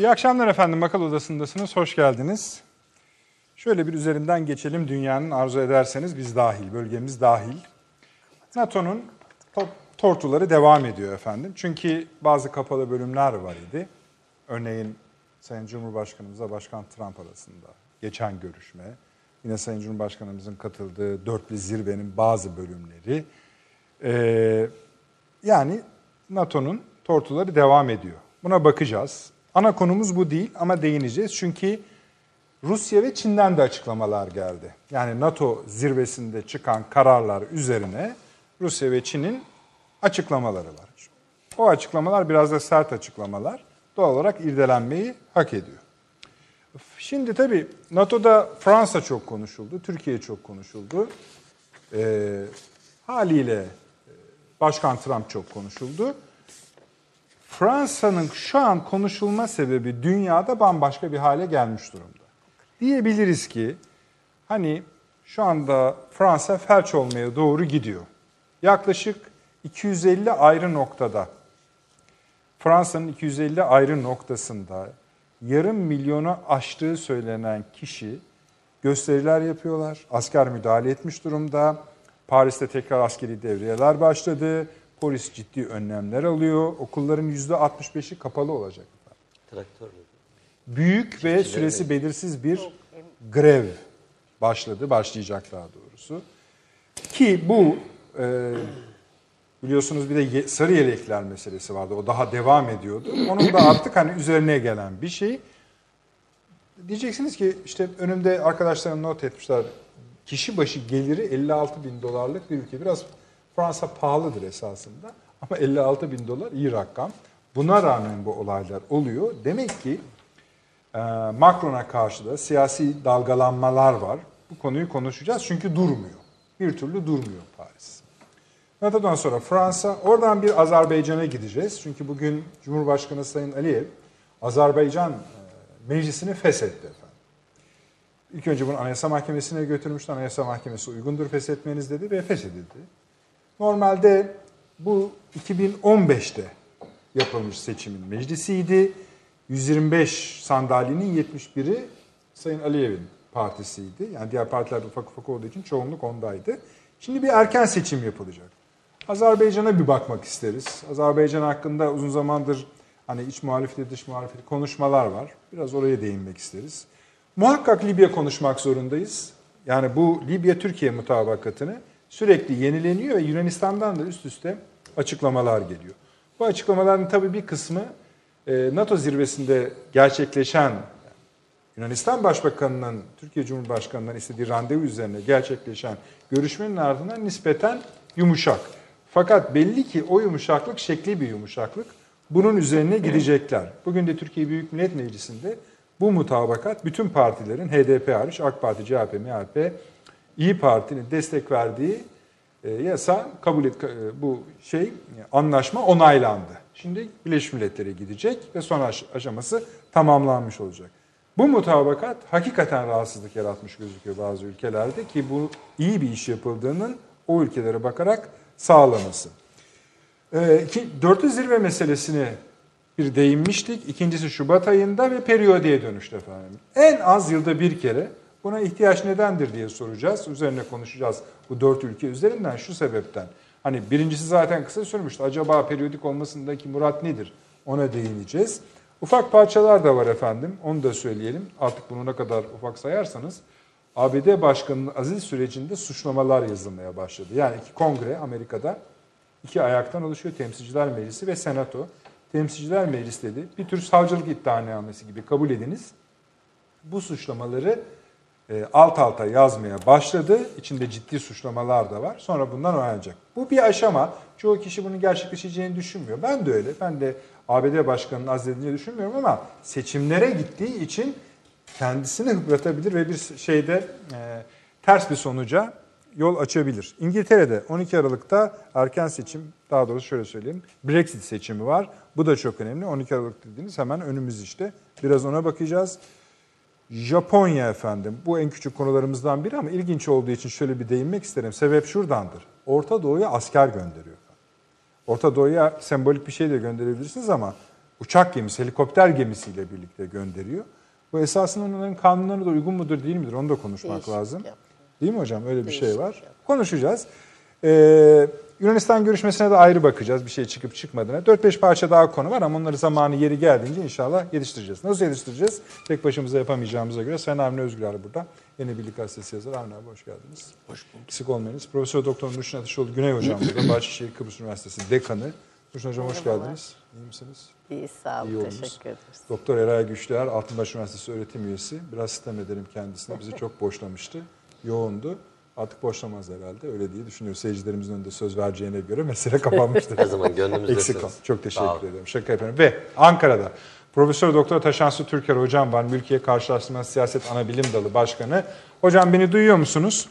İyi akşamlar efendim. Makal Odası'ndasınız. Hoş geldiniz. Şöyle bir üzerinden geçelim. Dünyanın arzu ederseniz biz dahil, bölgemiz dahil. NATO'nun tortuları devam ediyor efendim. Çünkü bazı kapalı bölümler var idi. Örneğin Sayın Cumhurbaşkanımızla Başkan Trump arasında geçen görüşme. Yine Sayın Cumhurbaşkanımızın katıldığı dörtlü zirvenin bazı bölümleri. Ee, yani NATO'nun tortuları devam ediyor. Buna bakacağız. Ana konumuz bu değil ama değineceğiz. Çünkü Rusya ve Çin'den de açıklamalar geldi. Yani NATO zirvesinde çıkan kararlar üzerine Rusya ve Çin'in açıklamaları var. O açıklamalar biraz da sert açıklamalar. Doğal olarak irdelenmeyi hak ediyor. Şimdi tabii NATO'da Fransa çok konuşuldu, Türkiye çok konuşuldu. E, haliyle Başkan Trump çok konuşuldu. Fransa'nın şu an konuşulma sebebi dünyada bambaşka bir hale gelmiş durumda. Diyebiliriz ki hani şu anda Fransa felç olmaya doğru gidiyor. Yaklaşık 250 ayrı noktada Fransa'nın 250 ayrı noktasında yarım milyonu aştığı söylenen kişi gösteriler yapıyorlar. Asker müdahale etmiş durumda. Paris'te tekrar askeri devriyeler başladı. Polis ciddi önlemler alıyor. Okulların %65'i kapalı olacak. Traktörle. Büyük ve süresi belirsiz bir grev başladı, başlayacak daha doğrusu. Ki bu e, biliyorsunuz bir de sarı yelekler meselesi vardı. O daha devam ediyordu. Onun da artık hani üzerine gelen bir şey. Diyeceksiniz ki işte önümde arkadaşlarım not etmişler. Kişi başı geliri 56 bin dolarlık bir ülke. Biraz Fransa pahalıdır esasında ama 56 bin dolar iyi rakam. Buna rağmen bu olaylar oluyor. Demek ki e, Macron'a karşı da siyasi dalgalanmalar var. Bu konuyu konuşacağız çünkü durmuyor. Bir türlü durmuyor Paris. NATO'dan sonra Fransa, oradan bir Azerbaycan'a gideceğiz. Çünkü bugün Cumhurbaşkanı Sayın Aliyev Azerbaycan e, meclisini feshetti efendim. İlk önce bunu Anayasa Mahkemesi'ne götürmüştü. Anayasa Mahkemesi uygundur feshetmeniz dedi ve feshedildi. Normalde bu 2015'te yapılmış seçimin meclisiydi. 125 sandalyenin 71'i Sayın Aliyev'in partisiydi. Yani diğer partiler ufak ufak olduğu için çoğunluk ondaydı. Şimdi bir erken seçim yapılacak. Azerbaycan'a bir bakmak isteriz. Azerbaycan hakkında uzun zamandır hani iç muhalefeti dış muhalefeti konuşmalar var. Biraz oraya değinmek isteriz. Muhakkak Libya konuşmak zorundayız. Yani bu Libya-Türkiye mutabakatını sürekli yenileniyor ve Yunanistan'dan da üst üste açıklamalar geliyor. Bu açıklamaların tabii bir kısmı e, NATO zirvesinde gerçekleşen Yunanistan Başbakanı'nın Türkiye Cumhurbaşkanı'ndan istediği randevu üzerine gerçekleşen görüşmenin ardından nispeten yumuşak. Fakat belli ki o yumuşaklık şekli bir yumuşaklık. Bunun üzerine gidecekler. Bugün de Türkiye Büyük Millet Meclisi'nde bu mutabakat bütün partilerin HDP hariç AK Parti, CHP, MHP, İyi Parti'nin destek verdiği e, yasa kabul et e, bu şey anlaşma onaylandı. Şimdi Birleşmiş Milletler'e gidecek ve son aşaması tamamlanmış olacak. Bu mutabakat hakikaten rahatsızlık yaratmış gözüküyor bazı ülkelerde ki bu iyi bir iş yapıldığının o ülkelere bakarak sağlaması. E, iki, dörtlü zirve meselesini bir değinmiştik. İkincisi Şubat ayında ve periyodiye dönüştü efendim. En az yılda bir kere Buna ihtiyaç nedendir diye soracağız. Üzerine konuşacağız bu dört ülke üzerinden şu sebepten. Hani birincisi zaten kısa sürmüştü. Acaba periyodik olmasındaki murat nedir? Ona değineceğiz. Ufak parçalar da var efendim. Onu da söyleyelim. Artık bunu ne kadar ufak sayarsanız. ABD Başkanı'nın aziz sürecinde suçlamalar yazılmaya başladı. Yani iki kongre Amerika'da iki ayaktan oluşuyor. Temsilciler Meclisi ve Senato. Temsilciler Meclisi dedi bir tür savcılık iddianamesi gibi kabul ediniz. Bu suçlamaları alt alta yazmaya başladı. İçinde ciddi suçlamalar da var. Sonra bundan öğrenecek. Bu bir aşama. Çoğu kişi bunun gerçekleşeceğini düşünmüyor. Ben de öyle. Ben de ABD Başkanı'nın azledildiğini düşünmüyorum ama seçimlere gittiği için kendisini hıpratabilir ve bir şeyde e, ters bir sonuca yol açabilir. İngiltere'de 12 Aralık'ta erken seçim, daha doğrusu şöyle söyleyeyim, Brexit seçimi var. Bu da çok önemli. 12 Aralık dediğiniz hemen önümüz işte. Biraz ona bakacağız. Japonya efendim. Bu en küçük konularımızdan biri ama ilginç olduğu için şöyle bir değinmek isterim. Sebep şuradandır. Orta Doğu'ya asker gönderiyor. Orta Doğu'ya sembolik bir şey de gönderebilirsiniz ama uçak gemisi, helikopter gemisiyle birlikte gönderiyor. Bu esasında onların kanunlarına da uygun mudur değil midir onu da konuşmak Değişik lazım. yapıyor. Değil mi hocam? Öyle bir şey Değişik var. yapıyor. Konuşacağız. Ee, Yunanistan görüşmesine de ayrı bakacağız bir şey çıkıp çıkmadığına. 4-5 parça daha konu var ama onları zamanı yeri geldiğince inşallah yetiştireceğiz. Nasıl yetiştireceğiz? Tek başımıza yapamayacağımıza göre Sayın Avni Özgür burada. Yeni Birlik Gazetesi yazarı. Avni abi hoş geldiniz. Hoş bulduk. Eksik olmayınız. Profesör Doktor Nurşin Ateşoğlu Güney Hocam burada. Bahçeşehir Kıbrıs Üniversitesi Dekanı. Nurşin Hocam hoş geldiniz. İyi misiniz? İyi sağ olun. İyi oldunuz. Teşekkür ederiz. Doktor Eray Güçlüer, Altınbaş Üniversitesi öğretim üyesi. Biraz sitem ederim kendisine. Bizi çok boşlamıştı. Yoğundu. Artık boşlamaz herhalde. Öyle diye düşünüyoruz. Seyircilerimizin önünde söz vereceğine göre mesele kapanmıştır. Her zaman gönlümüzdesiniz. Eksik ol. Çok teşekkür ederim. Şaka yapıyorum. Ve Ankara'da Profesör Doktor Taşansu Türker hocam var. Mülkiye Karşılaştırma Siyaset Anabilim Dalı Başkanı. Hocam beni duyuyor musunuz?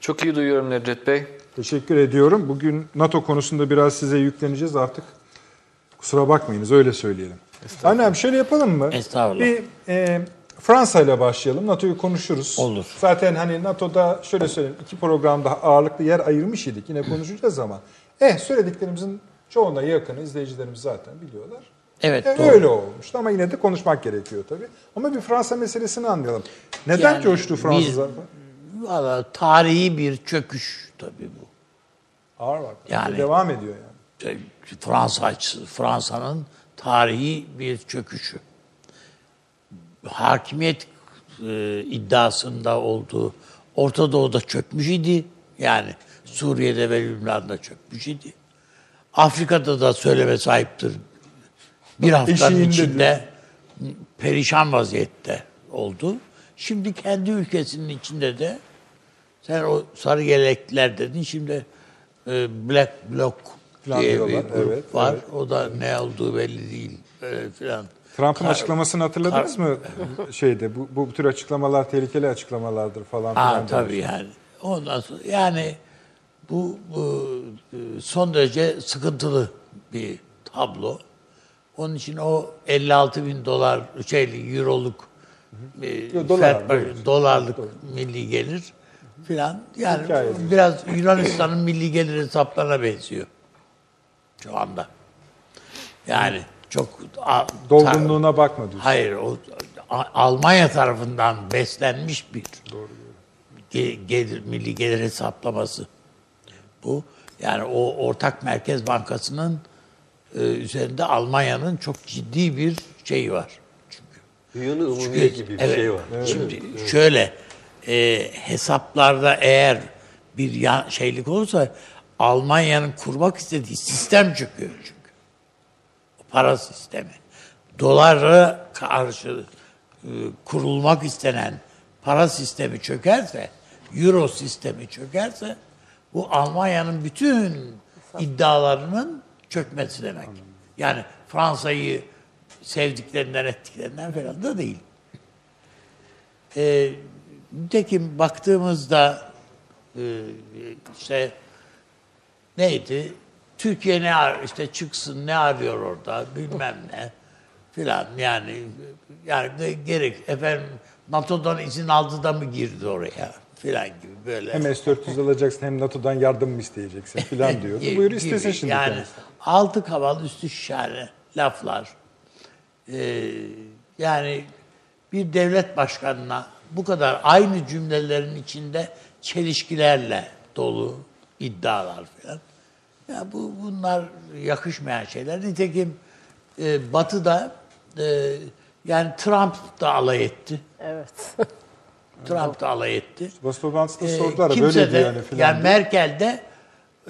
Çok iyi duyuyorum Nedret Bey. Teşekkür ediyorum. Bugün NATO konusunda biraz size yükleneceğiz artık. Kusura bakmayınız öyle söyleyelim. Annem şöyle yapalım mı? Estağfurullah. Bir e, Fransa ile başlayalım. NATO'yu konuşuruz. Olur. Zaten hani NATO'da şöyle söyleyeyim iki programda ağırlıklı yer ayırmış idik. Yine konuşacağız ama. Eh söylediklerimizin çoğuna yakını izleyicilerimiz zaten biliyorlar. Evet, E, doğru. öyle olmuştu ama yine de konuşmak gerekiyor tabii. Ama bir Fransa meselesini anlayalım. Neden Yani coştu Fransızlar? Valla tarihi bir çöküş tabii bu. Ağır var. Yani- Devam ediyor yani. Fransa Fransa'nın tarihi bir çöküşü. Hakimiyet e, iddiasında olduğu Orta Doğu'da çökmüş idi. Yani Suriye'de ve Lübnan'da çökmüş idi. Afrika'da da söyleme sahiptir. Bir haftanın Eşiğinde içinde perişan vaziyette oldu. Şimdi kendi ülkesinin içinde de sen o sarı yelekler dedin şimdi e, Black Bloc diye bir grup evet, var. evet. O da ne olduğu belli değil e, filan. Trump'ın Kar- açıklamasını hatırladınız mı? Şeyde bu, bu tür açıklamalar tehlikeli açıklamalardır falan filan. Aa, demiş. tabii yani. Ondan sonra yani bu, bu e, son derece sıkıntılı bir tablo. Onun için o 56 bin dolar şeyli euroluk e, Yo, dolar, fer- doğru. dolarlık milli gelir filan. Yani Hikaye. biraz Yunanistan'ın milli gelir hesaplarına benziyor şu anda. Yani çok a- Dolgunluğuna bakma diyorsun. Hayır, o A- Almanya tarafından beslenmiş bir ge- gelir, milli gelir hesaplaması. Bu yani o ortak merkez bankasının e, üzerinde Almanya'nın çok ciddi bir şeyi var. Çünkü Dünyanın umumiye çünkü- gibi bir evet, şey var. Şimdi şöyle e, hesaplarda eğer bir yan, şeylik olursa Almanya'nın kurmak istediği sistem çöküyor çünkü. Para sistemi. Dolara karşı e, kurulmak istenen para sistemi çökerse, euro sistemi çökerse bu Almanya'nın bütün iddialarının çökmesi demek. Yani Fransa'yı sevdiklerinden ettiklerinden falan da değil. Ee, nitekim baktığımızda e, işte neydi? Türkiye ne ar işte çıksın ne arıyor orada bilmem ne filan yani yani gerek efendim NATO'dan izin aldı da mı girdi oraya filan gibi böyle. Hem S-400 alacaksın hem NATO'dan yardım mı isteyeceksin filan. Gibi- Buyur istesin şimdi Yani kendisi. altı kaval üstü şişhane laflar. Ee, yani bir devlet başkanına bu kadar aynı cümlelerin içinde çelişkilerle dolu iddialar falan. Ya bu bunlar yakışmayan şeyler. Nitekim e, Batı'da e, yani Trump da alay etti. Evet. Trump da alay etti. Basın toplantısında Ee, sordular kimse böyle de, diyor yani filan. yani Merkel de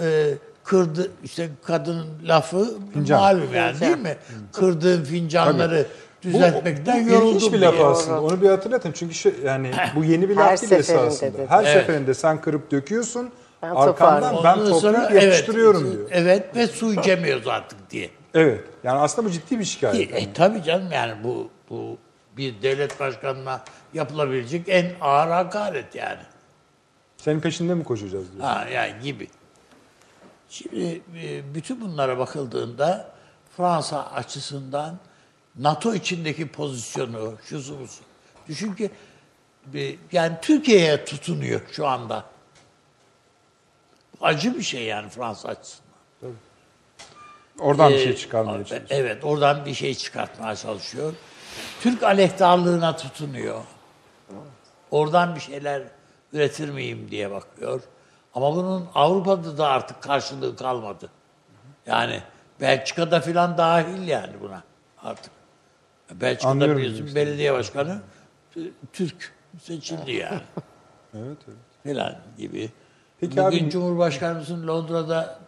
e, kırdı işte kadının lafı Fincan. malum yani değil mi? Kırdığın fincanları düzeltmekten bu, yoruldum. ilginç bir laf diye. aslında. Onu bir hatırlatın. Çünkü şu, yani bu yeni bir laf değil esasında. dedi. Her Evet. seferinde sen kırıp döküyorsun. Ben arkandan toparlıyorum. ben Ondan sonra toplayıp yapıştırıyorum diyor. Evet ve su içemiyoruz artık diye. Evet. Yani aslında bu ciddi bir şikayet. E, tabii canım yani bu bu bir devlet başkanına yapılabilecek en ağır hakaret yani. Senin peşinde mi koşacağız diyor. Ha yani gibi. Şimdi e, bütün bunlara bakıldığında Fransa açısından NATO içindeki pozisyonu, şusu busu. Düşün ki e, yani Türkiye'ye tutunuyor şu anda. Acı bir şey yani Fransa açısından. Oradan bir Ee, şey çıkarmaya çalışıyor. Evet, oradan bir şey çıkartmaya çalışıyor. Türk aleyhtarlığına tutunuyor. Oradan bir şeyler üretir miyim diye bakıyor. Ama bunun Avrupa'da da artık karşılığı kalmadı. Yani Belçika'da filan dahil yani buna artık. Belçika'da Anlıyorum biliyorsun belediye başkanı Türk seçildi yani Evet, evet. filan gibi. Peki Bugün abi- Cumhurbaşkanımızın Londra'da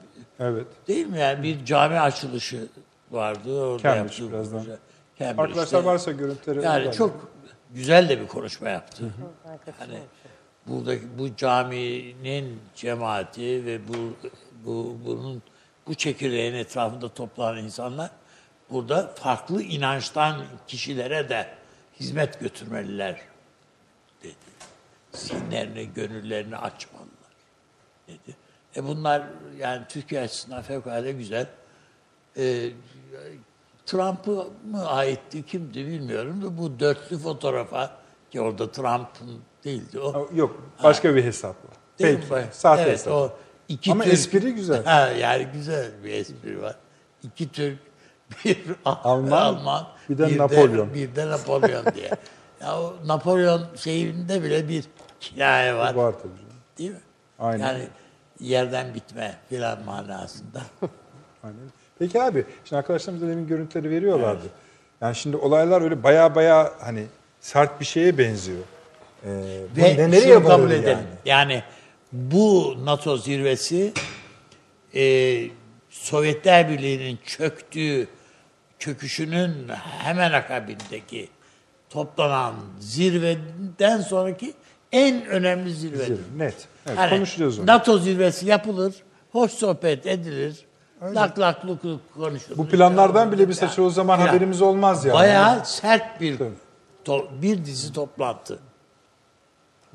Evet. Değil mi yani bir cami açılışı vardı orada Cambridge yaptığı birazdan. konuşma. Cambridge'de. Arkadaşlar varsa görüntüleri yani önerdim. çok güzel de bir konuşma yaptı. Hani buradaki bu caminin cemaati ve bu bu bunun bu çekirdeğin etrafında toplanan insanlar burada farklı inançtan kişilere de hizmet götürmeliler dedi. Zihinlerini, gönüllerini açmalılar dedi. E bunlar yani Türkiye açısından fevkalade güzel. E, Trump'a mı aitti, kimdi bilmiyorum da bu dörtlü fotoğrafa ki orada Trump'ın değildi o. Ha, Yok, başka bir hesapla. Değil Peki, mi? Sahte evet, hesap. o iki Ama Türk- espri güzel. Ha, yani güzel bir espri var. İki Türk, bir Alman, Alman, bir de Napolyon. bir de Napolyon diye. Ya o Napolyon şeyinde bile bir hikaye var. Var tabii. Değil mi? Aynen. Yani yerden bitme filan manasında. Aynen. Peki abi, şimdi arkadaşlarımız da demin görüntüleri veriyorlardı. Yani şimdi olaylar öyle baya baya hani sert bir şeye benziyor. Ee, Ve ne- nereye kabul varır edelim. yani? Yani bu NATO zirvesi e, Sovyetler Birliği'nin çöktüğü çöküşünün hemen akabindeki toplanan zirveden sonraki en önemli zirvedir. Zirve, Net. Evet, Yani konuşacağız onu. NATO zirvesi yapılır, hoş sohbet edilir, lak lak luk luk konuşulur. Bu planlardan bile biz çoğu zaman Filan. haberimiz olmaz yani. Bayağı sert bir Tabii. to- bir dizi toplantı.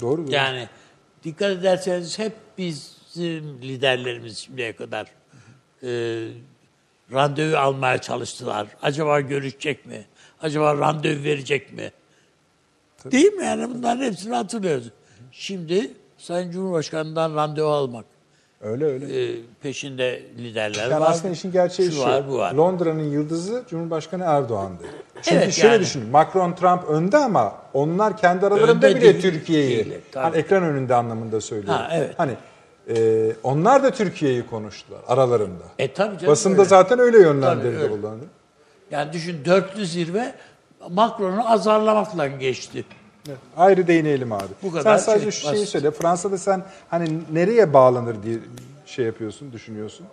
Doğru doğru. Yani dikkat ederseniz hep bizim liderlerimiz şimdiye kadar e, randevu almaya çalıştılar. Acaba görüşecek mi? Acaba randevu verecek mi? Değil mi? Yani bunların hepsini hatırlıyoruz. Şimdi Sayın Cumhurbaşkanı'ndan randevu almak Öyle öyle. e, peşinde liderler Yani var. aslında işin gerçeği şu. var, bu var. Londra'nın yıldızı Cumhurbaşkanı Erdoğan'dı. Çünkü Evet, şöyle yani. düşün. Macron, Trump önde ama onlar kendi aralarında Önde bile Türkiye'yi hani ekran önünde anlamında söylüyorum. Ha, evet. Hani e, onlar da Türkiye'yi konuştular aralarında. E tabii canım. Basında öyle. zaten öyle yönlendirildi Tabii, öyle. Yani düşün dörtlü zirve Macron'u azarlamakla geçti. Evet, Ayrı değinelim abi. Bu kadar sen sadece şey, şu şeyi basit. söyle. Fransa'da sen hani nereye bağlanır diye şey yapıyorsun, düşünüyorsun.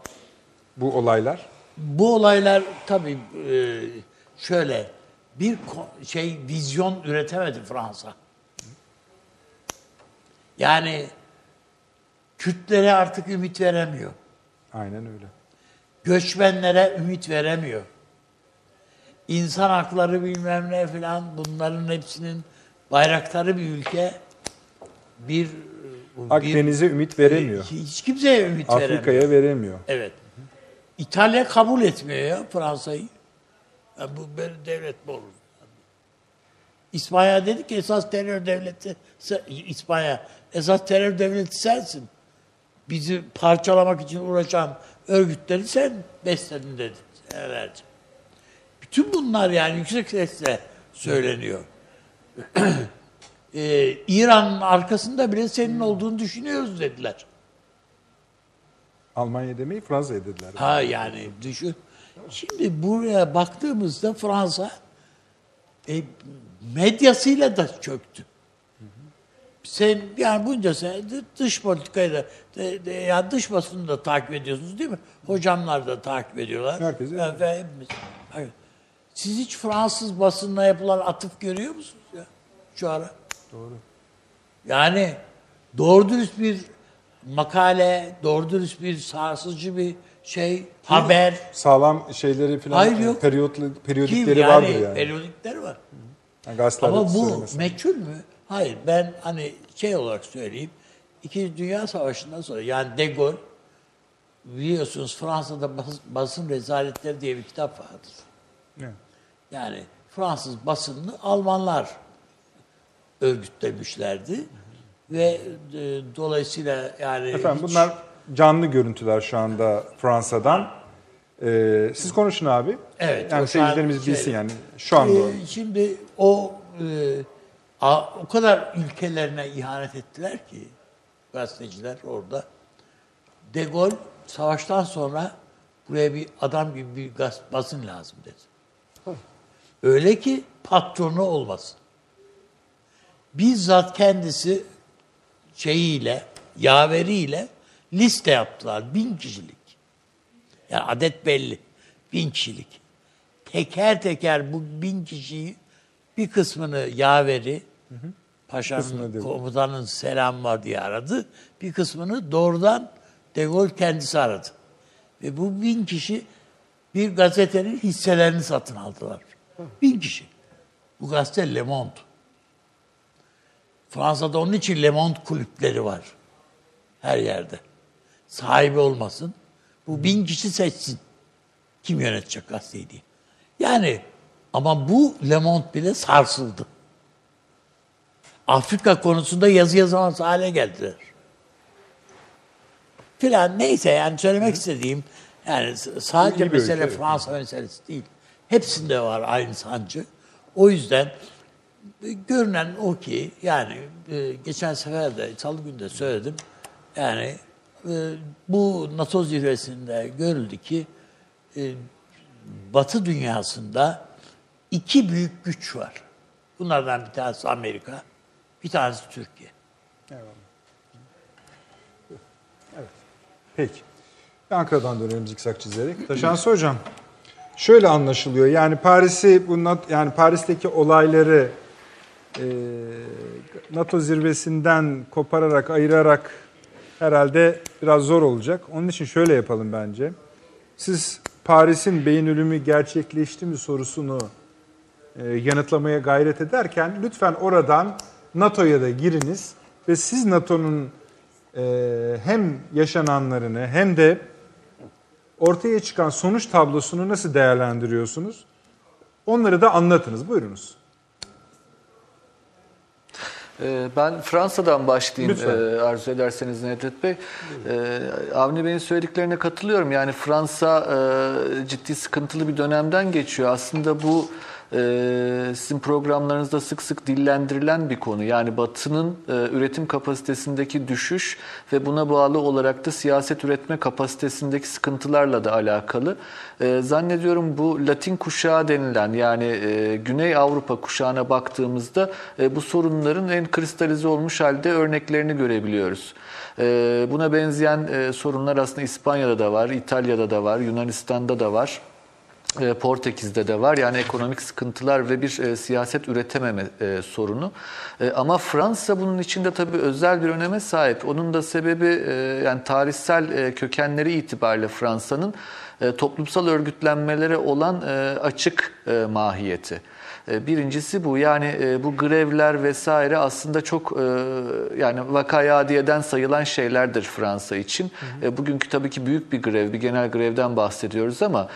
Bu olaylar. Bu olaylar tabii e, şöyle bir şey vizyon üretemedi Fransa. Yani Kürtlere artık ümit veremiyor. Aynen öyle. Göçmenlere ümit veremiyor. İnsan hakları bilmem ne filan bunların hepsinin bayraktarı bir ülke. Bir, bir Akdeniz'e ümit veremiyor. hiç kimseye ümit veremiyor. Afrika'ya veremiyor. Evet. İtalya kabul etmiyor ya Fransa'yı. Ya bu böyle devlet mi olur? İspanya dedi ki esas terör devleti İspanya esas terör devleti sensin. Bizi parçalamak için uğraşan örgütleri sen besledin dedi senelerce. Bütün bunlar yani yüksek sesle söyleniyor. Ee, İran'ın arkasında bile senin olduğunu düşünüyoruz dediler. Almanya demeyi Fransa'ya dediler. Ha yani düşün. Şimdi buraya baktığımızda Fransa e, medyasıyla da çöktü. Sen yani bunca sene dış politikayı da de, de, yani dış basını da takip ediyorsunuz değil mi? Hocamlar da takip ediyorlar. Herkes, evet. Hepimiz. Hayır. Siz hiç Fransız basınına yapılan atıf görüyor musunuz ya şu ara? Doğru. Yani doğru dürüst bir makale, doğru dürüst bir sarsıcı bir şey, haber. Sağlam şeyleri falan Hayır, yok. periyotlu Kim periyodikleri yani, vardır yani. Periyodikleri var. yani Ama bu söylemesi. meçhul mü? Hayır ben hani şey olarak söyleyeyim. İkinci Dünya Savaşı'ndan sonra yani De Gaulle biliyorsunuz Fransa'da bas- basın rezaletleri diye bir kitap vardır. Evet. Yani Fransız basınını Almanlar örgütlemişlerdi ve e, dolayısıyla yani Efendim hiç- bunlar canlı görüntüler şu anda Fransa'dan. Ee, siz konuşun abi. Evet, Yani seyircilerimiz bilsin şey- yani. Şu anda. Ee, şimdi o e, a- o kadar ülkelerine ihanet ettiler ki gazeteciler orada. De Gaulle savaştan sonra buraya bir adam gibi bir gaz, basın lazım dedi. Öyle ki patronu olmasın. Bizzat kendisi şeyiyle, yaveriyle liste yaptılar. Bin kişilik. Yani adet belli. Bin kişilik. Teker teker bu bin kişiyi bir kısmını yaveri, Kısmını paşanın De Gaulle. komutanın selam var diye aradı. Bir kısmını doğrudan De Gaulle kendisi aradı. Ve bu bin kişi bir gazetenin hisselerini satın aldılar. Bin kişi. Bu gazete Le Monde. Fransa'da onun için Le Monde kulüpleri var. Her yerde. Sahibi olmasın. Bu bin kişi seçsin. Kim yönetecek gazeteyi diye. Yani ama bu Le Monde bile sarsıldı. Afrika konusunda yazı yazamaz hale geldiler. Filan neyse yani söylemek istediğim yani sadece mesele. Fransa meselesi değil. Hepsinde var aynı sancı. O yüzden e, görünen o ki yani e, geçen sefer de salı günü söyledim. Yani e, bu NATO zirvesinde görüldü ki Batı dünyasında iki büyük güç var. Bunlardan bir tanesi Amerika, bir tanesi Türkiye. Peki. Ankara'dan dönelim zikzak çizerek. Taşansı Hocam, şöyle anlaşılıyor. Yani Paris'i bu Nat- yani Paris'teki olayları e, NATO zirvesinden kopararak, ayırarak herhalde biraz zor olacak. Onun için şöyle yapalım bence. Siz Paris'in beyin ölümü gerçekleşti mi sorusunu e, yanıtlamaya gayret ederken lütfen oradan NATO'ya da giriniz ve siz NATO'nun e, hem yaşananlarını hem de ortaya çıkan sonuç tablosunu nasıl değerlendiriyorsunuz? Onları da anlatınız. Buyurunuz. Ee, Ben Fransa'dan başlayayım Lütfen. e, arzu ederseniz Nedret Bey. Ee, Avni Bey'in söylediklerine katılıyorum. Yani Fransa e, ciddi sıkıntılı bir dönemden geçiyor. Aslında bu e, sizin programlarınızda sık sık dillendirilen bir konu. Yani Batı'nın e, üretim kapasitesindeki düşüş ve buna bağlı olarak da siyaset üretme kapasitesindeki sıkıntılarla da alakalı. E, Zannediyorum bu Latin kuşağı denilen yani e, Güney Avrupa kuşağına baktığımızda e, bu sorunların en kristalize olmuş halde örneklerini görebiliyoruz. E, Buna benzeyen sorunlar aslında İspanya'da da var, İtalya'da da var, Yunanistan'da da var. E, Portekiz'de de var. Yani ekonomik sıkıntılar ve bir e, siyaset üretememe e, sorunu. E, ama Fransa bunun içinde tabii özel bir öneme sahip. Onun da sebebi e, yani tarihsel e, kökenleri itibariyle Fransa'nın e, toplumsal örgütlenmelere olan e, açık e, mahiyeti. E, Birincisi bu yani e, bu grevler vesaire aslında çok e, yani vakayadiyeden sayılan şeylerdir Fransa için. E, Bugünkü tabii ki büyük bir grev, bir genel grevden bahsediyoruz ama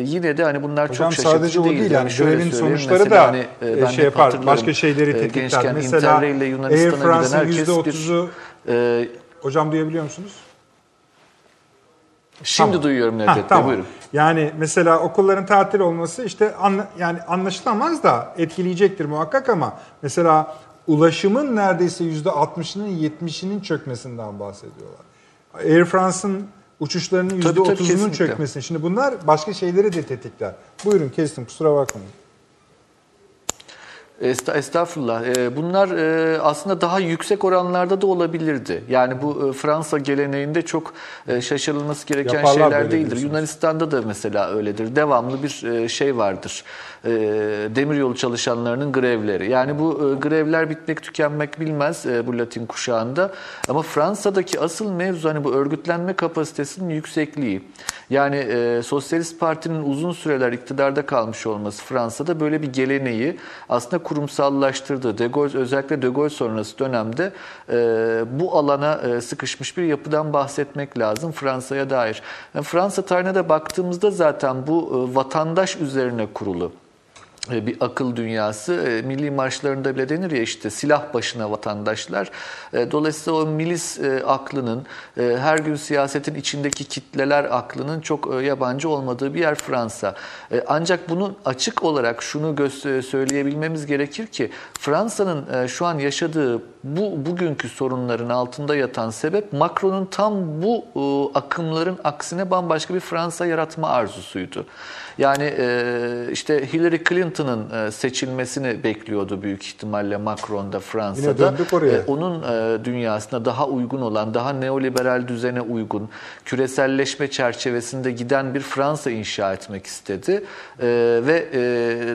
yine de hani bunlar Hocam çok şaşırtıcı sadece değil. yani şöyle grevin sonuçları da hani, ben şey yapar, başka şeyleri tetikler. gençken Mesela Interrail ile Air Yunanistan'a giden France'ın herkes bir %30'u e, hocam duyabiliyor musunuz? Şimdi Tamam. duyuyorum Bey tamam. buyurun. Yani mesela okulların tatil olması işte anla- yani anlaşılamaz da etkileyecektir muhakkak ama mesela ulaşımın neredeyse yüzde 60'ının 70'inin çökmesinden bahsediyorlar. Air France'ın uçuşlarının yüzde Tabii, tabii, %30'unun kesinlikle. çökmesini. Şimdi bunlar başka şeyleri de tetikler. Buyurun kestim kusura bakmayın. Esta- Estağfurullah. Ee, Bunlar e, aslında daha yüksek oranlarda da olabilirdi. Yani bu e, Fransa geleneğinde çok e, şaşırılması gereken Yaparlar şeyler değildir. Yunanistan'da da mesela öyledir. Devamlı bir şey vardır. E, Demiryolu çalışanlarının grevleri. Yani bu e, grevler bitmek tükenmek bilmez e, bu Latin kuşağında. Ama Fransa'daki asıl mevzu hani bu örgütlenme kapasitesinin yüksekliği. Yani e, Sosyalist Parti'nin uzun süreler iktidarda kalmış olması Fransa'da böyle bir geleneği aslında kurumsallaştırdı. De Gaulle, özellikle De Gaulle sonrası dönemde e, bu alana e, sıkışmış bir yapıdan bahsetmek lazım Fransa'ya dair. Yani Fransa tarihine de baktığımızda zaten bu e, vatandaş üzerine kurulu bir akıl dünyası. E, Milli marşlarında bile denir ya işte silah başına vatandaşlar. E, Dolayısıyla o milis e, aklının, e, her gün siyasetin içindeki kitleler aklının çok e, yabancı olmadığı bir yer Fransa. E, Ancak bunu açık olarak şunu söyleyebilmemiz gerekir ki Fransa'nın e, şu an yaşadığı bu bugünkü sorunların altında yatan sebep Macron'un tam bu e, akımların aksine bambaşka bir Fransa yaratma arzusuydu. Yani e, işte Hillary Clinton'ın e, seçilmesini bekliyordu büyük ihtimalle Macron da Fransa'da. E, onun dünyasına daha uygun olan, daha neoliberal düzene uygun, küreselleşme çerçevesinde giden bir Fransa inşa etmek istedi. Ve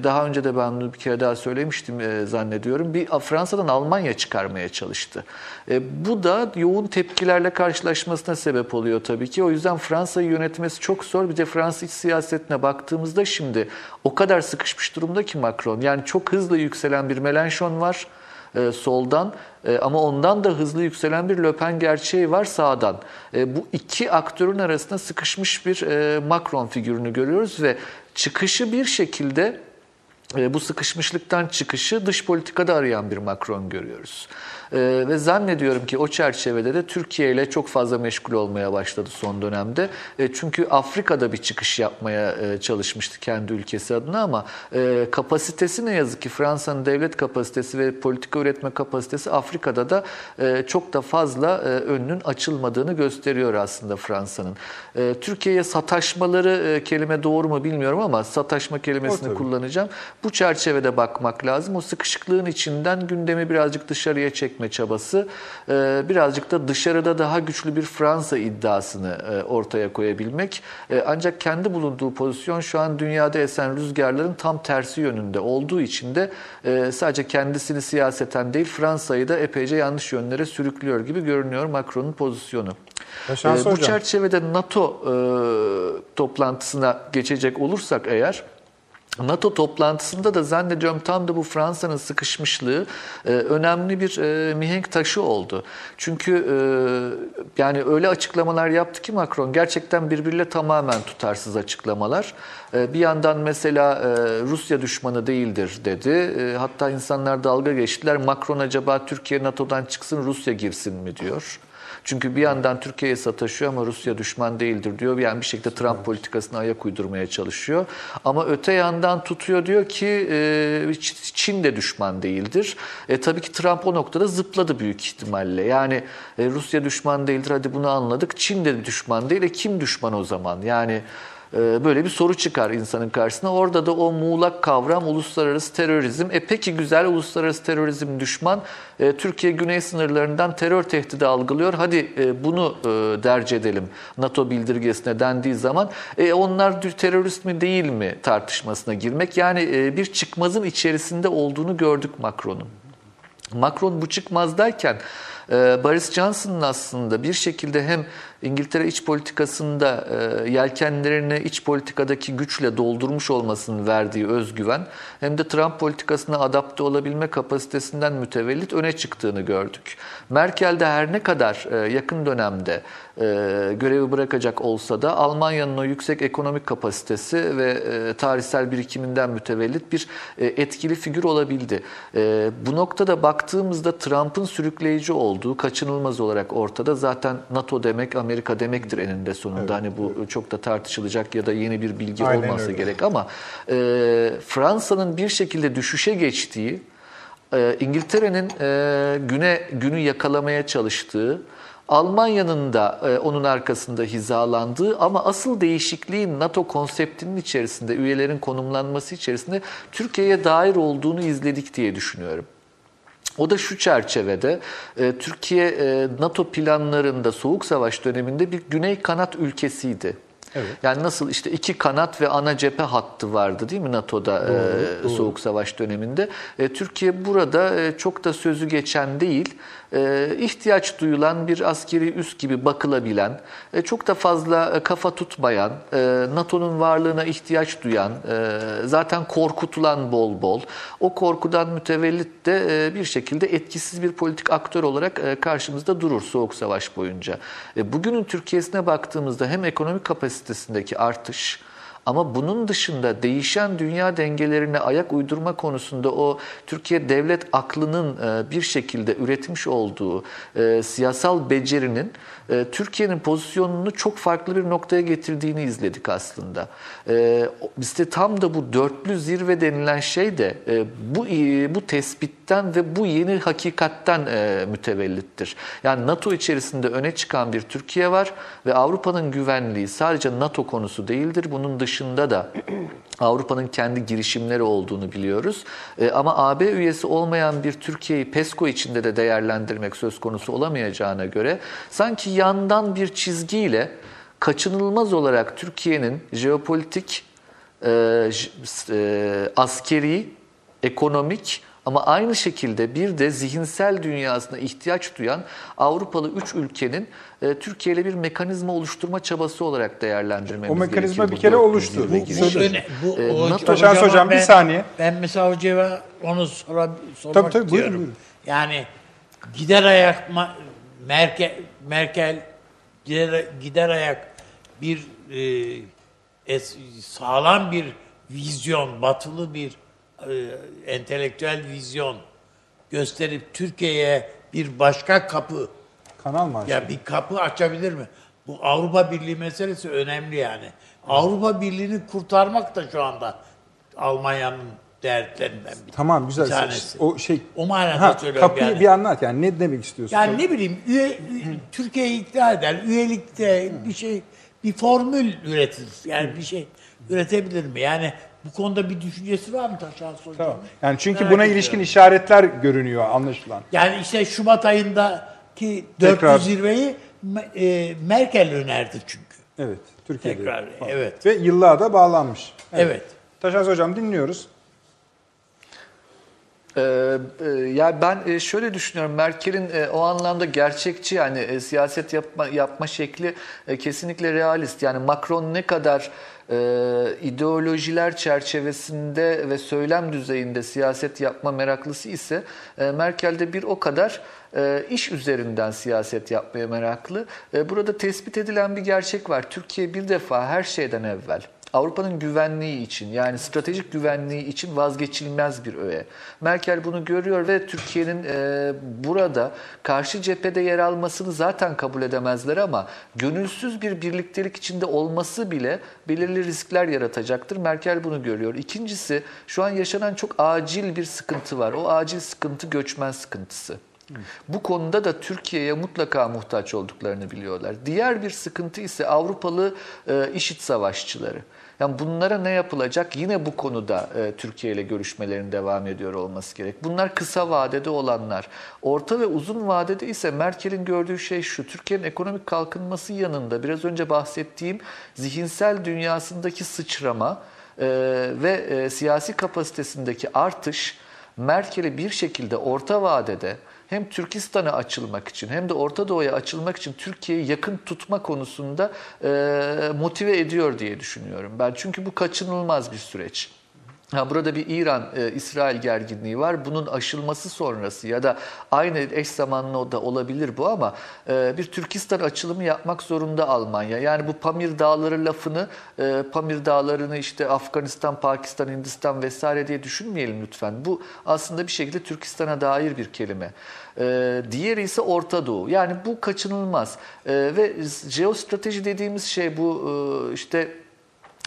daha önce de ben bunu bir kere daha söylemiştim zannediyorum. Bir Fransa'dan Almanya çıkarmaya çalıştı. E, bu da yoğun tepkilerle karşılaşmasına sebep oluyor tabii ki. O yüzden Fransa'yı yönetmesi çok zor. Bir de Fransa iç siyasetine baktığımızda şimdi o kadar sıkışmış durumda ki Macron. Yani çok hızlı yükselen bir Mélenchon var e, soldan e, ama ondan da hızlı yükselen bir Le Pen gerçeği var sağdan. E, bu iki aktörün arasında sıkışmış bir e, Macron figürünü görüyoruz ve çıkışı bir şekilde e, bu sıkışmışlıktan çıkışı dış politikada arayan bir Macron görüyoruz. E, ve zannediyorum ki o çerçevede de Türkiye ile çok fazla meşgul olmaya başladı son dönemde. E, çünkü Afrika'da bir çıkış yapmaya e, çalışmıştı kendi ülkesi adına ama e, kapasitesi ne yazık ki Fransa'nın devlet kapasitesi ve politika üretme kapasitesi Afrika'da da e, çok da fazla e, önünün açılmadığını gösteriyor aslında Fransa'nın. E, Türkiye'ye sataşmaları e, kelime doğru mu bilmiyorum ama sataşma O kelimesini tabii. kullanacağım. Bu çerçevede bakmak lazım. O sıkışıklığın içinden gündemi birazcık dışarıya çekme çabası, e, birazcık da dışarıda daha güçlü bir Fransa iddiasını e, ortaya koyabilmek. E, Ancak kendi bulunduğu pozisyon şu an dünyada esen rüzgarların tam tersi yönünde olduğu için de e, sadece kendisini siyaseten değil Fransa'yı da epeyce yanlış yönlere sürüklüyor gibi görünüyor Macron'un pozisyonu. Yaşar E, bu Hocam. çerçevede NATO e, toplantısına geçecek olursak eğer NATO toplantısında da zannediyorum tam da bu Fransa'nın sıkışmışlığı e, önemli bir e, mihenk taşı oldu. Çünkü e, yani öyle açıklamalar yaptı ki Macron gerçekten birbiriyle tamamen tutarsız açıklamalar. E, bir yandan mesela e, Rusya düşmanı değildir dedi. E, hatta insanlar dalga geçtiler. Macron acaba Türkiye NATO'dan çıksın Rusya girsin mi diyor. Çünkü bir yandan Türkiye'ye sataşıyor ama Rusya düşman değildir diyor. Yani bir şekilde Trump politikasına ayak uydurmaya çalışıyor. Ama öte yandan tutuyor diyor ki e, Çin de düşman değildir. E, tabii ki Trump o noktada zıpladı büyük ihtimalle. Yani e, Rusya düşman değildir hadi bunu anladık. Çin de düşman değil. E, kim düşman o zaman? Yani böyle bir soru çıkar insanın karşısına. Orada da o muğlak kavram uluslararası terörizm. E peki güzel uluslararası terörizm düşman. E, Türkiye güney sınırlarından terör tehdidi algılıyor. Hadi e, bunu e, derc edelim NATO bildirgesine dendiği zaman. E, onlar terörist mi değil mi tartışmasına girmek. Yani e, bir çıkmazın içerisinde olduğunu gördük Macron'un. Macron bu çıkmazdayken e, Boris Johnson'ın aslında bir şekilde hem İngiltere iç politikasında e, yelkenlerini iç politikadaki güçle doldurmuş olmasının verdiği özgüven hem de Trump politikasına adapte olabilme kapasitesinden mütevellit öne çıktığını gördük. Merkel de her ne kadar e, yakın dönemde e, görevi bırakacak olsa da Almanya'nın o yüksek ekonomik kapasitesi ve e, tarihsel birikiminden mütevellit bir e, etkili figür olabildi. E, bu noktada baktığımızda Trump'ın sürükleyici olduğu kaçınılmaz olarak ortada. Zaten NATO demek Amerika demektir eninde sonunda. hani bu çok da tartışılacak ya da yeni bir bilgi Aynen olmasa öyle. gerek ama e, Fransa'nın bir şekilde düşüşe geçtiği e, İngiltere'nin e, güne günü yakalamaya çalıştığı, Almanya'nın da e, onun arkasında hizalandığı ama asıl değişikliğin NATO konseptinin içerisinde, üyelerin konumlanması içerisinde Türkiye'ye dair olduğunu izledik diye düşünüyorum. O da şu çerçevede e, Türkiye e, NATO planlarında Soğuk Savaş döneminde bir güney kanat ülkesiydi. Evet. Yani nasıl işte iki kanat ve ana cephe hattı vardı değil mi NATO'da e, Soğuk Savaş döneminde. E, Türkiye burada e, çok da sözü geçen değil, e, ihtiyaç duyulan bir askeri üs gibi bakılabilen, e, çok da fazla e, kafa tutmayan, e, NATO'nun varlığına ihtiyaç duyan, zaten korkutulan bol bol, o korkudan mütevellit de bir şekilde etkisiz bir politik aktör olarak karşımızda durur Soğuk Savaş boyunca. Bugünün Türkiye'sine baktığımızda hem ekonomik kapasitesindeki artış, Ama bunun dışında değişen dünya dengelerine ayak uydurma konusunda o Türkiye devlet aklının e, bir şekilde üretmiş olduğu e, siyasal becerinin e, Türkiye'nin pozisyonunu çok farklı bir noktaya getirdiğini izledik aslında. E, o- İşte tam da bu dörtlü zirve denilen şey de e, bu bu tespitten ve bu yeni hakikatten e, mütevellittir. Yani NATO içerisinde öne çıkan bir Türkiye var ve Avrupa'nın güvenliği sadece NATO konusu değildir. Bunun dışında da Avrupa'nın kendi girişimleri olduğunu biliyoruz. E, ama AB üyesi olmayan bir Türkiye'yi PESCO içinde de değerlendirmek söz konusu olamayacağına göre sanki yandan bir çizgiyle kaçınılmaz olarak Türkiye'nin jeopolitik, e, e, askeri, ekonomik ama aynı şekilde bir de zihinsel dünyasına ihtiyaç duyan Avrupalı üç ülkenin e, Türkiye ile bir mekanizma oluşturma çabası olarak değerlendirmemiz O mekanizma gerekiyor bir bu kere oluştu. Bu-. Söyle. öne- bu, o- NATO- Taşans hocama hocam, bir saniye. Ben mesela hocama onu sora, sormak Tabii, tabii, buyurun, buyurun. Yani gider ayak Merkel, Merkel gider, gider ayak bir e, es- sağlam bir vizyon, batılı bir e, entelektüel vizyon gösterip Türkiye'ye bir başka kapı Kanal mı açtı? ya bir kapı açabilir mi? Bu Avrupa Birliği meselesi önemli yani. Avrupa Birliği'ni kurtarmak da şu anda Almanya'nın dertlerinden bir, Tamam güzel. bir tanesi. O şey O manada söylüyorum kapıyı yani. bir anlat yani ne demek istiyorsun? Yani ne bileyim üye, üye- Türkiye'yi ikna eder, üyelikte bir şey, bir formül üretir. Yani bir şey üretebilir mi? Yani bu konuda bir düşüncesi var mı Taşan Hocam? Tamam. Yani çünkü Merak buna ediyorum. ilişkin işaretler görünüyor anlaşılan. Yani işte Şubat ayındaki Tekrar. zirveyi e, Merkel önerdi çünkü. Evet. Türkiye'de. Tekrar, falan. evet. Ve yıllığa da bağlanmış. Evet. Taşans hocam dinliyoruz. Ee, e, ya ben e, şöyle düşünüyorum Merkel'in e, o anlamda gerçekçi yani e, siyaset yapma yapma şekli kesinlikle realist. Yani Macron ne kadar e, ideolojiler çerçevesinde ve söylem düzeyinde siyaset yapma meraklısı ise e, Merkel de bir o kadar e, iş üzerinden siyaset yapmaya meraklı. E, burada tespit edilen bir gerçek var. Türkiye bir defa her şeyden evvel Avrupa'nın güvenliği için yani stratejik güvenliği için vazgeçilmez bir öğe. Merkel bunu görüyor ve Türkiye'nin e, burada karşı cephede yer almasını zaten kabul edemezler ama gönülsüz bir birliktelik içinde olması bile belirli riskler yaratacaktır. Merkel bunu görüyor. İkincisi şu an yaşanan çok acil bir sıkıntı var. O acil sıkıntı göçmen sıkıntısı. Bu konuda da Türkiye'ye mutlaka muhtaç olduklarını biliyorlar. Diğer bir sıkıntı ise Avrupalı e, işit savaşçıları. Yani bunlara ne yapılacak? Yine bu konuda e, Türkiye ile görüşmelerin devam ediyor olması gerek. Bunlar kısa vadede olanlar. Orta ve uzun vadede ise Merkel'in gördüğü şey şu. Türkiye'nin ekonomik kalkınması yanında biraz önce bahsettiğim zihinsel dünyasındaki sıçrama e, ve e, siyasi kapasitesindeki artış Merkel'i bir şekilde orta vadede hem Türkistan'a açılmak için hem de Orta Doğu'ya açılmak için Türkiye'yi yakın tutma konusunda e, motive ediyor diye düşünüyorum ben. Çünkü bu kaçınılmaz bir süreç. Ha, burada bir İran-İsrail gerginliği var. Bunun aşılması sonrası ya da aynı eş zamanlı da olabilir bu ama e, bir Türkistan açılımı yapmak zorunda Almanya. Yani bu Pamir Dağları lafını, e, Pamir Dağları'nı işte Afganistan, Pakistan, Hindistan vesaire diye düşünmeyelim lütfen. Bu aslında bir şekilde Türkistan'a dair bir kelime. E, diğeri ise Orta Doğu. Yani bu kaçınılmaz. E, ve jeostrateji dediğimiz şey bu e, işte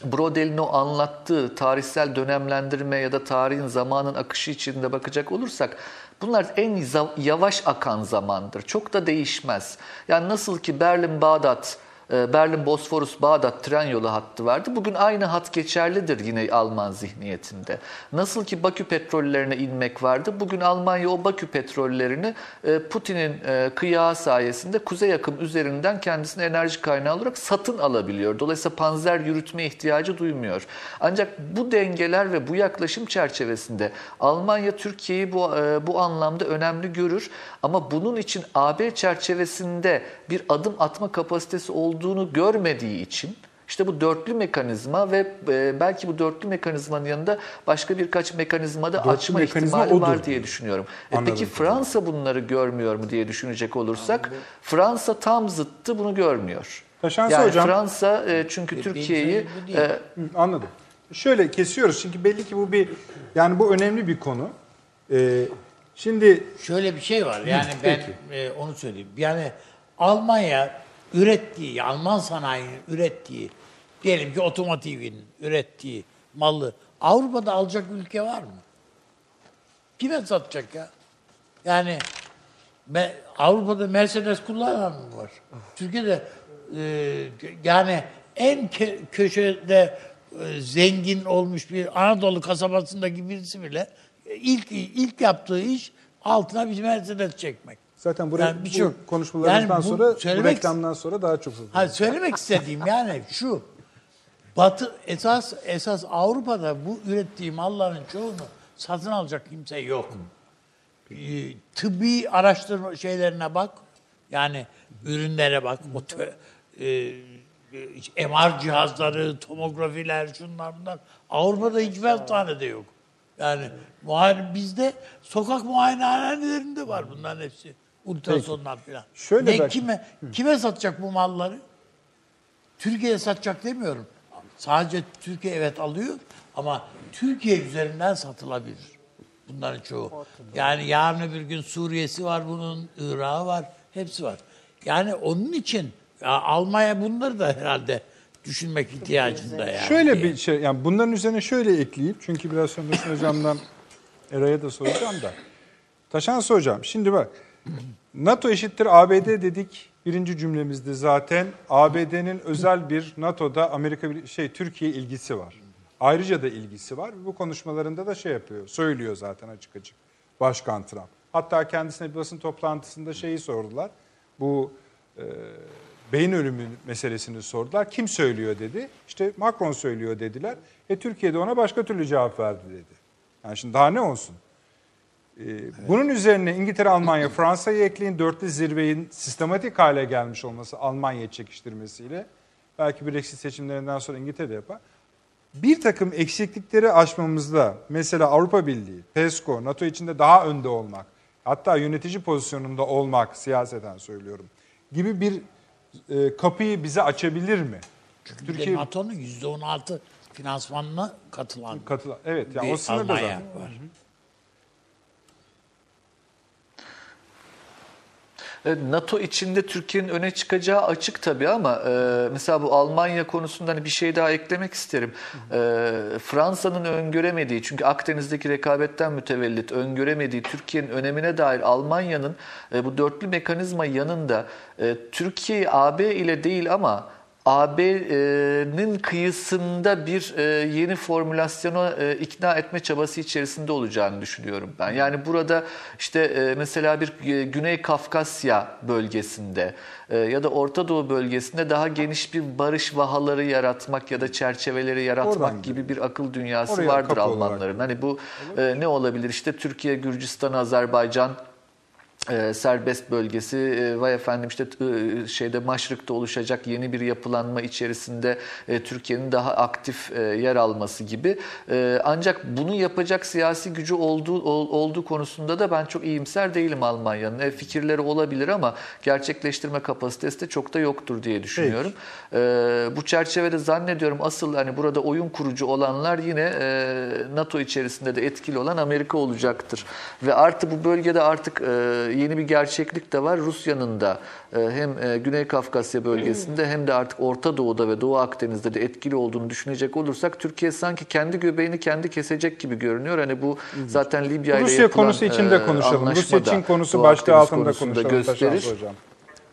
Brodel'in o anlattığı tarihsel dönemlendirme ya da tarihin zamanın akışı içinde bakacak olursak bunlar en yavaş akan zamandır. Çok da değişmez. Yani nasıl ki Berlin-Bağdat Berlin-Bosforus-Bağdat tren yolu hattı vardı. Bugün aynı hat geçerlidir yine Alman zihniyetinde. Nasıl ki Bakü petrollerine inmek vardı. Bugün Almanya o Bakü petrollerini e, Putin'in e, kıyağı sayesinde kuzey akım üzerinden kendisine enerji kaynağı olarak satın alabiliyor. Dolayısıyla panzer yürütme ihtiyacı duymuyor. Ancak bu dengeler ve bu yaklaşım çerçevesinde Almanya Türkiye'yi bu e, bu anlamda önemli görür. Ama bunun için AB çerçevesinde bir adım atma kapasitesi olduğunu görmediği için işte bu dörtlü mekanizma ve e, belki bu dörtlü mekanizmanın yanında başka birkaç mekanizma da Dörtlü açma mekanizma ihtimali odur var diye düşünüyorum. E Anladım. peki Fransa bunları görmüyor mu diye düşünecek olursak Fransa tam zıttı bunu görmüyor. Taşansı Yani hocam. Fransa e, çünkü Türkiye'yi bu değil. e, Anladım. Şöyle kesiyoruz çünkü belli ki bu bir yani bu önemli bir konu. Ee, şimdi Şöyle bir şey var. Yani ben peki. e, onu söyleyeyim. Yani Almanya ürettiği, Alman sanayinin ürettiği, diyelim ki otomotivin ürettiği malı Avrupa'da alacak ülke var mı? Kime satacak ya? Yani me- Avrupa'da Mercedes kullanan mı var? Türkiye'de e, yani en kö- köşede e, zengin olmuş bir Anadolu kasabasındaki birisi bile ilk ilk yaptığı iş altına bir Mercedes çekmek. zaten buraya Yani bu birçok- konuşmalarımızdan yani bu sonra bu reklamdan sonra daha çok hızlı. Ha söylemek istediğim yani şu. Batı esas esas Avrupa'da bu ürettiği malların çoğunu satın alacak kimse yok. Ee, tıbbi araştırma şeylerine bak. Yani ürünlere bak. O tö- e, MR cihazları, tomografiler, şunlar bunlar. Avrupa'da hiçbir hastanede yok. Yani muayene, bizde sokak muayenehanelerinde var bunların hepsi. Ultrasonlar falan. Şöyle ne, belki- kime, kime satacak bu malları? Türkiye'ye satacak demiyorum. Sadece Türkiye evet alıyor ama Türkiye üzerinden satılabilir. Bunların çoğu. Yani yarın öbür gün Suriye'si var bunun, Irak'ı var, hepsi var. Yani onun için ya Almanya bunları da herhalde düşünmek ihtiyacında yani. Şöyle bir şey yani bunların üzerine şöyle ekleyeyim çünkü biraz sonra Dursun hocamdan Eray'a da soracağım da. Taşansı hocam şimdi bak NATO eşittir ABD dedik birinci cümlemizde zaten ABD'nin özel bir NATO'da Amerika bir- şey Türkiye ilgisi var. Ayrıca da ilgisi var. Bu konuşmalarında da şey yapıyor, söylüyor zaten açık açık Başkan Trump. Hatta kendisine bir basın toplantısında şeyi sordular. Bu e, beyin ölümü meselesini sordular. Kim söylüyor dedi. İşte Macron söylüyor dediler. E Türkiye'de ona başka türlü cevap verdi dedi. Yani şimdi daha ne olsun? Ee, Bunun üzerine İngiltere, Almanya, Fransa'yı ekleyin. Dörtlü zirvenin sistematik hale gelmiş olması Almanya çekiştirmesiyle. Belki Brexit seçimlerinden sonra İngiltere de yapar. Bir takım eksiklikleri aşmamızda mesela Avrupa Birliği, PESCO, NATO içinde daha önde olmak, hatta yönetici pozisyonunda olmak siyaseten söylüyorum gibi bir e, kapıyı bize açabilir mi? Türkiye Türkiye NATO'nun %16 finansmanına katılan katılan evet yani o sınırda zaten. var. Evet, NATO içinde Türkiye'nin öne çıkacağı açık tabii ama e, mesela bu Almanya konusunda hani bir şey daha eklemek isterim. E, Fransa'nın öngöremediği çünkü Akdeniz'deki rekabetten mütevellit öngöremediği Türkiye'nin önemine dair Almanya'nın e, bu dörtlü mekanizma yanında e, Türkiye'yi AB ile değil ama AB'nin kıyısında bir e, yeni formülasyona e, ikna etme çabası içerisinde olacağını düşünüyorum ben. Yani burada işte e, mesela bir Güney Kafkasya bölgesinde ya da Orta Doğu bölgesinde daha geniş bir barış vahaları yaratmak ya da çerçeveleri yaratmak Oradan gibi bir akıl dünyası Oraya vardır kapı olarak. Almanların. Hani bu ne olabilir? İşte Türkiye, Gürcistan, Azerbaycan e, serbest bölgesi e, vay efendim işte e, şeyde Maşrık'ta oluşacak yeni bir yapılanma içerisinde e, Türkiye'nin daha aktif e, yer alması gibi. E, ancak bunu yapacak siyasi gücü olduğu ol- olduğu konusunda da ben çok iyimser değilim Almanya'nın. E, fikirleri olabilir ama gerçekleştirme kapasitesi de çok da yoktur diye düşünüyorum. E, bu çerçevede zannediyorum asıl hani burada oyun kurucu olanlar yine e, NATO içerisinde de etkili olan Amerika olacaktır. Ve artı bu bölgede artık e, yeni bir gerçeklik de var. Rusya'nın da e, hem e, Güney Kafkasya bölgesinde hem de artık Orta Doğu'da ve Doğu Akdeniz'de de etkili olduğunu düşünecek olursak Türkiye sanki kendi göbeğini kendi kesecek gibi görünüyor. Hani bu zaten Libya ile Rusya konusu için de e, konuşalım. Rusya Çin konusu başlığı altında konuşalım gösterir. Hocam.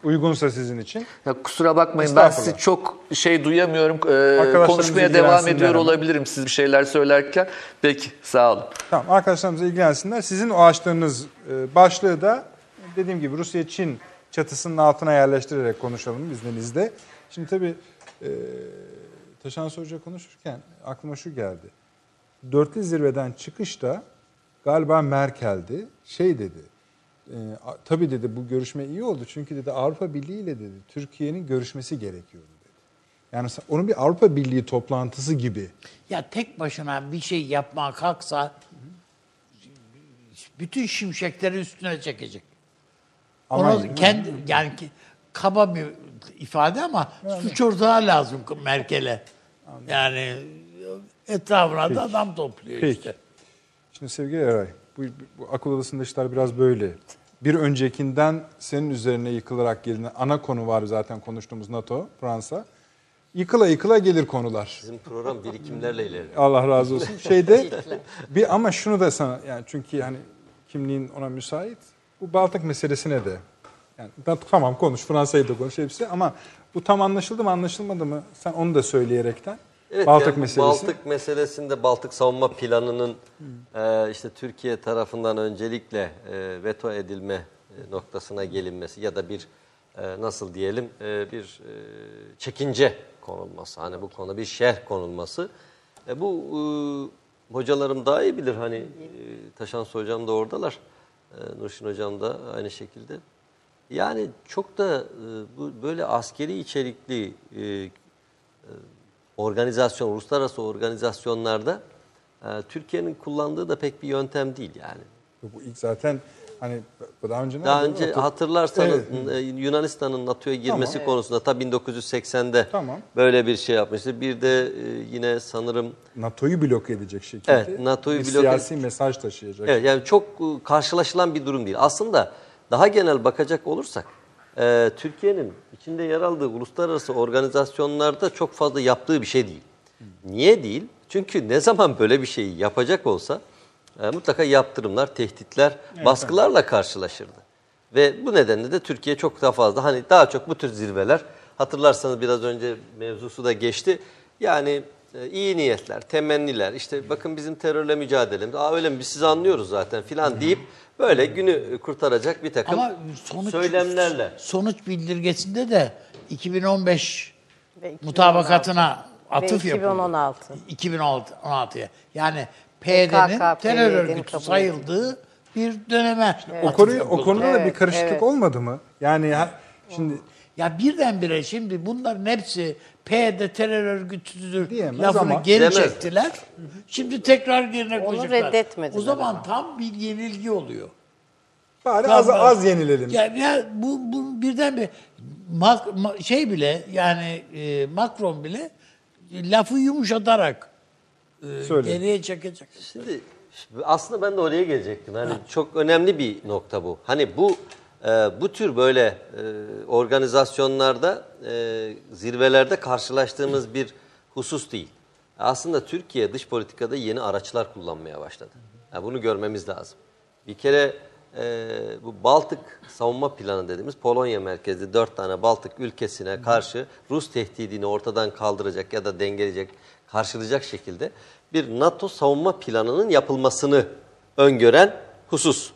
Uygunsa sizin için. Ya kusura bakmayın ben sizi çok şey duyamıyorum. Ee, konuşmaya devam ediyor ama. olabilirim siz bir şeyler söylerken. Peki sağ olun. Tamam arkadaşlarımız ilgilensinler. Sizin o açtığınız başlığı da dediğim gibi Rusya-Çin çatısının altına yerleştirerek konuşalım izninizle. Şimdi tabii e, Taşansı Hoca konuşurken aklıma şu geldi. Dörtlü zirveden çıkışta galiba Merkel'di. Şey dedi. E, tabii dedi bu görüşme iyi oldu. Çünkü dedi Avrupa Birliği ile dedi Türkiye'nin görüşmesi gerekiyordu dedi. Yani onun bir Avrupa Birliği toplantısı gibi. Ya tek başına bir şey yapmaya kalksa bütün şimşekleri üstüne çekecek. Ama Onu kendi yani ki- kaba bir ifade ama suç ortağı lazım Merkel'e. Yani etrafına da adam topluyor Peki. işte. Şimdi sevgili Eray, bu, bu akıl odasında işler biraz böyle. Bir öncekinden senin üzerine yıkılarak gelinen ana konu var zaten konuştuğumuz NATO, Fransa. Yıkıla yıkıla gelir konular. Bizim program birikimlerle ilerliyor. Allah razı olsun. Şeyde bir ama şunu da sana yani çünkü hani kimliğin ona müsait. Bu Baltık meselesine de yani tamam konuş Fransa'yı da konuş hepsi ama bu tam anlaşıldı mı anlaşılmadı mı? Sen onu da söyleyerekten. Evet, Baltık yani meselesi. Baltık meselesinde Baltık savunma planının e, işte Türkiye tarafından öncelikle e, veto edilme e, noktasına gelinmesi ya da bir e, nasıl diyelim e, bir e, çekince konulması. Hani bu konuda bir şerh konulması. E, bu e, hocalarım daha iyi bilir. Hani e, Taşans hocam da oradalar. E, Nurşin hocam da aynı şekilde. Yani çok da e, bu böyle askeri içerikli e, organizasyon, uluslararası organizasyonlarda e, Türkiye'nin kullandığı da pek bir yöntem değil yani. Bu ilk zaten hani daha önce ne Daha önce Hatır- hatırlarsanız Evet. e, Yunanistan'ın NATO'ya girmesi Tamam. konusunda ta 1980'de Tamam. böyle bir şey yapmıştı. Bir de e, yine sanırım NATO'yu bloke edecek şekilde. Evet, NATO'yu bir bloke- siyasi mesaj taşıyacak. Evet yani çok e, karşılaşılan bir durum değil. Aslında daha genel bakacak olursak e, Türkiye'nin içinde yer aldığı uluslararası organizasyonlarda çok fazla yaptığı bir şey değil. Niye değil? Çünkü ne zaman böyle bir şeyi yapacak olsa e, mutlaka yaptırımlar, tehditler, baskılarla karşılaşırdı. Ve bu nedenle de Türkiye çok daha fazla hani daha çok bu tür zirveler hatırlarsanız biraz önce mevzusu da geçti. Yani e, iyi niyetler, temenniler işte bakın bizim terörle mücadelemiz. Aa öyle mi biz sizi anlıyoruz zaten filan deyip böyle günü kurtaracak bir takım Ama sonuç söylemlerle. sonuç bildirgesinde de 2015 Ve 2016. mutabakatına atıf yapıldı. 2016. 2016'ya. Yani PYD'nin terör örgütü sayıldığı bir döneme O atıf konuyu o konuda da bir Evet, karışıklık evet. olmadı mı? Yani ha- şimdi Ya birdenbire şimdi bunların hepsi PYD terör örgütüdür Diyemez lafını ama- geri Demez. çektiler. Şimdi tekrar yerine Onu koyacaklar. reddetmediler O zaman ama. tam bir yenilgi oluyor. bari az Tamam. az yenilelim. Ya, ya bu, bu birden bir mak, ma- şey bile yani e, Macron bile lafı yumuşatarak Söyle. geriye çekecek. Şimdi aslında ben de oraya gelecektim. Hani çok önemli bir nokta bu. Hani bu e, bu tür böyle e, organizasyonlarda e, zirvelerde karşılaştığımız bir husus değil. Aslında Türkiye dış politikada yeni araçlar kullanmaya başladı. Yani bunu görmemiz lazım. Bir kere e, bu Baltık savunma planı dediğimiz Polonya merkezli dört tane Baltık ülkesine karşı Rus tehdidini ortadan kaldıracak ya da dengeleyecek, karşılayacak şekilde bir NATO savunma planının yapılmasını öngören husus.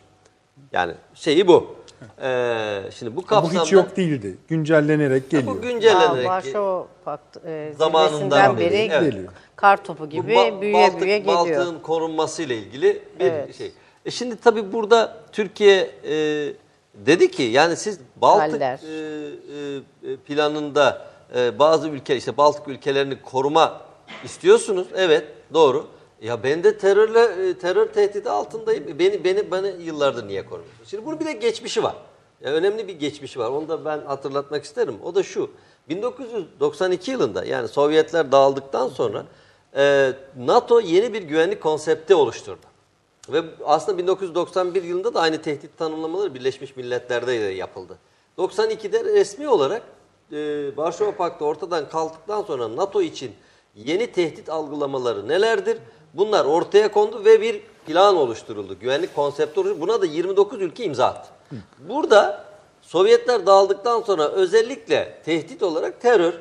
Yani şeyi bu. Ee, şimdi bu bu kapsamda hiç yok değildi. Güncellenerek bu geliyor. Aa, güncellenerek Varşova Paktı e, Zamanından beri, beri evet. Geliyor. kar topu Bu gibi Ba- büyüye Baltık, büyüye geliyor. Baltık'ın korunması ile ilgili bir Evet. şey. E şimdi tabii burada Türkiye e, dedi ki yani siz Baltık Galler. e, e, planında e, bazı ülke işte Baltık ülkelerini koruma istiyorsunuz. Evet doğru. Ya ben de terörle e, terör tehdidi altındayım. Beni beni beni yıllardır niye korumuyorsunuz? Şimdi bunun bir de geçmişi var. Ya önemli bir geçmişi var. Onu da ben hatırlatmak isterim. O da şu. 1992 yılında yani Sovyetler dağıldıktan sonra e, NATO yeni bir güvenlik konsepti oluşturdu. Ve aslında 1991 yılında da aynı tehdit tanımlamaları Birleşmiş Milletler'de de yapıldı. 92'de resmi olarak e, Varşova Paktı ortadan kalktıktan sonra NATO için yeni tehdit algılamaları nelerdir? Bunlar ortaya kondu ve bir plan oluşturuldu. Güvenlik konsepti oluşturuldu. Buna da 29 ülke imza attı. Burada Sovyetler dağıldıktan sonra özellikle tehdit olarak terör,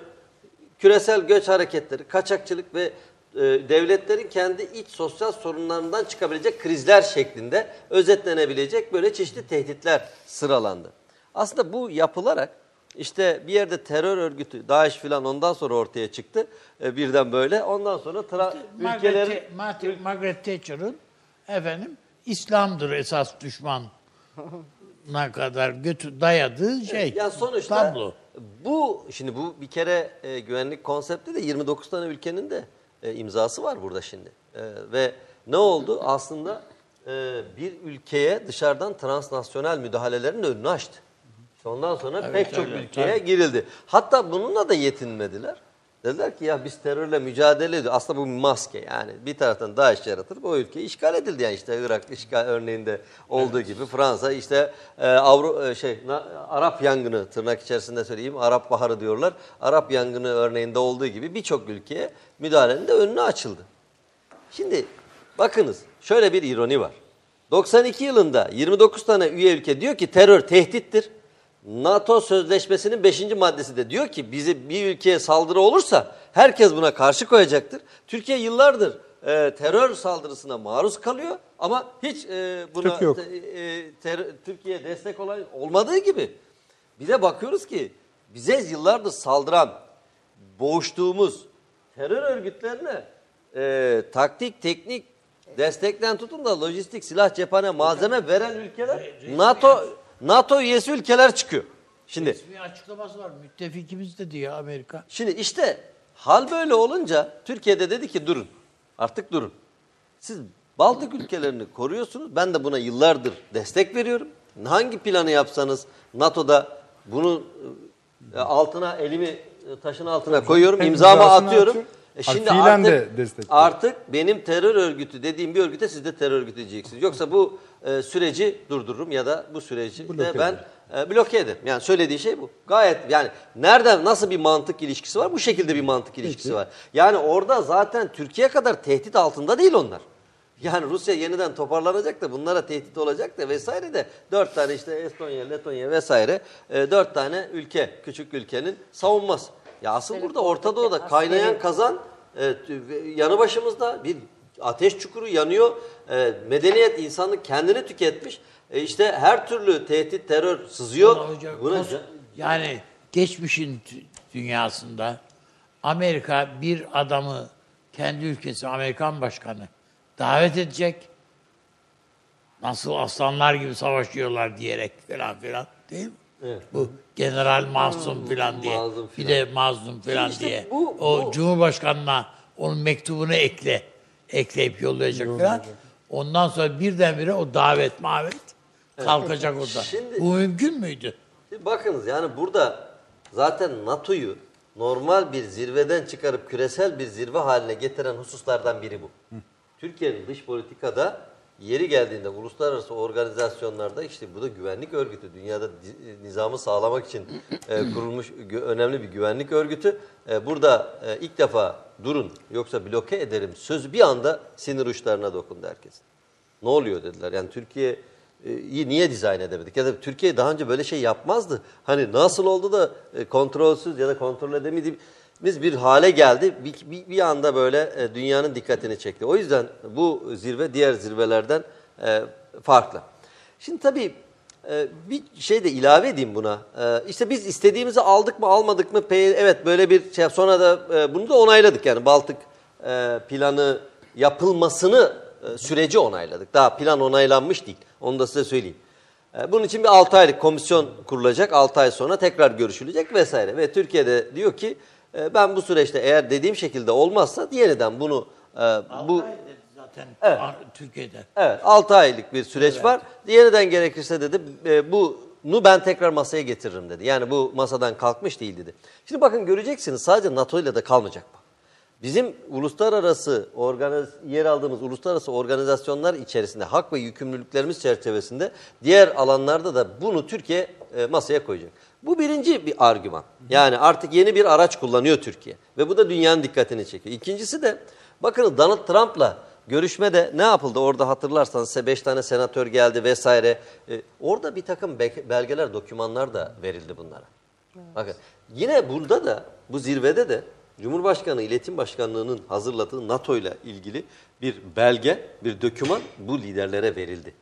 küresel göç hareketleri, kaçakçılık ve e, devletlerin kendi iç sosyal sorunlarından çıkabilecek krizler şeklinde özetlenebilecek böyle çeşitli tehditler sıralandı. Aslında bu yapılarak işte bir yerde terör örgütü, DAEŞ filan ondan sonra ortaya çıktı e, birden böyle. Ondan sonra tra- ülkelerin... Margaret, Margaret, Margaret Thatcher'ın efendim İslam'dır esas düşman ne kadar götü dayadığı şey. Yani sonuçta tablo. bu şimdi bu bir kere e, güvenlik konsepti de 29 tane ülkenin de e, imzası var burada şimdi. E, ve ne oldu? Aslında e, bir ülkeye dışarıdan transnasyonel müdahalelerin önünü açtı. İşte ondan sonra Evet, pek çok ülkeye tabii. girildi. Hatta bununla da yetinmediler. Dediler ki ya biz terörle mücadele ediyoruz. Aslında bu bir maske yani. Bir taraftan DAEŞ yaratılıp o ülke işgal edildi yani işte Irak işgal örneğinde olduğu gibi Fransa işte e, Avru e, şey na- Arap yangını tırnak içerisinde söyleyeyim Arap Baharı diyorlar. Arap yangını örneğinde olduğu gibi birçok ülkeye müdahalenin de önüne açıldı. Şimdi bakınız şöyle bir ironi var. 92 yılında 29 tane üye ülke diyor ki terör tehdittir. NATO sözleşmesinin 5. maddesi de diyor ki bizi bir ülkeye saldırı olursa herkes buna karşı koyacaktır. Türkiye yıllardır e, terör saldırısına maruz kalıyor ama hiç e, buna te- e, ter- Türkiye destek olan olmadığı gibi bir de bakıyoruz ki bize yıllardır saldıran boğuştuğumuz terör örgütlerine e, taktik, teknik destekten tutun da lojistik, silah, cephane, malzeme veren ülkeler NATO NATO üyesi ülkeler çıkıyor. Şimdi Resmi açıklaması var. Müttefikimiz de diyor Amerika. şimdi işte hal böyle olunca Türkiye'de dedi ki durun. Artık durun. Siz Baltık ülkelerini koruyorsunuz. Ben de buna yıllardır destek veriyorum. Hangi planı yapsanız NATO'da bunu e, altına elimi e, taşın altına koyuyorum, imzamı atıyorum. atıyor, E şimdi fiilen de artık, destekliyor. artık benim terör örgütü dediğim bir örgüte siz de terör örgütü diyeceksiniz. Yoksa bu e, süreci durdururum ya da bu süreci Bloke de ben e, bloke ederim. Yani söylediği şey bu. Gayet yani nereden nasıl bir mantık ilişkisi var? Bu şekilde bir mantık ilişkisi var. Yani orada zaten Türkiye kadar tehdit altında değil onlar. Yani Rusya yeniden toparlanacak da bunlara tehdit olacak da vesaire de dört tane işte Estonya, Letonya vesaire e, dört tane ülke, küçük ülkenin savunmaz. Ya asıl burada Orta Doğu'da kaynayan kazan e, yanı başımızda bir ateş çukuru yanıyor. E, medeniyet insanlık kendini tüketmiş. E, işte her türlü tehdit, terör sızıyor. Hocam, Buna kos- yani geçmişin dü- dünyasında Amerika bir adamı kendi ülkesi Amerikan başkanı davet edecek. Nasıl aslanlar gibi savaşıyorlar diyerek falan filan değil mi? Evet. Bu General Masum filan diye. Mazlum Bir filan. de Mazlum filan İşte diye. bu- o bu- Cumhurbaşkanına onun mektubunu ekle. Ekleyip yollayacak filan. Ondan sonra birdenbire o davet mavet kalkacak orada. Şimdi- Bu mümkün müydü? Şimdi bakınız yani burada zaten NATO'yu normal bir zirveden çıkarıp küresel bir zirve haline getiren hususlardan biri bu. Türkiye'nin dış politikada yeri geldiğinde uluslararası organizasyonlarda işte bu da güvenlik örgütü. Dünyada nizamı sağlamak için e, kurulmuş önemli bir güvenlik örgütü. E, burada e, ilk defa durun yoksa bloke ederim sözü bir anda sinir uçlarına dokundu herkes. Ne oluyor dediler. Yani Türkiye iyi niye dizayn edemedik? Ya da Türkiye daha önce böyle şey yapmazdı. Hani nasıl oldu da kontrolsüz ya da kontrol edemediğimiz bir hale geldi. Bir, bir, bir anda böyle e, dünyanın dikkatini çekti. O yüzden bu zirve diğer zirvelerden e, farklı. Şimdi tabii e, bir şey de ilave edeyim buna. E, işte biz istediğimizi aldık mı almadık mı? Evet böyle bir şey. Sonra da e, bunu da onayladık yani Baltık e, planı yapılmasını e, süreci onayladık. Daha plan onaylanmış değil. Onu da size söyleyeyim. E, Bunun için bir 6 aylık komisyon kurulacak. 6 ay sonra tekrar görüşülecek vesaire. Ve Türkiye'de diyor ki e, ben bu süreçte eğer dediğim şekilde olmazsa yeniden bunu e, bu zaten Evet. Türkiye'de. Evet 6 aylık bir süreç var. Yeniden gerekirse dedi e, bunu ben tekrar masaya getiririm dedi. Yani bu masadan kalkmış değil dedi. Şimdi bakın göreceksiniz sadece NATO ile de kalmayacak bu. Bizim uluslararası organiz, yer aldığımız uluslararası organizasyonlar içerisinde hak ve yükümlülüklerimiz çerçevesinde diğer alanlarda da bunu Türkiye e, masaya koyacak. Bu birinci bir argüman. Yani artık yeni bir araç kullanıyor Türkiye ve bu da dünyanın dikkatini çekiyor. İkincisi de bakın Donald Trump'la görüşmede ne yapıldı orada hatırlarsanız size 5 tane senatör geldi vesaire. E, orada bir takım be- belgeler, dokümanlar da verildi bunlara. Bakın yine burada da bu zirvede de Cumhurbaşkanı İletim Başkanlığı'nın hazırladığı NATO ile ilgili bir belge, bir doküman bu liderlere verildi.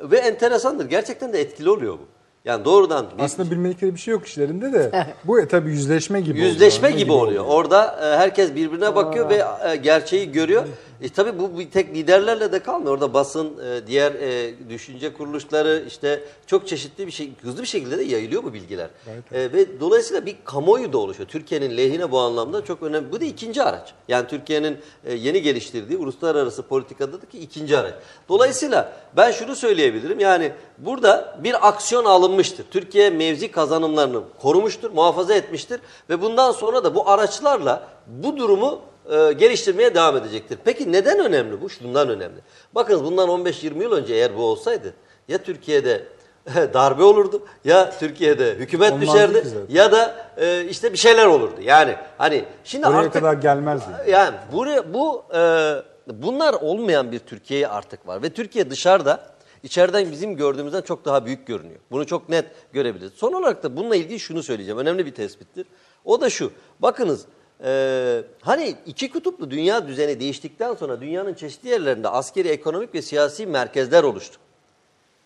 Ve enteresandır. Gerçekten de etkili oluyor bu. Yani doğrudan bir Aslında bilmedikleri bir şey yok işlerinde de bu e, tabii yüzleşme gibi oluyor. yüzleşme Ne gibi oluyor. Orada e, herkes birbirine bakıyor ve e, gerçeği görüyor. E tabii bu bir tek liderlerle de kalmıyor. Orada basın, e, diğer e, düşünce kuruluşları işte çok çeşitli bir şey, hızlı bir şekilde de yayılıyor bu bilgiler. E, ve dolayısıyla bir kamuoyu da oluşuyor. Türkiye'nin lehine bu anlamda çok önemli. Bu da ikinci araç. Yani Türkiye'nin e, yeni geliştirdiği uluslararası politikadaki ikinci araç. Dolayısıyla ben şunu söyleyebilirim. Yani burada bir aksiyon alınmıştır. Türkiye mevzi kazanımlarını korumuştur, muhafaza etmiştir ve bundan sonra da bu araçlarla bu durumu e, geliştirmeye devam edecektir. Peki neden önemli bu? Şundan önemli. Bakınız bundan 15-20 yıl önce eğer bu olsaydı ya Türkiye'de darbe olurdu ya Türkiye'de hükümet Olmazdı düşerdi ya da e, işte bir şeyler olurdu. Yani hani şimdi Oraya artık kadar gelmezdi. yani buraya bu e, bunlar olmayan bir Türkiye artık var ve Türkiye dışarıda içeriden bizim gördüğümüzden çok daha büyük görünüyor. Bunu çok net görebiliriz. Son olarak da bununla ilgili şunu söyleyeceğim. Önemli bir tespittir. O da şu. Bakınız e, hani iki kutuplu dünya düzeni değiştikten sonra dünyanın çeşitli yerlerinde askeri, ekonomik ve siyasi merkezler oluştu.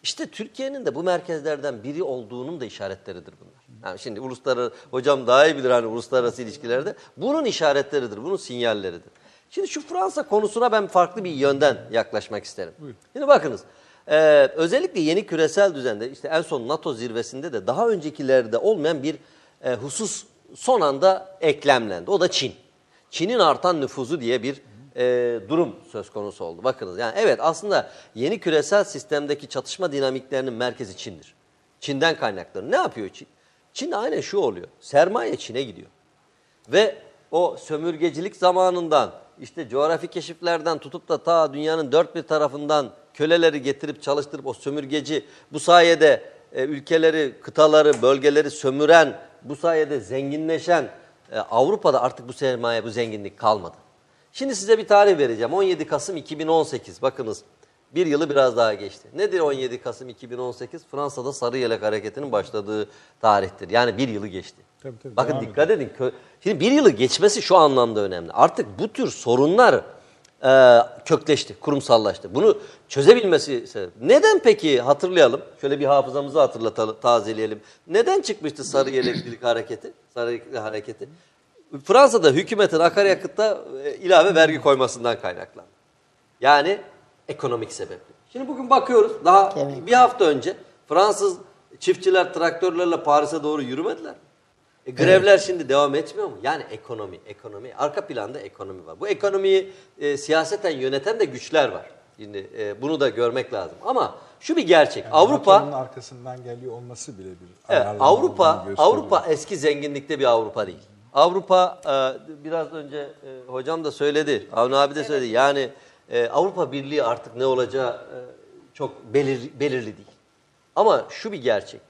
İşte Türkiye'nin de bu merkezlerden biri olduğunun da işaretleridir bunlar. Yani şimdi uluslararası, hocam daha iyi bilir hani uluslararası ilişkilerde. Bunun işaretleridir, bunun sinyalleridir. Şimdi şu Fransa konusuna ben farklı bir yönden yaklaşmak isterim. Şimdi bakınız, e, özellikle yeni küresel düzende işte en son NATO zirvesinde de daha öncekilerde olmayan bir e, husus son anda eklemlendi. O da Çin. Çin'in artan nüfuzu diye bir e, durum söz konusu oldu. Bakınız yani evet aslında yeni küresel sistemdeki çatışma dinamiklerinin merkezi Çin'dir. Çin'den kaynaklanır. Ne yapıyor Çin? Çin aynen şu oluyor. Sermaye Çin'e gidiyor. Ve o sömürgecilik zamanından işte coğrafi keşiflerden tutup da ta dünyanın dört bir tarafından köleleri getirip çalıştırıp o sömürgeci bu sayede e, ülkeleri, kıtaları, bölgeleri sömüren, bu sayede zenginleşen e, Avrupa'da artık bu sermaye, bu zenginlik kalmadı. Şimdi size bir tarih vereceğim. 17 Kasım 2018. Bakınız bir yılı biraz daha geçti. Nedir 17 Kasım 2018? Fransa'da Sarı Yelek Hareketi'nin başladığı tarihtir. Yani bir yılı geçti. Tabii, tabii, Bakın dikkat edin. Şimdi bir yılı geçmesi şu anlamda önemli. Artık bu tür sorunlar e, kökleşti, kurumsallaştı. Bunu çözebilmesi sebep. Neden peki hatırlayalım. Şöyle bir hafızamızı hatırlatalım, tazeleyelim. Neden çıkmıştı Sarı Yeleklilik Hareketi? Sarı Yeleklilik Hareketi. Fransa'da hükümetin akaryakıtta e, ilave vergi koymasından kaynaklandı. Yani ekonomik sebeple. Şimdi bugün bakıyoruz daha bir hafta önce Fransız çiftçiler traktörlerle Paris'e doğru yürümediler. E, grevler şimdi devam etmiyor mu? Yani ekonomi, ekonomi. Arka planda ekonomi var. Bu ekonomiyi e, siyaseten yöneten de güçler var. Şimdi e, bunu da görmek lazım. Ama şu bir gerçek. Avrupa NATO'nun arkasından geliyor olması bile bir Evet, Avrupa. Avrupa eski zenginlikte bir Avrupa değil. Avrupa e, biraz önce e, hocam da söyledi, Avni abi de söyledi. Yani e, Avrupa Birliği artık ne olacağı e, çok belir, belirli değil. Ama şu bir gerçek.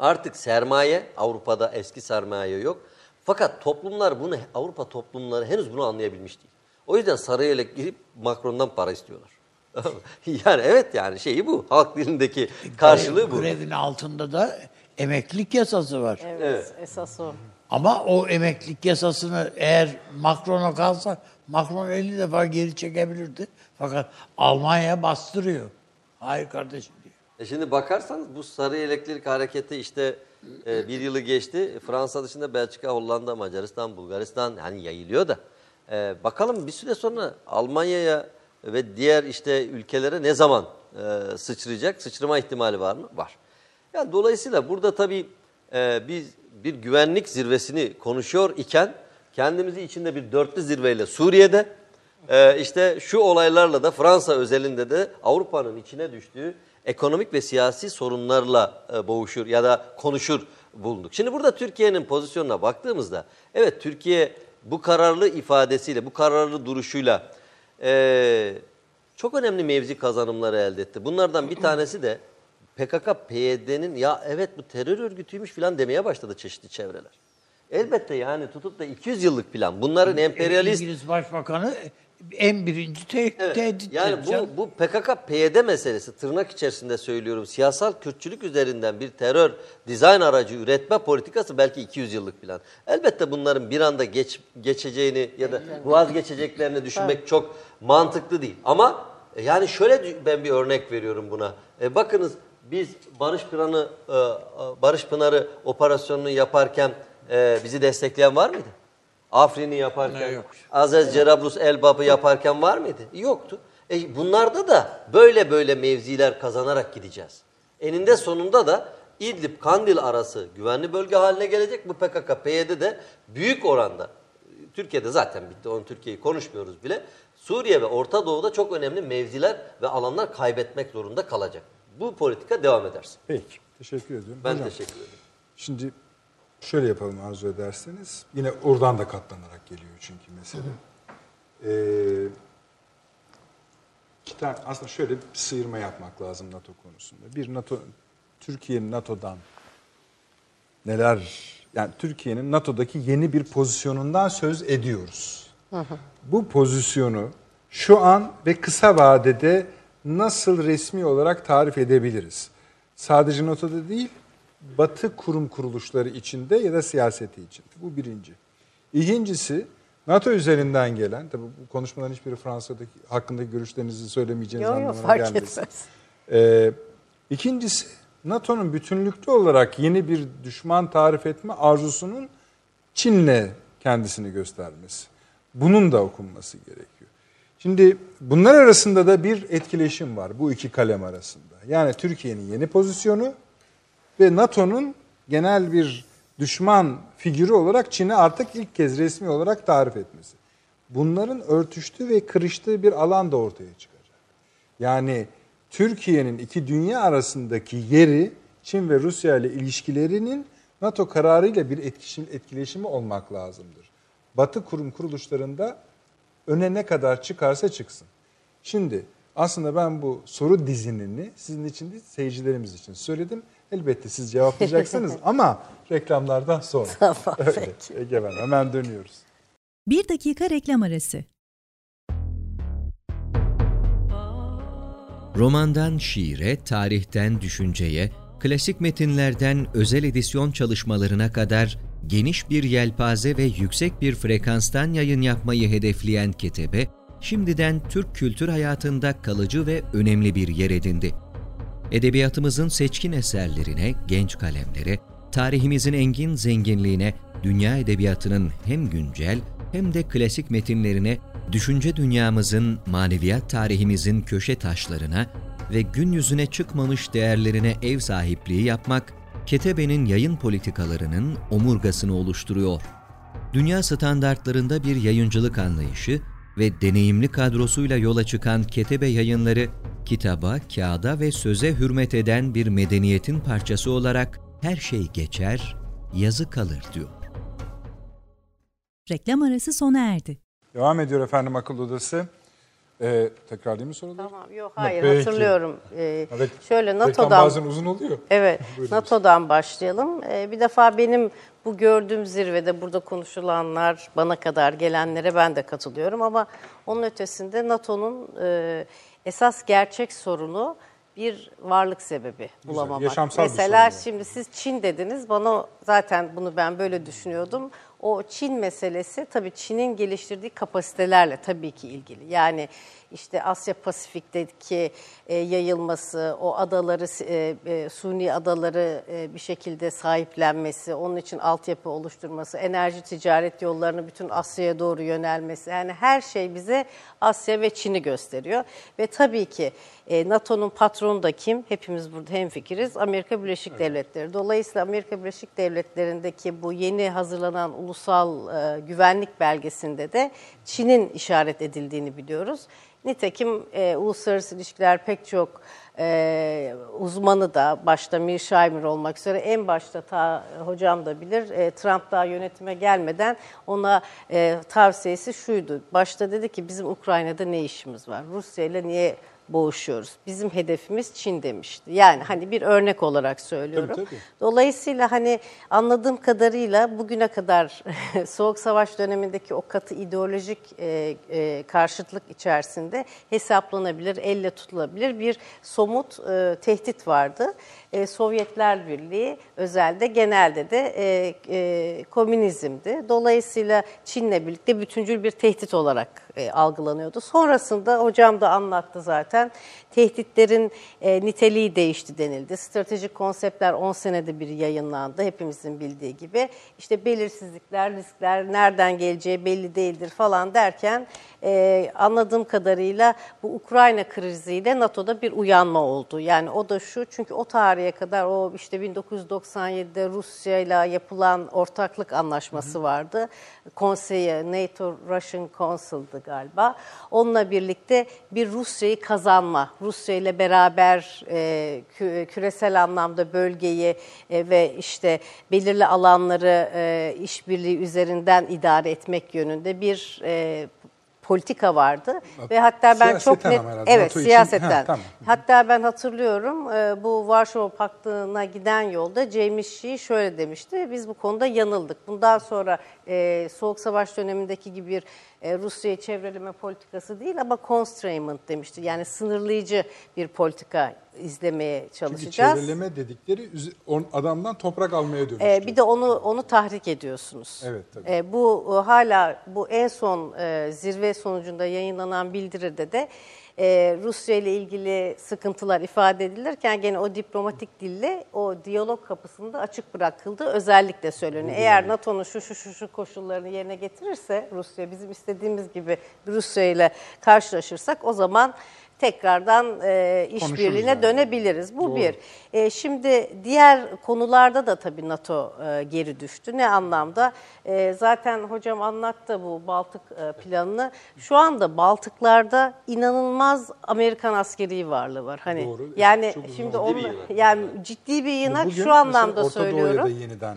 Artık sermaye Avrupa'da eski sermaye yok. Fakat toplumlar bunu Avrupa toplumları henüz bunu anlayabilmiş değil. O yüzden sarayla girip Macron'dan para istiyorlar. yani evet yani şeyi bu. Halk dilindeki karşılığı bu. Grevin altında da emeklilik yasası var. Evet, Evet. esas o. Ama o emeklilik yasasını eğer Macron'a kalsa Macron 50 defa geri çekebilirdi. Fakat Almanya bastırıyor. Hayır kardeşim. E şimdi bakarsanız bu sarı elektrik hareketi işte e, bir yılı geçti. Fransa dışında Belçika, Hollanda, Macaristan, Bulgaristan hani yayılıyor da. E, bakalım bir süre sonra Almanya'ya ve diğer işte ülkelere ne zaman e, sıçrayacak? Sıçrama ihtimali var mı? Var. Yani dolayısıyla burada tabii e, biz bir güvenlik zirvesini konuşuyor iken kendimizi içinde bir dörtlü zirveyle Suriye'de ee, işte şu olaylarla da Fransa özelinde de Avrupa'nın içine düştüğü ekonomik ve siyasi sorunlarla e, boğuşur ya da konuşur bulunduk. Şimdi burada Türkiye'nin pozisyonuna baktığımızda evet Türkiye bu kararlı ifadesiyle, bu kararlı duruşuyla e, çok önemli mevzi kazanımları elde etti. Bunlardan bir tanesi de PKK-PYD'nin ya evet bu terör örgütüymüş falan demeye başladı çeşitli çevreler. Elbette yani tutup da 200 yıllık plan bunların emperyalist İngiliz Başbakanı en birinci te- Evet, tehdit yani bu, bu PKK-PYD meselesi tırnak içerisinde söylüyorum siyasal Kürtçülük üzerinden bir terör dizayn aracı üretme politikası belki 200 yıllık plan. Elbette bunların bir anda geç, geçeceğini ya da vazgeçeceklerini düşünmek çok mantıklı değil. Ama e, yani şöyle ben bir örnek veriyorum buna. E, bakınız biz Barış Pınarı, e, Barış Pınarı operasyonunu yaparken e, bizi destekleyen var mıydı? Afrin'i yaparken. Aziz Cerablus Elbap'ı yaparken var mıydı? Yoktu. E bunlarda da böyle böyle mevziler kazanarak gideceğiz. Eninde sonunda da İdlib Kandil arası güvenli bölge haline gelecek. Bu PKK PYD de büyük oranda Türkiye'de zaten bitti. Onu Türkiye'yi konuşmuyoruz bile. Suriye ve Orta Doğu'da çok önemli mevziler ve alanlar kaybetmek zorunda kalacak. Bu politika devam ederse. Peki. Teşekkür ediyorum. Ben Hocam, teşekkür ederim. Şimdi şöyle yapalım arzu ederseniz. Yine oradan da katlanarak geliyor çünkü mesele. Ee, iki tane, aslında şöyle bir sıyırma yapmak lazım NATO konusunda. Bir NATO, Türkiye'nin NATO'dan neler, yani Türkiye'nin NATO'daki yeni bir pozisyonundan söz ediyoruz. Bu pozisyonu şu an ve kısa vadede nasıl resmi olarak tarif edebiliriz? Sadece NATO'da değil, Batı kurum kuruluşları içinde ya da siyaseti içinde. Bu birinci. İkincisi, NATO üzerinden gelen, tabii bu konuşmaların hiçbiri Fransa'daki hakkındaki görüşlerinizi söylemeyeceğiniz Yok yok anlamına fark gelmesin. etmez. Ee, ikincisi NATO'nun bütünlüklü olarak yeni bir düşman tarif etme arzusunun Çin'le kendisini göstermesi. Bunun da okunması gerekiyor. Şimdi bunlar arasında da bir etkileşim var bu iki kalem arasında. Yani Türkiye'nin yeni pozisyonu ve NATO'nun genel bir düşman figürü olarak Çin'i artık ilk kez resmi olarak tarif etmesi. Bunların örtüştüğü ve kırıştığı bir alan da ortaya çıkacak. Yani Türkiye'nin iki dünya arasındaki yeri Çin ve Rusya ile ilişkilerinin NATO kararıyla bir etkileşim, etkileşimi olmak lazımdır. Batı kurum kuruluşlarında öne ne kadar çıkarsa çıksın. Şimdi aslında ben bu soru dizinini sizin için değil seyircilerimiz için söyledim. Elbette siz cevaplayacaksınız ama reklamlardan sonra. Tamam, Öyle. Egemen hemen dönüyoruz. Bir dakika reklam arası. Romandan şiire, tarihten düşünceye, klasik metinlerden özel edisyon çalışmalarına kadar geniş bir yelpaze ve yüksek bir frekanstan yayın yapmayı hedefleyen Ketebe, şimdiden Türk kültür hayatında kalıcı ve önemli bir yer edindi. Edebiyatımızın seçkin eserlerine, genç kalemlere, tarihimizin engin zenginliğine, dünya edebiyatının hem güncel hem de klasik metinlerine, düşünce dünyamızın, maneviyat tarihimizin köşe taşlarına ve gün yüzüne çıkmamış değerlerine ev sahipliği yapmak, Ketebe'nin yayın politikalarının omurgasını oluşturuyor. Dünya standartlarında bir yayıncılık anlayışı ve deneyimli kadrosuyla yola çıkan Ketebe yayınları, kitaba, kağıda ve söze hürmet eden bir medeniyetin parçası olarak her şey geçer, yazı kalır diyor. Reklam arası sona erdi. Devam ediyor efendim akıl odası. Ee, tekrarlayayım mı soruları? Tamam yok hayır Peki. hatırlıyorum. Ee, Evet, şöyle NATO'dan bazen uzun oluyor. Evet. NATO'dan başlayalım. Ee, bir defa benim bu gördüğüm zirvede burada konuşulanlar, bana kadar gelenlere ben de katılıyorum ama onun ötesinde NATO'nun e, esas gerçek sorunu bir varlık sebebi bulamamak. yaşamsal bir Mesela sorun. şimdi siz Çin dediniz, bana zaten bunu ben böyle düşünüyordum. O Çin meselesi tabii Çin'in geliştirdiği kapasitelerle tabii ki ilgili. Yani işte Asya Pasifik'teki e, yayılması, o adaları, e, e, suni adaları e, bir şekilde sahiplenmesi, onun için altyapı oluşturması, enerji ticaret yollarını bütün Asya'ya doğru yönelmesi. Yani her şey bize Asya ve Çin'i gösteriyor. Ve tabii ki e, NATO'nun patronu da kim? Hepimiz burada hemfikiriz. Amerika Birleşik Devletleri. Dolayısıyla Amerika Birleşik Devletleri'ndeki bu yeni hazırlanan ulusal e, güvenlik belgesinde de Çin'in işaret edildiğini biliyoruz. Nitekim e, uluslararası ilişkiler pek çok e, uzmanı da başta Mearsheimer olmak üzere en başta ta hocam da bilir e, Trump daha yönetime gelmeden ona e, tavsiyesi şuydu. Başta dedi ki bizim Ukrayna'da ne işimiz var? Rusya ile niye boğuşuyoruz? Bizim hedefimiz Çin demişti. Yani hani bir örnek olarak söylüyorum. Tabii, tabii. Dolayısıyla hani anladığım kadarıyla bugüne kadar Soğuk Savaş dönemindeki o katı ideolojik e, e, karşıtlık içerisinde hesaplanabilir, elle tutulabilir bir somut e, tehdit vardı. E, Sovyetler Birliği özelde genelde de e, e, komünizmdi. Dolayısıyla Çin'le birlikte bütüncül bir tehdit olarak e, algılanıyordu. Sonrasında hocam da anlattı zaten. Tehditlerin e, niteliği değişti denildi. Stratejik konseptler 10 senede bir yayınlandı hepimizin bildiği gibi. İşte belirsizlikler, riskler, nereden geleceği belli değildir falan derken e, anladığım kadarıyla bu Ukrayna kriziyle NATO'da bir uyanma oldu. Yani o da şu çünkü o tarihe kadar o işte 1997'de Rusya ile yapılan ortaklık anlaşması vardı. Konseyi NATO Russian Council'dı galiba. Onunla birlikte bir Rusya'yı kazanma, Rusya ile beraber e, kü- küresel anlamda bölgeyi e, ve işte belirli alanları e, işbirliği üzerinden idare etmek yönünde bir e, politika vardı ve hatta ben çok net herhalde, evet NATO için. siyasetten. Ha, tamam. Hatta ben hatırlıyorum e, bu Varşova Paktı'na giden yolda James Shee şöyle demişti. Biz bu konuda yanıldık. Bundan sonra e, Soğuk Savaş dönemindeki gibi bir e, Rusya'yı çevreleme politikası değil ama constrainment demişti. Yani sınırlayıcı bir politika izlemeye Çünkü çalışacağız. çevreleme dedikleri adamdan toprak almaya dönüştü. Ee, bir de onu onu tahrik ediyorsunuz. Evet, tabii. Ee, bu e, hala bu en son e, zirve sonucunda yayınlanan bildiride de e, Rusya ile ilgili sıkıntılar ifade edilirken gene o diplomatik dille o diyalog kapısında açık bırakıldığı özellikle söyleniyor. Eğer NATO'nun şu şu şu şu koşullarını yerine getirirse Rusya bizim istediğimiz gibi Rusya ile karşılaşırsak o zaman tekrardan e, işbirliğine yani. dönebiliriz. Bu bir. E, şimdi diğer konularda da tabii NATO e, geri düştü. Ne anlamda? E, zaten hocam anlattı bu Baltık e, planını. Şu anda Baltıklarda inanılmaz Amerikan askeri varlığı var. Hani Doğru. yani Çok şimdi onu yani ciddi bir yığınak Bugün şu anlamda Orta söylüyorum. Doğu'ya da yeniden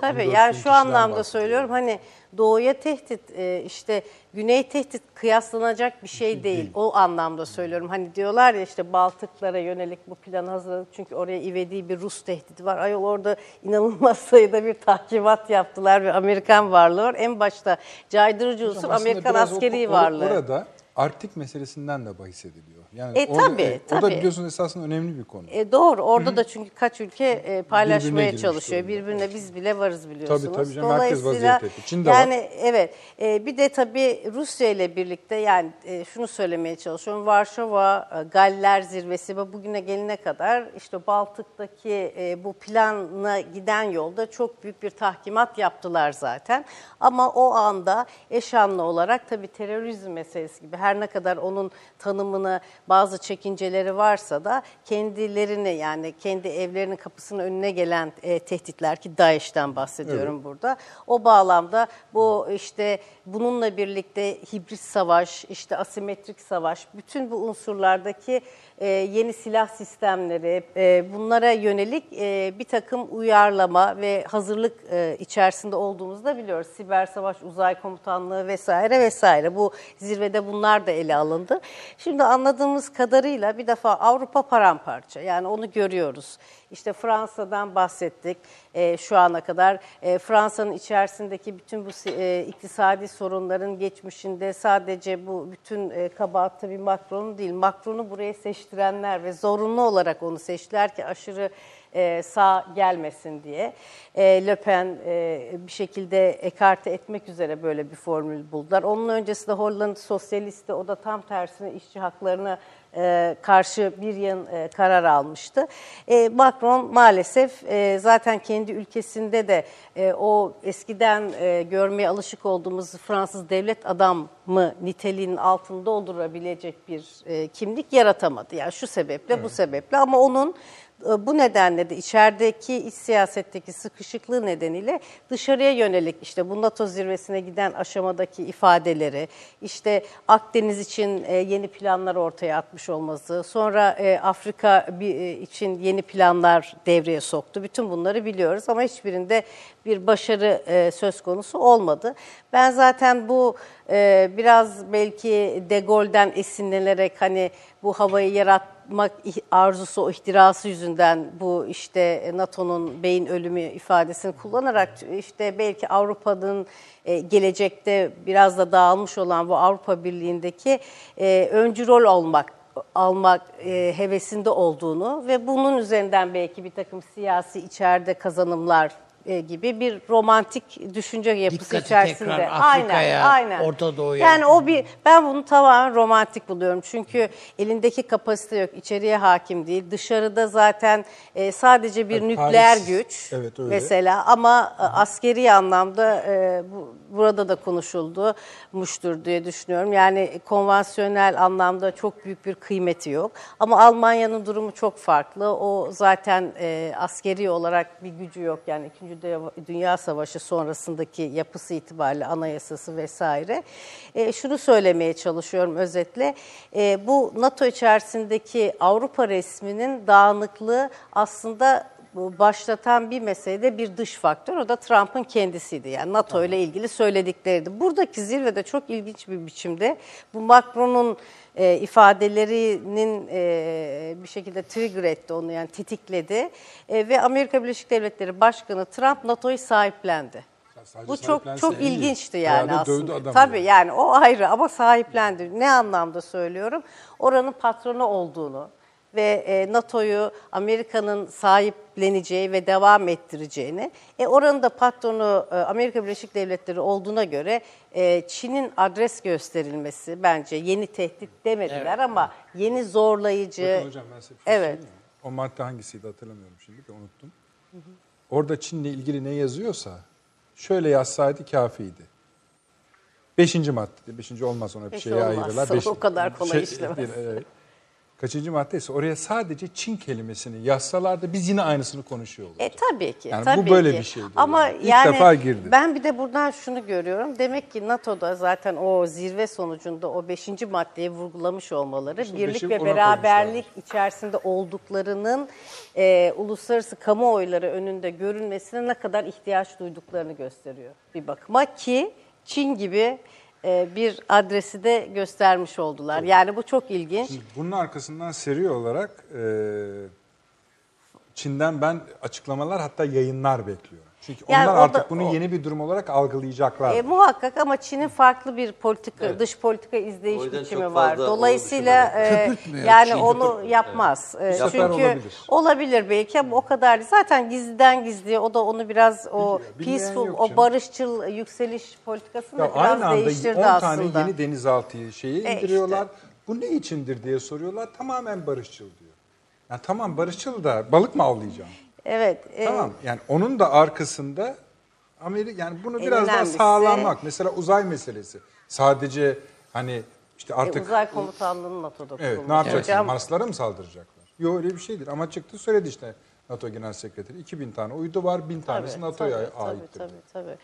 Tabii 14 yani şu anlamda bahsediyor. söylüyorum hani doğuya tehdit e, işte güney tehdit kıyaslanacak bir şey değil. O anlamda söylüyorum. Hani diyorlar ya işte Baltıklara yönelik bu planı hazırladık çünkü oraya ivedi bir Rus tehdidi var. Ayol orada inanılmaz sayıda bir tahkimat yaptılar ve Amerikan varlığı var. En başta caydırıcı unsur Amerikan o- askeri or- varlığı. Orada Arktik meselesinden de bahis ediliyor. Yani E, orada- tabii, O da tabii. biliyorsun esasında önemli bir konu. E doğru. Orada da çünkü kaç ülke e, paylaşmaya çalışıyor. durumda. Birbirine biz bile varız biliyorsunuz. Tabii, tabii canım, herkes Dolayısıyla vaziyette. Çin'de var. yani evet. E, bir de tabii Rusya ile birlikte yani e, şunu söylemeye çalışıyorum. Varşova e, Galler zirvesi ve bugüne gelene kadar işte Baltık'taki e, bu plana giden yolda çok büyük bir tahkimat yaptılar zaten. Ama o anda eşanlı olarak tabii terörizm meselesi gibi her ne kadar onun tanımını bazı çekinceleri varsa da kendilerini yani kendi evlerinin kapısının önüne gelen e, tehditler ki DAEŞ'ten bahsediyorum burada. O bağlamda bu işte bununla birlikte hibrit savaş, işte asimetrik savaş, bütün bu unsurlardaki e, yeni silah sistemleri, e, bunlara yönelik e, bir takım uyarlama ve hazırlık e, içerisinde olduğumuzu da biliyoruz. Siber savaş, uzay komutanlığı vesaire vesaire. Bu zirvede bunlar da ele alındı. Şimdi anladığımız kadarıyla bir defa Avrupa paramparça. Yani onu görüyoruz. İşte Fransa'dan bahsettik e, şu ana kadar. E, Fransa'nın içerisindeki bütün bu e, iktisadi sorunların geçmişinde sadece bu bütün e, kabahat tabii Macron'un değil. Macron'u buraya seçtirenler ve zorunlu olarak onu seçtiler ki aşırı e, sağ gelmesin diye. E, Le Pen e, bir şekilde ekarte etmek üzere böyle bir formül buldular. Onun öncesinde Hollanda sosyalisti o da tam tersine işçi haklarına e, karşı bir yıl e, karar almıştı. E, Macron maalesef e, zaten kendi ülkesinde de e, o eskiden e, görmeye alışık olduğumuz Fransız devlet adamı niteliğinin altını doldurabilecek bir e, kimlik yaratamadı. Yani şu sebeple bu sebeple ama onun bu nedenle de içerideki iç siyasetteki sıkışıklığı nedeniyle dışarıya yönelik işte bu NATO zirvesine giden aşamadaki ifadeleri, işte Akdeniz için e, yeni planlar ortaya atmış olması, sonra e, Afrika e, için yeni planlar devreye soktu. Bütün bunları biliyoruz ama hiçbirinde bir başarı e, söz konusu olmadı. Ben zaten bu e, biraz belki De Gaulle'den esinlenerek hani bu havayı yaratmak arzusu, o ihtirası yüzünden bu işte NATO'nun beyin ölümü ifadesini kullanarak işte belki Avrupa'nın e, gelecekte biraz da dağılmış olan bu Avrupa Birliği'ndeki e, öncü rol olmak almak e, hevesinde olduğunu ve bunun üzerinden belki bir takım siyasi içeride kazanımlar e, gibi bir romantik düşünce yapısı Dikkati içerisinde. tekrar Afrika'ya, Orta Doğu'ya. Yani o bir ben bunu tamamen romantik buluyorum. Çünkü elindeki kapasite yok, içeriye hakim değil. Dışarıda zaten e, sadece bir Evet, nükleer Paris, güç evet, öyle. mesela ama e, askeri anlamda e, bu, burada da konuşulmuştur diye düşünüyorum. Yani konvansiyonel anlamda çok büyük bir kıymeti yok. Ama Almanya'nın durumu çok farklı. O zaten e, askeri olarak bir gücü yok. Yani 2. Dünya Savaşı sonrasındaki yapısı itibariyle anayasası vesaire. E, şunu söylemeye çalışıyorum özetle. E, bu NATO içerisindeki Avrupa resminin dağınıklığı aslında başlatan bir mesele de bir dış faktör. O da Trump'ın kendisiydi. Yani NATO ile ilgili söyledikleriydi. Buradaki zirvede çok ilginç bir biçimde bu Macron'un e, ifadelerinin e, bir şekilde trigger etti onu yani tetikledi. E, ve Amerika Birleşik Devletleri Başkanı Trump NATO'yu sahiplendi. sadece Bu çok çok ilginçti yani aslında. Tabii yani. yani o ayrı ama sahiplendi. Ne anlamda söylüyorum? Oranın patronu olduğunu ve e, NATO'yu Amerika'nın sahipleneceği ve devam ettireceğini, e, oranın da patronu e, Amerika Birleşik Devletleri olduğuna göre e, Çin'in adres gösterilmesi bence yeni tehdit demediler ama yeni zorlayıcı. Bakın hocam ben size şey Evet. O madde hangisiydi hatırlamıyorum şimdi de unuttum. Orada Çin'le ilgili ne yazıyorsa şöyle yazsaydı kafiydi. Beşinci madde. Beşinci olmaz ona bir Beş şeye olmaz. ayırırlar. O kadar kolay işlemez. bir- evet. Kaçıncı madde ise oraya sadece Çin kelimesini yazsalardı biz yine aynısını konuşuyor olurduk. E tabii ki. Yani bu tabii böyle ki. bir şeydi Ama yani. yani, İlk defa girdi. ben bir de buradan şunu görüyorum. Demek ki NATO'da zaten o zirve sonucunda o beşinci maddeyi vurgulamış olmaları İşte birlik ve beraberlik içerisinde olduklarının e, uluslararası kamuoyları önünde görünmesine ne kadar ihtiyaç duyduklarını gösteriyor bir bakıma ki Çin gibi bir adresi de göstermiş oldular. Yani bu çok ilginç. Şimdi bunun arkasından seri olarak e, Çin'den ben açıklamalar hatta yayınlar bekliyorum. Çünkü Yani onlar o da- artık bunu o- yeni bir durum olarak algılayacaklar. E, muhakkak ama Çin'in farklı bir politika, Evet. dış politika izleyiş biçimi var. Dolayısıyla e, yani Çin. onu yapmaz. E, sefer çünkü olabilir. olabilir belki ama o kadar. Zaten gizliden gizliye o da onu biraz o bilmeyen peaceful, o barışçıl yükseliş politikasını Ya da biraz aynı anda değiştirdi 10 aslında. tane yeni denizaltı şeyi E, indiriyorlar. Bu ne içindir diye soruyorlar. Tamamen barışçıl diyor. Ya tamam barışçıl da balık mı avlayacağım? Evet. e, Tamam. Yani onun da arkasında Amerika yani bunu biraz daha sağlamak. Mesela uzay meselesi. Sadece hani işte e, artık uzay komutanlığının NATO'da Evet, ne yapacaksınız? Hocam, Marslara mı saldıracaklar? Yok öyle bir şeydir. Ama çıktı söyledi işte NATO Genel Sekreteri. 2000 tane uydu var, 1000 tanesi NATO'ya aittir. Tabii tabii. tabii.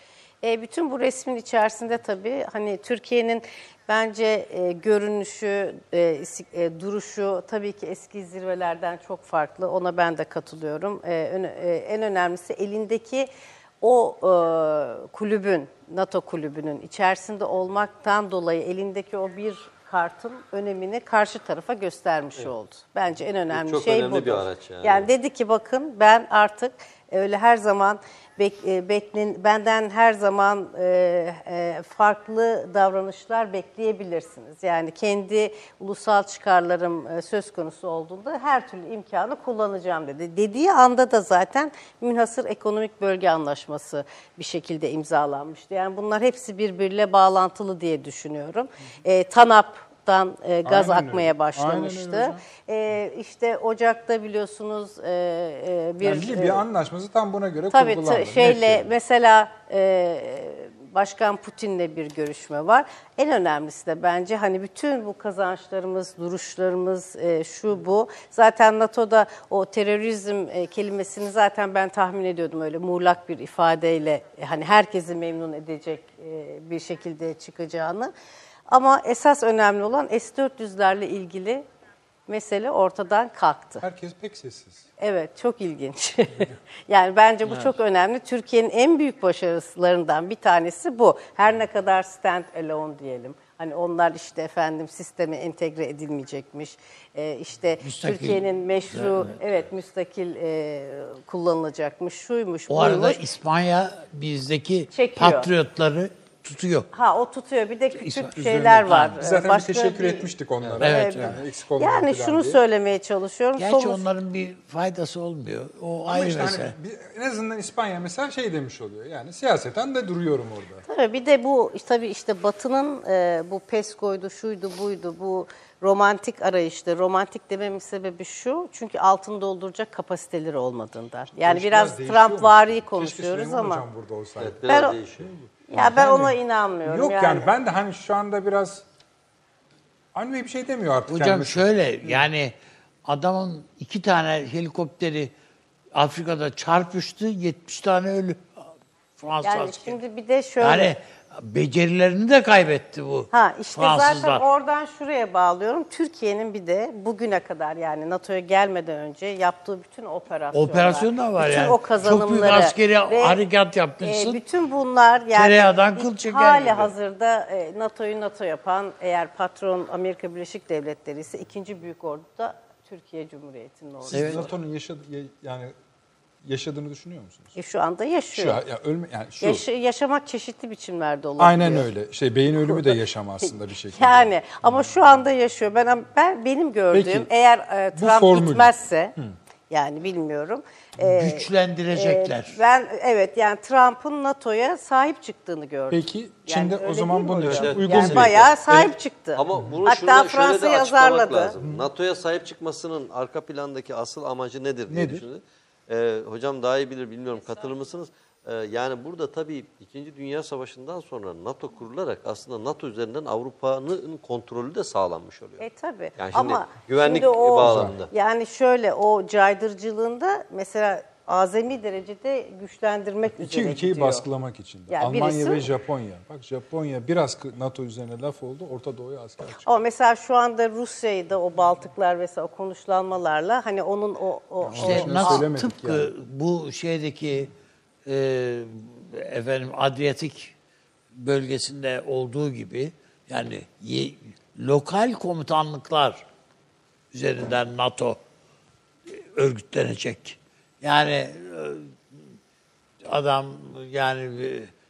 E, bütün bu resmin içerisinde tabii hani Türkiye'nin bence e, görünüşü, e, e, duruşu tabii ki eski zirvelerden çok farklı. Ona ben de katılıyorum. E, ön- e, en önemlisi elindeki o e, kulübün, NATO kulübünün içerisinde olmaktan dolayı elindeki o bir kartın önemini karşı tarafa göstermiş oldu. Bence en önemli çok şey önemli budur. bir araç yani. yani dedi ki bakın ben artık öyle her zaman e, beklen, benden her zaman e, e, farklı davranışlar bekleyebilirsiniz. Yani kendi ulusal çıkarlarım e, söz konusu olduğunda her türlü imkanı kullanacağım dedi. Dediği anda da zaten münhasır ekonomik bölge anlaşması bir şekilde imzalanmıştı. Yani bunlar hepsi birbiriyle bağlantılı diye düşünüyorum. E, TANAP'tan e, gaz Aynen akmaya öyle başlamıştı. Ee, işte Ocak'ta biliyorsunuz e, e, bir Yani Libya e, anlaşması tam buna göre tabii kurgulandı. t- Net şeyle yani. mesela e, Başkan Putin'le bir görüşme var. En önemlisi de bence hani bütün bu kazançlarımız, duruşlarımız e, şu bu. Zaten NATO'da o terörizm e, kelimesini zaten ben tahmin ediyordum öyle muğlak bir ifadeyle e, hani herkesi memnun edecek e, bir şekilde çıkacağını. Ama esas önemli olan S-400'lerle ilgili mesele ortadan kalktı. Herkes pek sessiz. Evet, çok ilginç. yani bence bu çok önemli. Türkiye'nin en büyük başarılarından bir tanesi bu. Her ne kadar stand alone diyelim. Hani onlar işte efendim sisteme entegre edilmeyecekmiş. Ee, işte. Türkiye'nin meşru, evet, müstakil e, kullanılacakmış, şuymuş, O arada buymuş. İspanya bizdeki Çekiyor. patriotları tutuyor. Ha o tutuyor. Bir de küçük İsmail- şeyler var. Biz zaten Başka bir teşekkür bir- etmiştik onlara. Evet. Yani eksik Yani şunu diye. söylemeye çalışıyorum. Gerçi Somut- onların bir faydası olmuyor. O Ama ayrı işte hani mesele. bir- en azından İspanya mesela şey demiş oluyor. Yani siyaseten de duruyorum orada. Tabii bir de bu tabii işte Batı'nın e, bu PESCO'ydu, şuydu, buydu, bu romantik arayışta, romantik dememin sebebi şu, çünkü altını dolduracak kapasiteleri olmadığından. Yani İşler biraz Trump vari Keşke konuşuyoruz Süleyman ama Hocam burada olsaydı. Evet, Ben değişiyor. Ya ben Yani- ona inanmıyorum. Yok yani. ben de hani şu anda biraz Bey bir şey demiyor artık. Hocam kendisi. şöyle yani adamın iki tane helikopteri Afrika'da çarpıştı 70 tane ölü Fransız yani askeri. şimdi bir de şöyle. Yani becerilerini de kaybetti bu Ha işte Fransızlar. zaten oradan şuraya bağlıyorum. Türkiye'nin bir de bugüne kadar yani NATO'ya gelmeden önce yaptığı bütün operasyonlar. Operasyon da var bütün yani. o Çok büyük kazanımları. askeri ve, harekat yapmışsın. e, bütün bunlar yani Tereyağdan kıl çeker hali gibi. hazırda e, NATO'yu NATO yapan eğer patron Amerika Birleşik Devletleri ise ikinci büyük ordu da Türkiye Cumhuriyeti'nin ordusu. Siz NATO'nun yaşadı, ya- yani yaşadığını düşünüyor musunuz? E, şu anda Şu, yaşıyor. ya ölme yani şu. Yaşa- yaşamak çeşitli biçimlerde olabiliyor. Aynen öyle. Şey beyin ölümü de yaşam aslında bir şekilde. Yani ama şu anda yaşıyor. Ben ben benim gördüğüm Peki, eğer e, bu Trump formül- gitmezse yani bilmiyorum. e, Güçlendirecekler. e, ben evet yani Trump'ın NATO'ya sahip çıktığını gördüm. Peki Çin'de öyle o zaman mi bunun hocam? için Evet, uygun yani bir bayağı sahip çıktı. Ama bunu Hatta şurada, şöyle de Fransa'yı açıklamak azarladı. lazım. NATO'ya sahip çıkmasının arka plandaki asıl amacı nedir diye Nedir? düşündüm. Ee, hocam daha iyi bilir bilmiyorum katılır mısınız? Ee, yani burada tabii 2. Dünya Savaşı'ndan sonra NATO kurularak aslında NATO üzerinden Avrupa'nın kontrolü de sağlanmış oluyor. E tabii. Yani şimdi Ama güvenlik şimdi o, bağlamında. Yani şöyle o caydırıcılığında mesela azami derecede güçlendirmek İki üzere ülkeyi gidiyor. baskılamak için. Yani Almanya birisi- ve Japonya. Bak Japonya biraz NATO üzerine laf oldu. Orta Doğu'ya asker çıktı. Ama mesela şu anda Rusya'yı da o Baltıklar vesaire o konuşlanmalarla hani onun o o, İşte o- nasıl tıpkı yani. bu şeydeki e, efendim Adriyatik bölgesinde olduğu gibi yani ye- lokal komutanlıklar üzerinden NATO örgütlenecek. Yani e, adam yani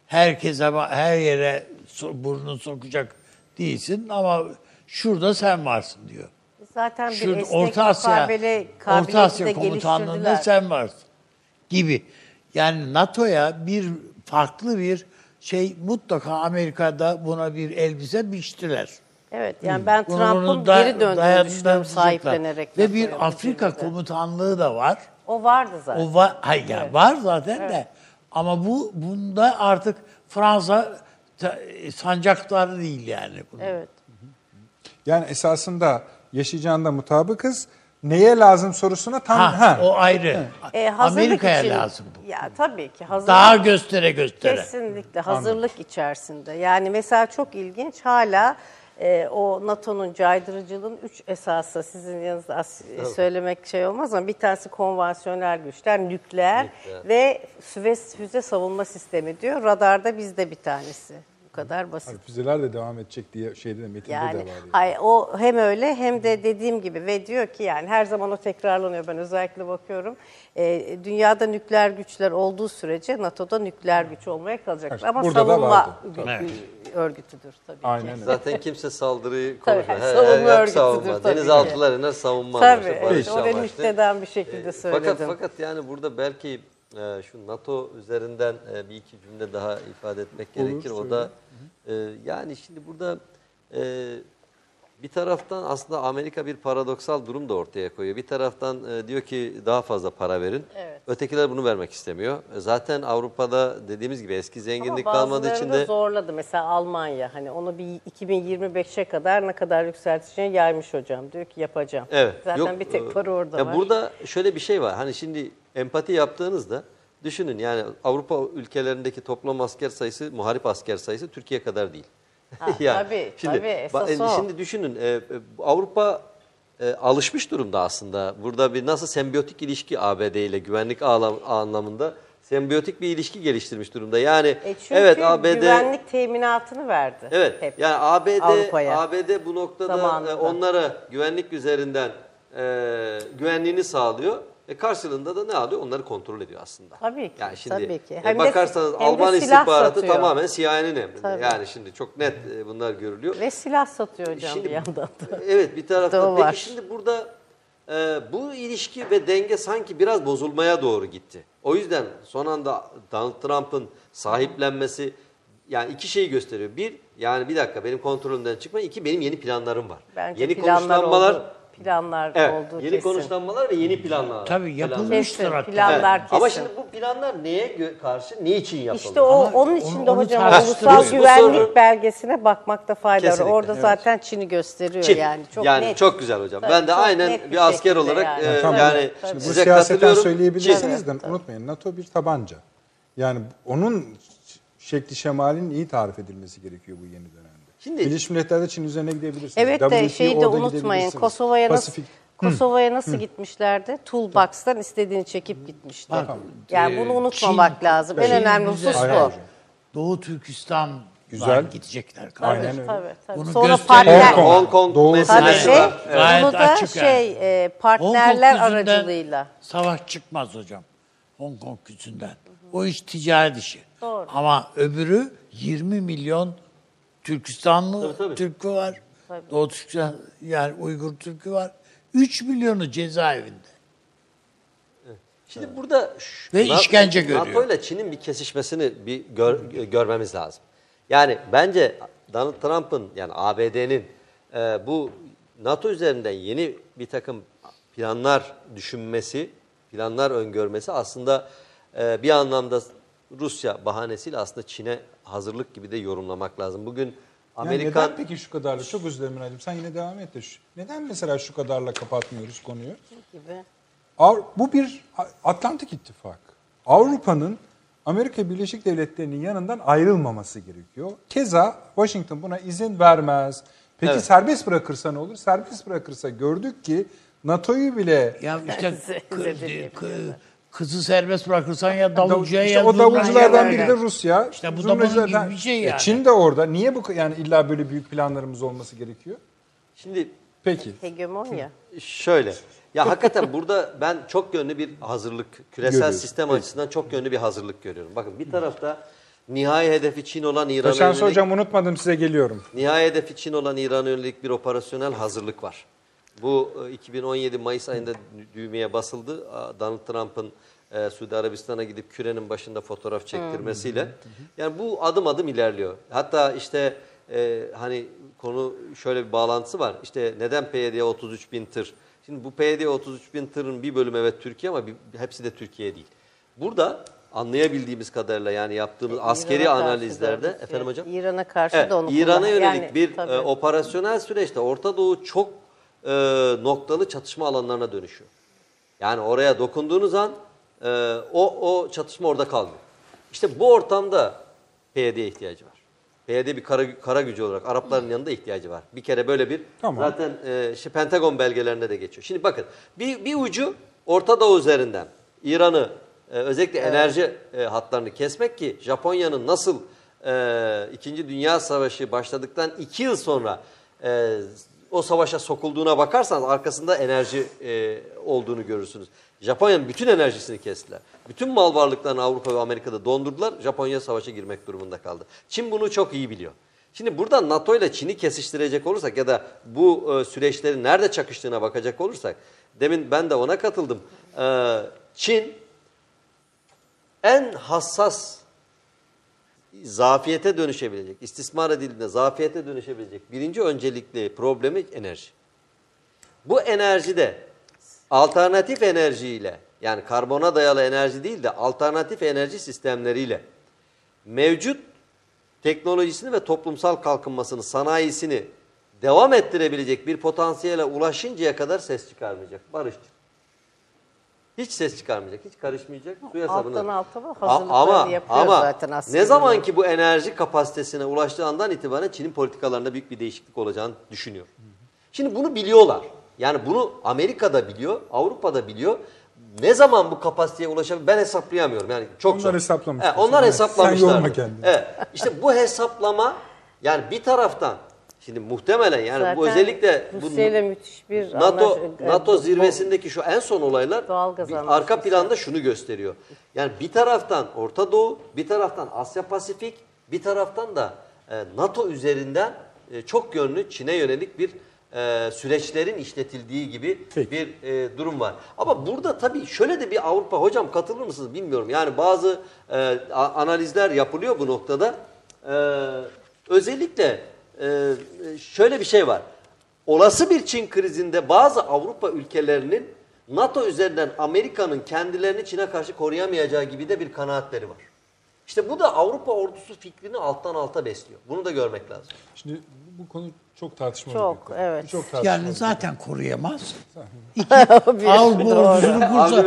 herkese her yere burnunu sokacak değilsin ama şurada sen varsın diyor. zaten bir Şurada esnek Orta Asya, mukabele Orta Asya komutanlığında sen varsın gibi. Yani NATO'ya bir farklı bir şey mutlaka Amerika'da buna bir elbise biçtiler. Evet yani ben Trump'ın geri döndüğünü düşünüyorum sahiplenerek. Ve bir Afrika komutanlığı da var. O vardı zaten. O var, hayır yani var zaten de. Ama bu bunda artık Fransa ta- sancakları değil yani. Bunun. Evet. Yani esasında yaşayacağında mutabıkız. Neye lazım sorusuna tam Ha, ha. o ayrı. E, Amerika'ya için- lazım bu. Ya tabii ki hazırlık. Daha göstere göstere. Kesinlikle hazırlık içerisinde. Yani mesela çok ilginç hala e, o NATO'nun caydırıcılığın üç esası sizin yanınızda as- söylemek şey olmaz ama bir tanesi konvansiyonel güçler, nükleer, ve füze, füze savunma sistemi diyor. Radarda bizde bir tanesi. Kadar basit. Abi füzeler de devam edecek diye şeyde de metinde de Yani var. Yani. o hem öyle hem de dediğim gibi ve diyor ki yani her zaman o tekrarlanıyor ben özellikle bakıyorum. Ee, dünyada nükleer güçler olduğu sürece NATO'da nükleer güç olmaya kalacak. Evet, Ama burada da savunma vardı, gü- tabii. örgütüdür tabii. ki. Aynen öyle. Zaten kimse saldırıyı Tabii, konuşmuyor. He, savunma he, örgütüdür savunma. tabii Denizaltılar iner savunma Tabii, amaçlı, evet, o benim amaçlı. müpteden bir şekilde söyledim. Fakat fakat yani burada belki e, şu NATO üzerinden e, bir iki cümle daha ifade etmek gerekir. O da e, yani şimdi burada e, bir taraftan aslında Amerika bir paradoksal durum da ortaya koyuyor. Bir taraftan e, diyor ki daha fazla para verin. Evet. Ötekiler bunu vermek istemiyor. E, Zaten Avrupa'da dediğimiz gibi eski zenginlik Ama kalmadığı için de zorladı. Mesela Almanya hani onu bir 2025'e kadar ne kadar yükselteceğini yaymış hocam. Diyor ki yapacağım. Evet. Zaten yok, bir tek para orada ya var. Burada şöyle bir şey var. Hani şimdi empati yaptığınızda düşünün yani Avrupa ülkelerindeki toplam asker sayısı, muharip asker sayısı Türkiye kadar değil. Ha, tabii, tabii, esas ba- o. Şimdi düşünün e, e, Avrupa e, alışmış durumda aslında. Burada bir nasıl sembiyotik ilişki ABD ile güvenlik anlamında sembiyotik bir ilişki geliştirmiş durumda. Yani E çünkü evet ABD güvenlik teminatını verdi. Evet. hep. Yani ABD. ABD bu noktada Zamanında. e, onlara güvenlik üzerinden e, güvenliğini sağlıyor. E karşılığında da ne alıyor? Onları kontrol ediyor aslında. Tabii ki, Yani şimdi tabii ki. e, Hem de- bakarsanız de Alman silah istihbaratı satıyor. tamamen CIA'nin emrinde. Tabii. Yani şimdi çok net e, bunlar görülüyor. Ve silah satıyor hocam Şimdi- bir yandan da. Evet bir tarafta. Peki var. şimdi burada e, bu ilişki ve denge sanki biraz bozulmaya doğru gitti. O yüzden son anda Donald Trump'ın sahiplenmesi yani iki şeyi gösteriyor. Bir yani bir dakika benim kontrolümden çıkma. İki benim yeni planlarım var. Bence yeni planlar konuşlanmalar oldu. Planlar Evet, oldu yeni kesin. konuşlanmalar ve yeni planlar. Tabii yapılmıştır Kesin, hatta. planlar Evet. Ama kesin. şimdi bu planlar neye karşı, ne için yapıldı? İşte o Ama onun onu- için de hocam ulusal Bu güvenlik soru- belgesine bakmakta fayda var. Kesinlikle, Orada evet. zaten Çin'i gösteriyor Çin. yani. Çok yani net. çok güzel hocam. Tabii, ben de aynen net bir, asker olarak yani. e, Tamam. yani Tabii. Bu size siyaseten katılıyorum. söyleyebilirsiniz Çin- de unutmayın NATO bir tabanca. Yani onun şekli şemalinin iyi tarif edilmesi gerekiyor bu yeni dönemde. Şimdi- Birleşmiş Milletler'de Çin üzerine gidebilirsiniz. Evet de WTO'da şeyi de unutmayın. Kosova'ya nasıl Kosova'ya nasıl gitmişlerdi? Toolbox'tan istediğini çekip gitmişti. Bak, yani e, bunu unutmamak Çin- lazım. En Çin önemli husus bu. Doğu Türkistan Güzel. gidecekler. Tabii, Aynen öyle. tabii, tabii. Bunu Sonra partner, Hong Kong. Hong Kong Doğu- Tabii meselesi şey, var. Evet. Bunu da açık yani. şey e, Hong Kong partnerler aracılığıyla. Savaş çıkmaz hocam. Hong Kong yüzünden. O iş ticaret işi. Doğru. Ama öbürü 20 milyon Türkistanlı Tabii, tabii. Türk'ü var. Doğu Türkistan yani Uygur Türk'ü var. 3 milyonu cezaevinde. Şimdi burada şu- Ve Na- işkence görüyor. NATO ile Çin'in bir kesişmesini bir gör- görmemiz lazım. Yani bence Donald Trump'ın yani ABD'nin e, bu NATO üzerinden yeni bir takım planlar düşünmesi, planlar öngörmesi aslında e, bir anlamda Rusya bahanesiyle aslında Çin'e hazırlık gibi de yorumlamak lazım. Bugün Yani Amerikan neden peki şu kadarla? Çok özür dilerim. Sen yine devam et de. Şu, neden mesela şu kadarla kapatmıyoruz konuyu? gibi. Bu bir Atlantik İttifak. Avrupa'nın Amerika Birleşik Devletleri'nin yanından ayrılmaması gerekiyor. Keza Washington buna izin vermez. Peki Evet. serbest bırakırsa ne olur? Serbest bırakırsa gördük ki NATO'yu bile Ya işte Kızı serbest bırakırsan ya davulcuya işte ya o davulculardan biri de Rusya. İşte bu da gibi bir şey E, yani. Çin de orada. Niye bu yani illa böyle büyük planlarımız olması gerekiyor? şimdi Peki. Hegemonya. Şöyle. Ya hakikaten burada ben çok yönlü bir hazırlık, küresel Görüyoruz. sistem açısından çok yönlü bir hazırlık görüyorum. Bakın bir tarafta nihai hedefi Çin olan İran'a Taşansı yönelik, hocam unutmadım size geliyorum. nihai hedefi Çin olan İran'a yönelik bir operasyonel hazırlık var. Bu e, 2017 Mayıs ayında dü- düğmeye basıldı. Donald Trump'ın e, Suudi Arabistan'a gidip kürenin başında fotoğraf çektirmesiyle. Yani bu adım adım ilerliyor. Hatta işte e, hani konu şöyle bir bağlantısı var. İşte neden PYD 33 bin tır? Şimdi bu PYD 33 bin tırın bir bölümü evet Türkiye ama bir, hepsi de Türkiye değil. Burada anlayabildiğimiz kadarıyla yani yaptığımız askeri İran'a karşı analizlerde da- efendim hocam. İran'a karşı Evet, da onu İran'a yönelik yani, bir tabii. e, operasyonel süreçte Orta Doğu çok e, noktalı çatışma alanlarına dönüşüyor. Yani oraya dokunduğunuz an e, o, o çatışma orada kalmıyor. İşte bu ortamda PYD'ye ihtiyacı var. PYD bir kara, kara gücü olarak Arapların yanında ihtiyacı var. Bir kere böyle bir Tamam. zaten e, işte Pentagon belgelerinde de geçiyor. Şimdi bakın bir, bir ucu Orta Doğu üzerinden İran'ı e, özellikle enerji e, hatlarını kesmek ki Japonya'nın nasıl e, İkinci Dünya Savaşı başladıktan iki yıl sonra e, o savaşa sokulduğuna bakarsanız arkasında enerji e, olduğunu görürsünüz. Japonya'nın bütün enerjisini kestiler. Bütün mal varlıklarını Avrupa ve Amerika'da dondurdular. Japonya savaşa girmek durumunda kaldı. Çin bunu çok iyi biliyor. Şimdi burada NATO ile Çin'i kesiştirecek olursak ya da bu e, süreçlerin nerede çakıştığına bakacak olursak demin ben de ona katıldım. E, Çin en hassas zafiyete dönüşebilecek, istismar edildiğinde zafiyete dönüşebilecek birinci öncelikli problemi enerji. Bu enerjide alternatif enerjiyle yani karbona dayalı enerji değil de alternatif enerji sistemleriyle mevcut teknolojisini ve toplumsal kalkınmasını, sanayisini devam ettirebilecek bir potansiyele ulaşıncaya kadar ses çıkarmayacak. Barışçı. Hiç ses çıkarmayacak, hiç karışmayacak. Suya Alttan sabunlar. alta A- hazırlıklarını ama, yapıyor ama zaten aslında. ne zaman ki bu enerji kapasitesine ulaştığı andan itibaren Çin'in politikalarında büyük bir değişiklik olacağını düşünüyorum. Şimdi bunu biliyorlar. Yani bunu Amerika'da biliyor, Avrupa'da biliyor. Ne zaman bu kapasiteye ulaşabilir ben hesaplayamıyorum. Yani çok Onlar zor. hesaplamışlar. He, onlar Evet, hesaplamışlar. sen yorma kendini. Evet. İşte bu hesaplama yani bir taraftan Şimdi muhtemelen yani bu Zaten özellikle bu Rusya ile müthiş bir NATO anlaş- NATO zirvesindeki şu en son olaylar bir arka planda şunu gösteriyor. Yani bir taraftan Orta Doğu, bir taraftan Asya Pasifik, bir taraftan da e, NATO üzerinden e, çok yönlü Çin'e yönelik bir e, süreçlerin işletildiği gibi Peki. bir e, durum var. Ama burada tabii şöyle de bir Avrupa hocam katılır mısınız bilmiyorum. Yani bazı e, analizler yapılıyor bu noktada. E, özellikle e, şöyle bir şey var. Olası bir Çin krizinde bazı Avrupa ülkelerinin NATO üzerinden Amerika'nın kendilerini Çin'e karşı koruyamayacağı gibi de bir kanaatleri var. İşte bu da Avrupa ordusu fikrini alttan alta besliyor. Bunu da görmek lazım. Şimdi bu konu çok tartışmalı Çok, bir konu. evet. Çok tartışmalı. Yani bir zaten koruyamaz. Bir- Avrupa ordusunu kursa.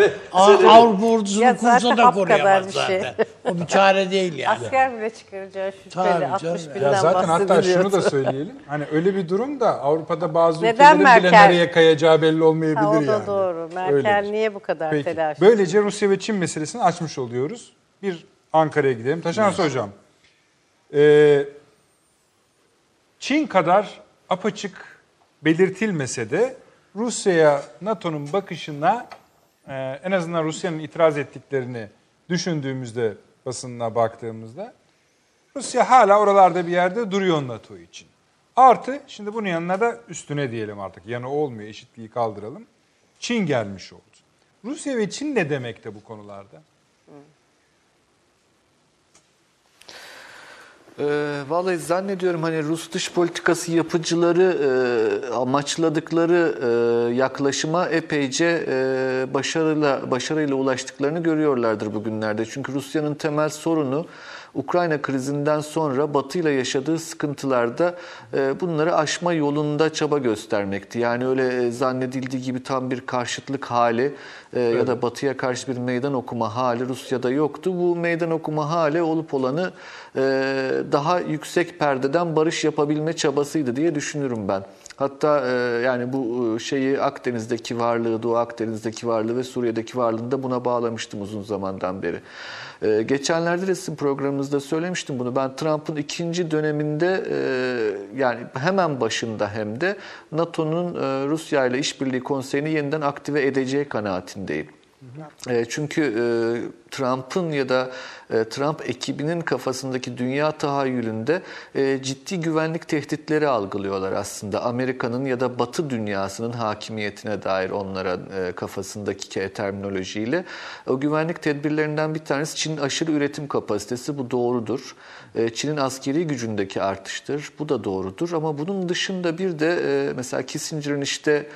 Avrupa ordusunu Ya zaten kursa da koruyamaz bir şey. zaten. O bir çare değil yani. Asker bile çıkaracağı şüpheli Tabii 60 canım. binden Ya zaten hatta şunu da söyleyelim. Hani öyle bir durum da Avrupa'da bazı Neden ülkelerin bile Merkel- nereye kayacağı belli olmayabilir Ha, o da yani. doğru. Merkel Öyledir. niye bu kadar Peki. telaş? Böylece Rusya ve Çin meselesini açmış oluyoruz. Bir Ankara'ya gidelim. Taşansı Hocam. Ee, Çin kadar apaçık belirtilmese de Rusya'ya NATO'nun bakışına e, en azından Rusya'nın itiraz ettiklerini düşündüğümüzde basınına baktığımızda Rusya hala oralarda bir yerde duruyor NATO için. Artı şimdi bunun yanına da üstüne diyelim artık yanı olmuyor eşitliği kaldıralım. Çin gelmiş oldu. Rusya ve Çin ne demekte bu konularda? Ee, vallahi zannediyorum hani Rus dış politikası yapıcıları e, amaçladıkları e, yaklaşıma epeyce e, başarıyla başarıyla ulaştıklarını görüyorlardır bugünlerde. Çünkü Rusya'nın temel sorunu Ukrayna krizinden sonra Batı ile yaşadığı sıkıntılarda e, bunları aşma yolunda çaba göstermekti. Yani öyle e, zannedildiği gibi tam bir karşıtlık hali e, ya da Batı'ya karşı bir meydan okuma hali Rusya'da yoktu. Bu meydan okuma hali olup olanı e, daha yüksek perdeden barış yapabilme çabasıydı diye düşünürüm ben. Hatta e, yani bu e, şeyi Akdeniz'deki varlığı, Doğu Akdeniz'deki varlığı ve Suriye'deki varlığını da buna bağlamıştım uzun zamandan beri. E, geçenlerde de sizin programınızda söylemiştim bunu. Ben Trump'ın ikinci döneminde e, yani hemen başında hem de NATO'nun e, Rusya ile işbirliği konseyini yeniden aktive edeceği kanaatindeyim. E, çünkü e, Trump'ın ya da e, Trump ekibinin kafasındaki dünya tahayyülünde e, ciddi güvenlik tehditleri algılıyorlar aslında. Amerika'nın ya da Batı dünyasının hakimiyetine dair onlara e, kafasındaki terminolojiyle. O güvenlik tedbirlerinden bir tanesi Çin'in aşırı üretim kapasitesi. Bu doğrudur. Çin'in askeri gücündeki artıştır. Bu da doğrudur. Ama bunun dışında bir de mesela Kissinger'ın işte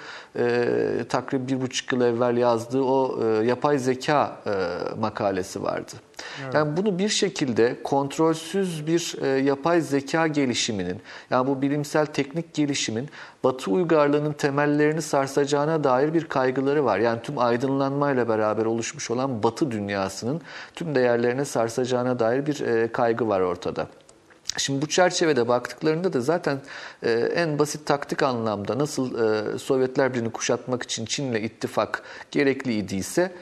takribi bir buçuk yıl evvel yazdığı o yapay zeka e, makalesi vardı. Yani bunu bir şekilde kontrolsüz bir e, yapay zeka gelişiminin, yani bu bilimsel teknik gelişimin Batı uygarlığının temellerini sarsacağına dair bir kaygıları var. Yani tüm aydınlanmayla beraber oluşmuş olan Batı dünyasının tüm değerlerine sarsacağına dair bir e, kaygı var ortada. Şimdi bu çerçevede baktıklarında da zaten e, en basit taktik anlamda nasıl e, Sovyetler Birliği'ni kuşatmak için Çin'le ittifak gerekli idiyse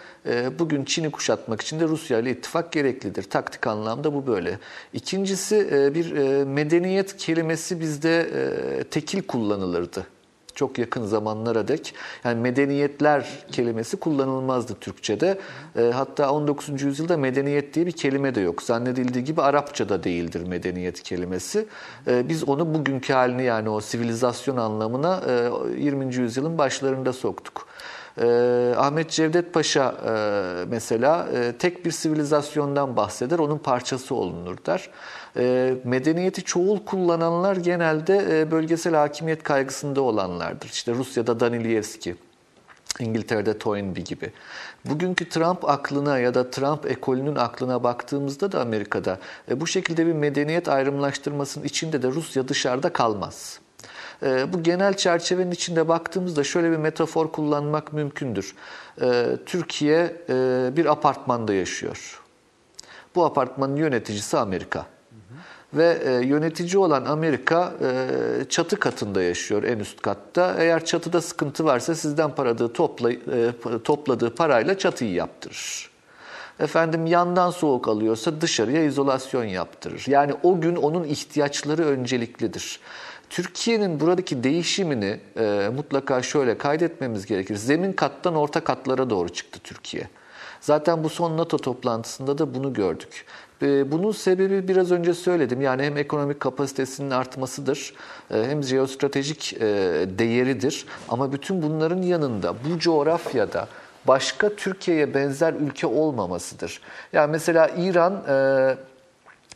bugün Çin'i kuşatmak için de Rusya ile ittifak gereklidir. Taktik anlamda bu böyle. İkincisi e, bir e, medeniyet kelimesi bizde e, tekil kullanılırdı çok yakın zamanlara dek. Yani medeniyetler kelimesi kullanılmazdı Türkçe'de. Hatta 19. yüzyılda medeniyet diye bir kelime de yok. Zannedildiği gibi Arapçada değildir medeniyet kelimesi. Biz onu bugünkü halini yani o sivilizasyon anlamına e, 20. yüzyılın başlarında soktuk. E, Ahmet Cevdet Paşa e, mesela e, tek bir sivilizasyondan bahseder, onun parçası olunur der. E, medeniyeti çoğul kullananlar genelde e, bölgesel hakimiyet kaygısında olanlardır. İşte Rusya'da Danilevski, İngiltere'de Toynbee gibi. Bugünkü Trump aklına ya da Trump ekolünün aklına baktığımızda da Amerika'da e, bu şekilde bir medeniyet ayrımlaştırmasının içinde de Rusya dışarıda kalmaz. E, bu genel çerçevenin içinde baktığımızda şöyle bir metafor kullanmak mümkündür. E, Türkiye e, bir apartmanda yaşıyor. Bu apartmanın yöneticisi Amerika. Ve e, yönetici olan Amerika e, çatı katında yaşıyor en üst katta. Eğer çatıda sıkıntı varsa sizden paradığı topla, topladığı parayla çatıyı yaptırır. Efendim yandan soğuk alıyorsa dışarıya izolasyon yaptırır. Yani o gün onun ihtiyaçları önceliklidir. Türkiye'nin buradaki değişimini e, mutlaka şöyle kaydetmemiz gerekir. Zemin kattan orta katlara doğru çıktı Türkiye. Zaten bu son NATO toplantısında da bunu gördük. E, Bunun sebebi biraz önce söyledim. Yani hem ekonomik kapasitesinin artmasıdır e, hem jeostratejik e, değeridir. Ama bütün bunların yanında bu coğrafyada başka Türkiye'ye benzer ülke olmamasıdır. Yani mesela İran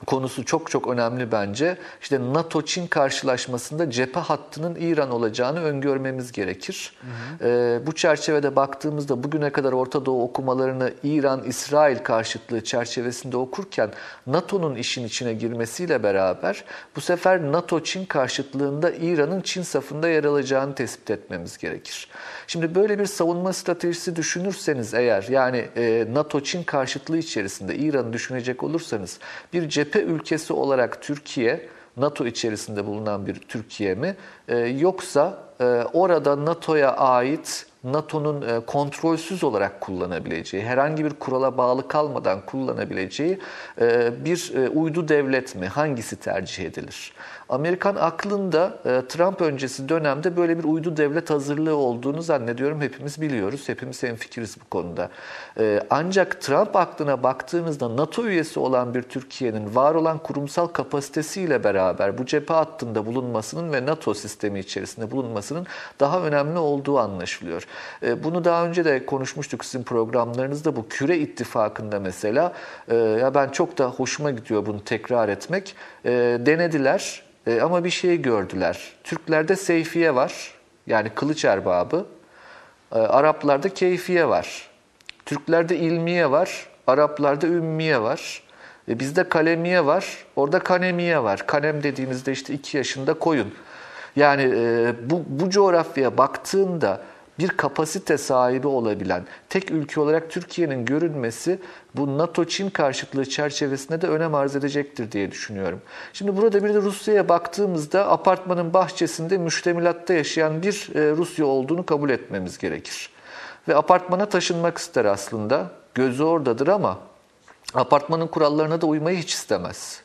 konusu çok çok önemli bence. İşte NATO-Çin karşılaşmasında cephe hattının İran olacağını öngörmemiz gerekir. Ee, bu çerçevede baktığımızda bugüne kadar Orta Doğu okumalarını İran-İsrail karşıtlığı çerçevesinde okurken NATO'nun işin içine girmesiyle beraber bu sefer NATO-Çin karşıtlığında İran'ın Çin safında yer alacağını tespit etmemiz gerekir. Şimdi böyle bir savunma stratejisi düşünürseniz eğer yani e, NATO-Çin karşıtlığı içerisinde İran'ı düşünecek olursanız bir cephe ülkesi olarak Türkiye NATO içerisinde bulunan bir Türkiye mi E, yoksa e, orada NATO'ya ait NATO'nun kontrolsüz olarak kullanabileceği, herhangi bir kurala bağlı kalmadan kullanabileceği bir uydu devlet mi? Hangisi tercih edilir? Amerikan aklında e, Trump öncesi dönemde böyle bir uydu devlet hazırlığı olduğunu zannediyorum hepimiz biliyoruz. Hepimiz hemfikiriz bu konuda. E, Ancak Trump aklına baktığımızda NATO üyesi olan bir Türkiye'nin var olan kurumsal kapasitesiyle beraber bu cephe hattında bulunmasının ve NATO sistemi içerisinde bulunmasının daha önemli olduğu anlaşılıyor. E, Bunu daha önce de konuşmuştuk sizin programlarınızda bu küre ittifakında mesela. E, Ya ben çok da hoşuma gidiyor bunu tekrar etmek. E, Denediler e, ama bir şey gördüler. Türklerde seyfiye var. Yani kılıç erbabı. Araplarda keyfiye var. Türklerde ilmiye var. Araplarda ümmiye var. E, bizde kalemiye var. Orada kanemiye var. Kanem dediğimizde işte iki yaşında koyun. Yani e, bu, bu coğrafyaya baktığında bir kapasite sahibi olabilen tek ülke olarak Türkiye'nin görünmesi bu NATO-Çin karşıtlığı çerçevesinde de önem arz edecektir diye düşünüyorum. Şimdi burada bir de Rusya'ya baktığımızda apartmanın bahçesinde müştemilatta yaşayan bir e, Rusya olduğunu kabul etmemiz gerekir. Ve apartmana taşınmak ister aslında. Gözü oradadır ama apartmanın kurallarına da uymayı hiç istemez.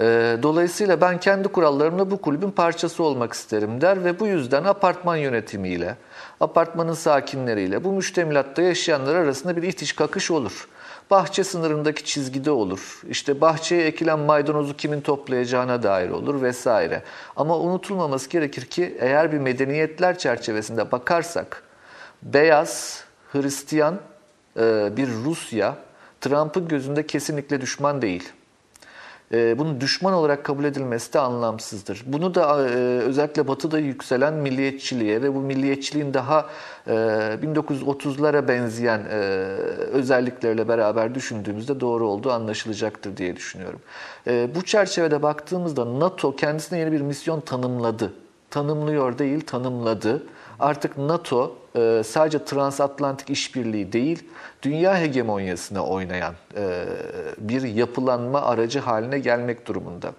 Ee, Dolayısıyla ben kendi kurallarımla bu kulübün parçası olmak isterim der ve bu yüzden apartman yönetimiyle, apartmanın sakinleriyle, bu müştemilatta yaşayanlar arasında bir itiş kakış olur. Bahçe sınırındaki çizgide olur. İşte bahçeye ekilen maydanozu kimin toplayacağına dair olur vesaire. Ama unutulmaması gerekir ki eğer bir medeniyetler çerçevesinde bakarsak beyaz, Hristiyan e, bir Rusya Trump'ın gözünde kesinlikle düşman değil. E, bunun düşman olarak kabul edilmesi de anlamsızdır. Bunu da e, özellikle Batı'da yükselen milliyetçiliğe ve bu milliyetçiliğin daha e, 1930'lara benzeyen özelliklerle beraber düşündüğümüzde doğru olduğu anlaşılacaktır diye düşünüyorum. Bu çerçevede baktığımızda NATO kendisine yeni bir misyon tanımladı. Tanımlıyor değil, tanımladı. Artık NATO e, sadece transatlantik işbirliği değil, dünya hegemonyasına oynayan e, bir yapılanma aracı haline gelmek durumunda.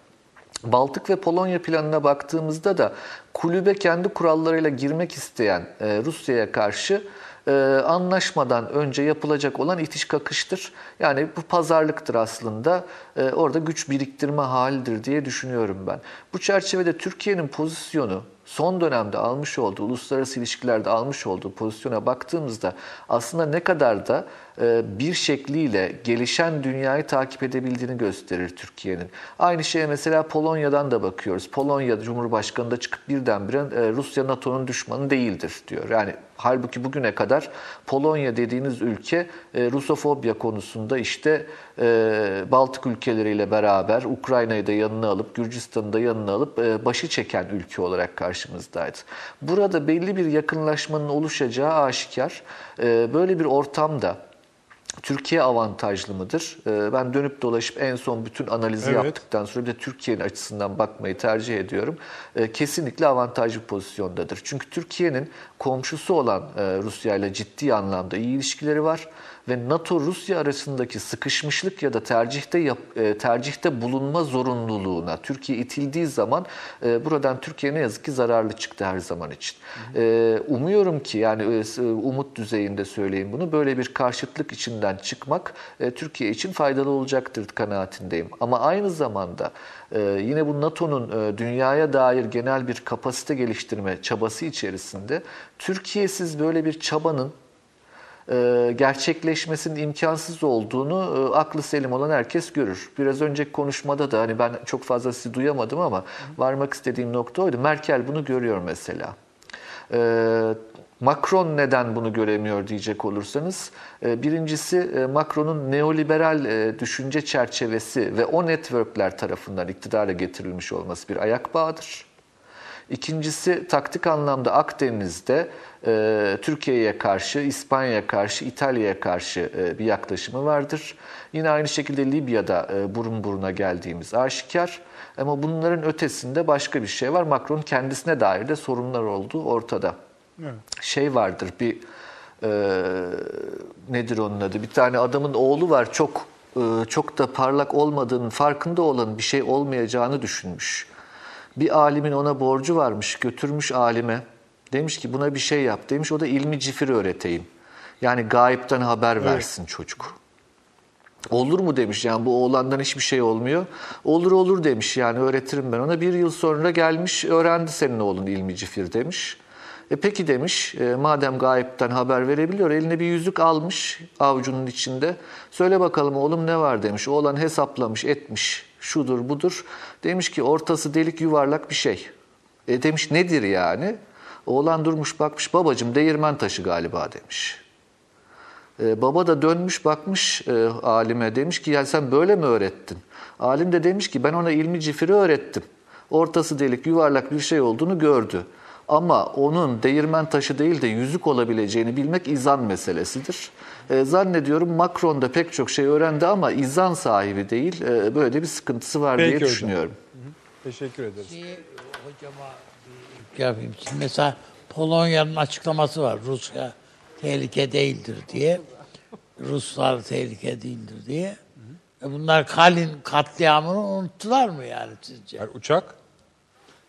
Baltık ve Polonya planına baktığımızda da kulübe kendi kurallarıyla girmek isteyen e, Rusya'ya karşı anlaşmadan önce yapılacak olan itiş kakıştır. Yani bu pazarlıktır aslında. Orada güç biriktirme halidir diye düşünüyorum ben. Bu çerçevede Türkiye'nin pozisyonu son dönemde almış olduğu, uluslararası ilişkilerde almış olduğu pozisyona baktığımızda aslında ne kadar da bir şekliyle gelişen dünyayı takip edebildiğini gösterir Türkiye'nin. Aynı şeye mesela Polonya'dan da bakıyoruz. Polonya Cumhurbaşkanı da çıkıp birdenbire e, Rusya NATO'nun düşmanı değildir diyor. Yani halbuki bugüne kadar Polonya dediğiniz ülke e, Rusofobya konusunda işte Baltık ülkeleriyle beraber Ukrayna'yı da yanına alıp Gürcistan'ı da yanına alıp başı çeken ülke olarak karşımızdaydı. Burada belli bir yakınlaşmanın oluşacağı aşikar. Böyle bir ortamda Türkiye avantajlı mıdır? Ben dönüp dolaşıp en son bütün analizi Evet. yaptıktan sonra bir de Türkiye'nin açısından bakmayı tercih ediyorum. Kesinlikle avantajlı pozisyondadır. Çünkü Türkiye'nin komşusu olan Rusya ile ciddi anlamda iyi ilişkileri var. Ve NATO-Rusya arasındaki sıkışmışlık ya da tercihte yap, e, tercihte bulunma zorunluluğuna Türkiye itildiği zaman e, buradan Türkiye ne yazık ki zararlı çıktı her zaman için. E, umuyorum ki yani umut düzeyinde söyleyeyim bunu böyle bir karşıtlık içinden çıkmak Türkiye için faydalı olacaktır kanaatindeyim. Ama aynı zamanda yine bu NATO'nun dünyaya dair genel bir kapasite geliştirme çabası içerisinde Türkiye'siz böyle bir çabanın gerçekleşmesinin imkansız olduğunu e, aklı selim olan herkes görür. Biraz önceki konuşmada da hani ben çok fazla sizi duyamadım ama varmak istediğim nokta oydu. Merkel bunu görüyor mesela. E, Macron neden bunu göremiyor diyecek olursanız, e, birincisi e, Macron'un neoliberal e, düşünce çerçevesi ve o networkler tarafından iktidara getirilmiş olması bir ayak bağıdır. İkincisi taktik anlamda Akdeniz'de e, Türkiye'ye karşı, İspanya'ya karşı, İtalya'ya karşı e, bir yaklaşımı vardır. Yine aynı şekilde Libya'da e, burun buruna geldiğimiz aşikar. Ama bunların ötesinde başka bir şey var. Macron kendisine dair de sorunlar olduğu ortada. Şey vardır bir e, nedir onun adı? Bir tane adamın oğlu var çok e, çok da parlak olmadığının farkında olan bir şey olmayacağını düşünmüş. Bir alimin ona borcu varmış, götürmüş alime. Demiş ki buna bir şey yap demiş. O da ilmi cifir öğreteyim. Yani gayipten haber versin çocuk. Olur mu demiş yani bu oğlandan hiçbir şey olmuyor. Olur olur demiş yani öğretirim ben ona. Bir yıl sonra gelmiş öğrendi senin oğlun ilmi cifir demiş. E peki demiş e, madem gayipten haber verebiliyor eline bir yüzük almış avucunun içinde. Söyle bakalım oğlum ne var demiş. Oğlan hesaplamış etmiş şudur budur. Demiş ki ortası delik yuvarlak bir şey. E demiş nedir yani? Oğlan durmuş bakmış babacım değirmen taşı galiba demiş. Ee, baba da dönmüş bakmış e, alime demiş ki ya sen böyle mi öğrettin? Alim de demiş ki ben ona ilmi cifiri öğrettim. Ortası delik yuvarlak bir şey olduğunu gördü. Ama onun değirmen taşı değil de yüzük olabileceğini bilmek izan meselesidir. E, zannediyorum Macron da pek çok şey öğrendi ama izan sahibi değil. E, böyle bir sıkıntısı var Peki diye hocam. düşünüyorum. Teşekkür ederiz. Şeyi hocama yapayım. Şimdi mesela Polonya'nın açıklaması var. Rusya tehlike değildir diye. Ruslar tehlike değildir diye. E bunlar Kalin katliamını unuttular mı yani sizce? Yani uçak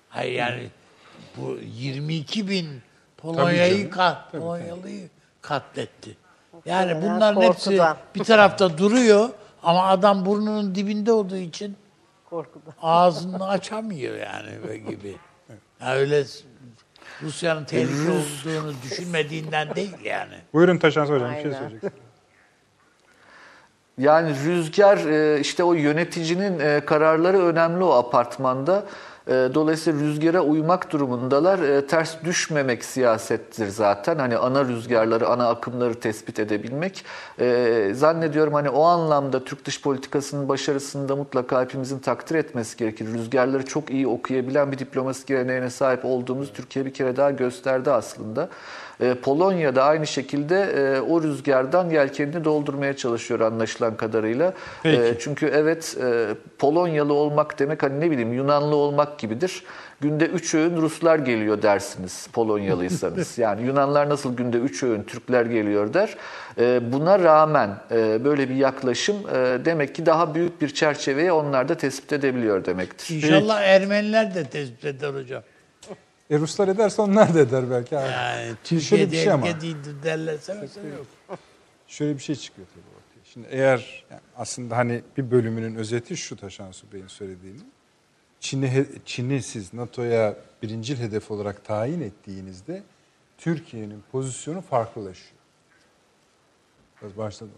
Hayır yani bu 22 bin Polonya'yı kat, Polonyalı'yı katletti. Yani Muhtemelen bunların hepsi bir tarafta duruyor ama adam burnunun dibinde olduğu için Korkudan. ağzını açamıyor yani böyle gibi. Ya öyle Rusya'nın tehlike olduğunu düşünmediğinden değil yani. Buyurun Taşan Hocam bir şey Aynen. söyleyeceksiniz. Yani rüzgar e, işte o yöneticinin e, kararları önemli o apartmanda. E, Dolayısıyla rüzgara uymak durumundalar. E, Ters düşmemek siyasettir zaten. Hani ana rüzgarları, ana akımları tespit edebilmek. E, Zannediyorum hani o anlamda Türk dış politikasının başarısında mutlaka hepimizin takdir etmesi gerekir. Rüzgarları çok iyi okuyabilen bir diplomasi geleneğine sahip olduğumuz Türkiye bir kere daha gösterdi aslında. E, Polonya'da aynı şekilde e, o rüzgardan yelkenini doldurmaya çalışıyor anlaşılan kadarıyla. Peki. E, çünkü evet e, Polonyalı olmak demek hani ne bileyim Yunanlı olmak gibidir. Günde üç öğün Ruslar geliyor dersiniz Polonyalıysanız. Yani Yunanlar nasıl günde üç öğün Türkler geliyor der. E, Buna rağmen e, böyle bir yaklaşım e, demek ki daha büyük bir çerçeveye onlar da tespit edebiliyor demektir. İnşallah Ermeniler de tespit eder hocam. E Ruslar ederse onlar da eder belki. abi. Yani Şöyle Türkiye bir şey ama. değildir derlerse mesela yok. Şöyle bir şey çıkıyor tabii ortaya. Şimdi eğer yani aslında hani bir bölümünün özeti şu Taşansu Bey'in söylediğini. Çin'i, Çin'i siz NATO'ya birincil hedef olarak tayin ettiğinizde Türkiye'nin pozisyonu farklılaşıyor. Biraz başladım.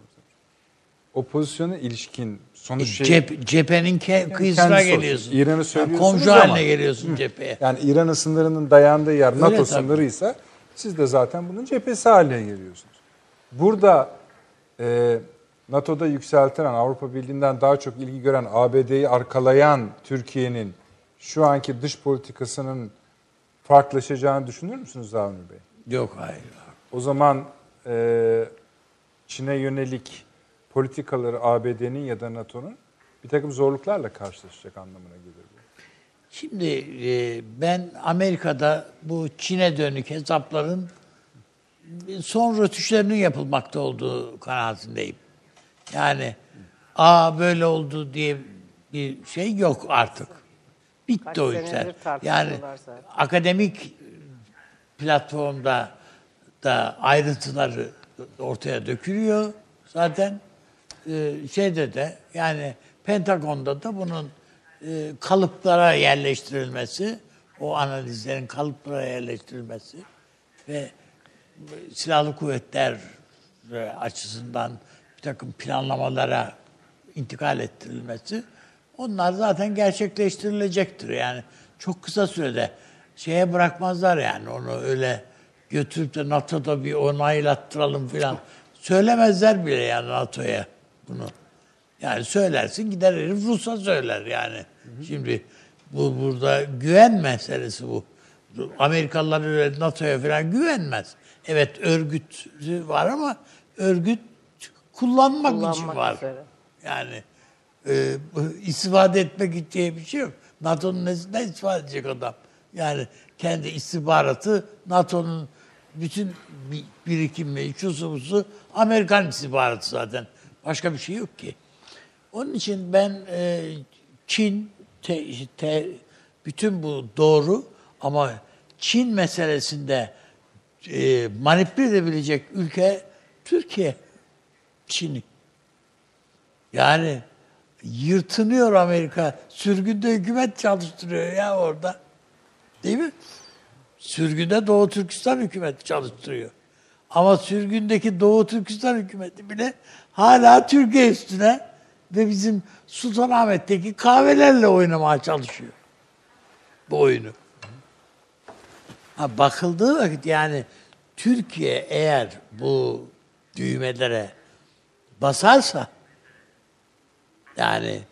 O pozisyona ilişkin sonuç şey... Cep, cephenin ke- kıyısına kendisi olsun. geliyorsun. İran'ı Yani söylüyorsunuz komşu ama- haline geliyorsun cepheye. Yani İran'ın sınırının dayandığı yer NATO tabii. sınırıysa siz de zaten bunun cephesi haline geliyorsunuz. Burada e, NATO'da yükseltilen Avrupa Birliği'nden daha çok ilgi gören ABD'yi arkalayan Türkiye'nin şu anki dış politikasının farklılaşacağını düşünür müsünüz Avni Bey? Yok hayır. O zaman e, Çin'e yönelik politikaları ABD'nin ya da NATO'nun bir takım zorluklarla karşılaşacak anlamına gelir bu. Şimdi e, ben Amerika'da bu Çin'e dönük hesapların son rötuşlarının yapılmakta olduğu kanaatindeyim. Yani aa böyle oldu diye bir şey yok artık. Bitti Kaç o işler. Yani akademik platformda da ayrıntıları ortaya dökülüyor zaten. Ee, şeyde de yani Pentagon'da da bunun e, kalıplara yerleştirilmesi, o analizlerin kalıplara yerleştirilmesi ve silahlı kuvvetler e, açısından bir takım planlamalara intikal ettirilmesi onlar zaten gerçekleştirilecektir. Yani çok kısa sürede şeye bırakmazlar yani onu öyle götürüp de NATO'da bir onaylattıralım filan. Söylemezler bile yani NATO'ya bunu. Yani söylersin gider herif Rus'a söyler yani. Şimdi bu burada güven meselesi bu. Amerikalılar öyle NATO'ya falan güvenmez. Evet örgüt var ama örgüt kullanmak, için Kullanmak var. üzere. Yani e, istifade etmek diye bir şey yok. NATO'nun nesinden istifade edecek adam? Yani kendi istihbaratı NATO'nun bütün bi- birikimi, şusu busu Amerikan istihbaratı zaten. Başka bir şey yok ki. Onun için ben e, Çin te, te- bütün bu doğru ama Çin meselesinde e, manipüle edebilecek ülke Türkiye. Çin'i. Yani yırtınıyor Amerika. Sürgünde hükümet çalıştırıyor ya orada. Değil mi? Sürgünde Doğu Türkistan hükümeti çalıştırıyor. Ama sürgündeki Doğu Türkistan hükümeti bile hala Türkiye üstüne ve bizim Sultanahmet'teki kahvelerle oynamaya çalışıyor. Bu oyunu. Ha, bakıldığı vakit yani Türkiye eğer bu düğmelere basarsa yani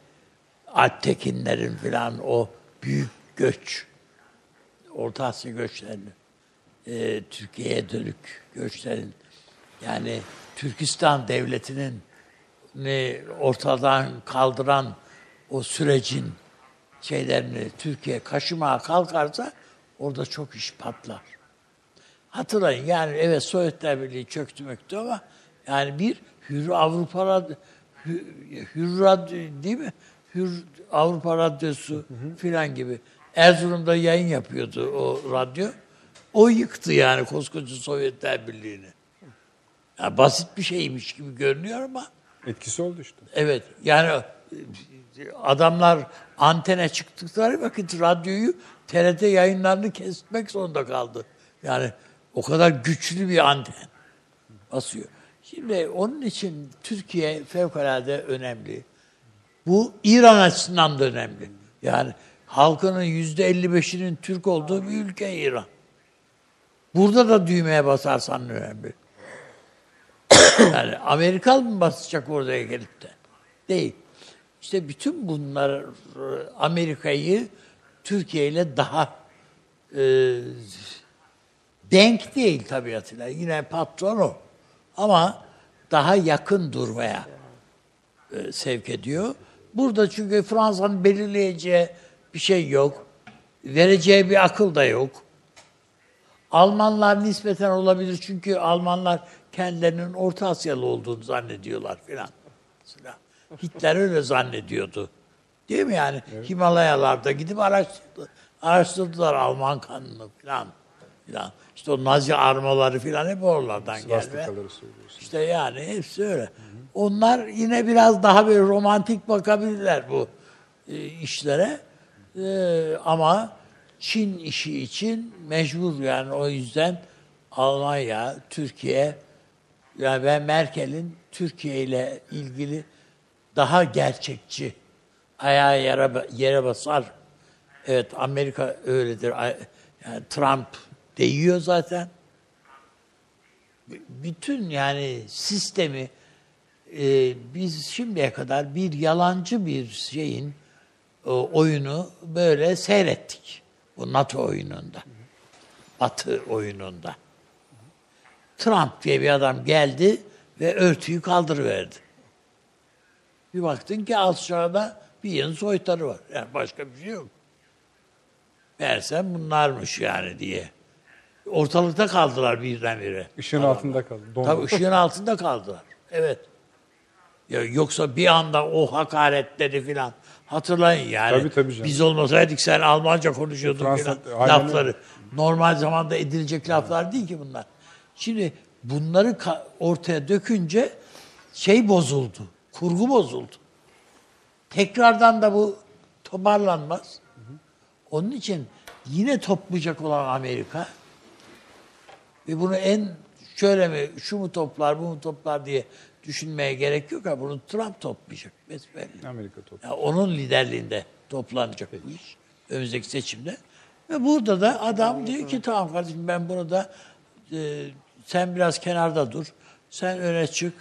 Alptekinlerin filan o büyük göç Orta Asya göçlerinin e, Türkiye'ye dönük göçlerin yani Türkistan devletinin ne ortadan kaldıran o sürecin şeylerini Türkiye kaşımaya kalkarsa orada çok iş patlar. Hatırlayın yani evet Sovyetler Birliği çöktü möktü ama yani bir Hür Avrupa Radyo, Hür, Hür değil mi? Hür Avrupa Radyosu filan gibi. Erzurum'da yayın yapıyordu o radyo. O yıktı yani koskoca Sovyetler Birliği'ni. Yani basit bir şeymiş gibi görünüyor ama Etkisi oldu işte. Evet yani adamlar antene çıktıkları vakit radyoyu TRT yayınlarını kesmek zorunda kaldı. Yani o kadar güçlü bir anten basıyor. Şimdi onun için Türkiye fevkalade önemli. Bu İran açısından da önemli. Yani halkının yüzde 55'inin Türk olduğu bir ülke İran. Burada da düğmeye basarsan önemli. Yani Amerikan mı basacak oraya gelip de? Değil. İşte bütün bunlar Amerika'yı Türkiye ile daha e, denk değil tabiatıyla. Yine patron o. Ama daha yakın durmaya e, sevk ediyor. Burada çünkü Fransa'nın belirleyeceği bir şey yok. Vereceği bir akıl da yok. Almanlar nispeten olabilir çünkü Almanlar kendilerinin Orta Asyalı olduğunu zannediyorlar filan. Hitler öyle zannediyordu. Değil mi yani? Himalayalarda gidip araştırdı, araştırdılar Alman kanını filan. filan. İşte o Nazi armaları filan hep oralardan söylüyorsun. İşte yani hepsi öyle. Onlar yine biraz daha böyle romantik bakabilirler bu e, işlere. E, ama Çin işi için mecbur yani o yüzden Almanya, Türkiye yani ben Merkel'in Türkiye ile ilgili daha gerçekçi ayağa yere, yere basar. Evet Amerika öyledir. Yani Trump değiyor zaten bütün yani sistemi e, biz şimdiye kadar bir yalancı bir şeyin e, oyunu böyle seyrettik. Bu NATO oyununda. Batı oyununda. Trump diye bir adam geldi ve örtüyü kaldırıverdi. Bir baktın ki aşağıda bir yığın soytarı var. Yani başka bir şey yok. Meğersem bunlarmış yani diye. ortalıkta kaldılar birdenbire. Işığın altında kaldı. dondu. Tabii ışığın altında kaldılar. Evet. Ya yoksa bir anda o hakaretleri filan hatırlayın yani. Tabii, tabii canım. Biz olmasaydık sen Almanca konuşuyordun Fransa- filan lafları. Normal zamanda edilecek laflar değil ki bunlar. Şimdi bunları ortaya dökünce şey bozuldu. Kurgu bozuldu. Tekrardan da bu toparlanmaz. Onun için yine toplayacak olan Amerika ve bunu en şöyle mi, şu mu toplar, bu mu toplar diye düşünmeye gerek yok. Ha, bunu Trump toplayacak. Besbelli. Amerika topu. Ya onun liderliğinde toplanacak bu iş. Önümüzdeki seçimde. Ve burada da adam diyor ki tamam kardeşim ben bunu da e, sen biraz kenarda dur. Sen öne çık.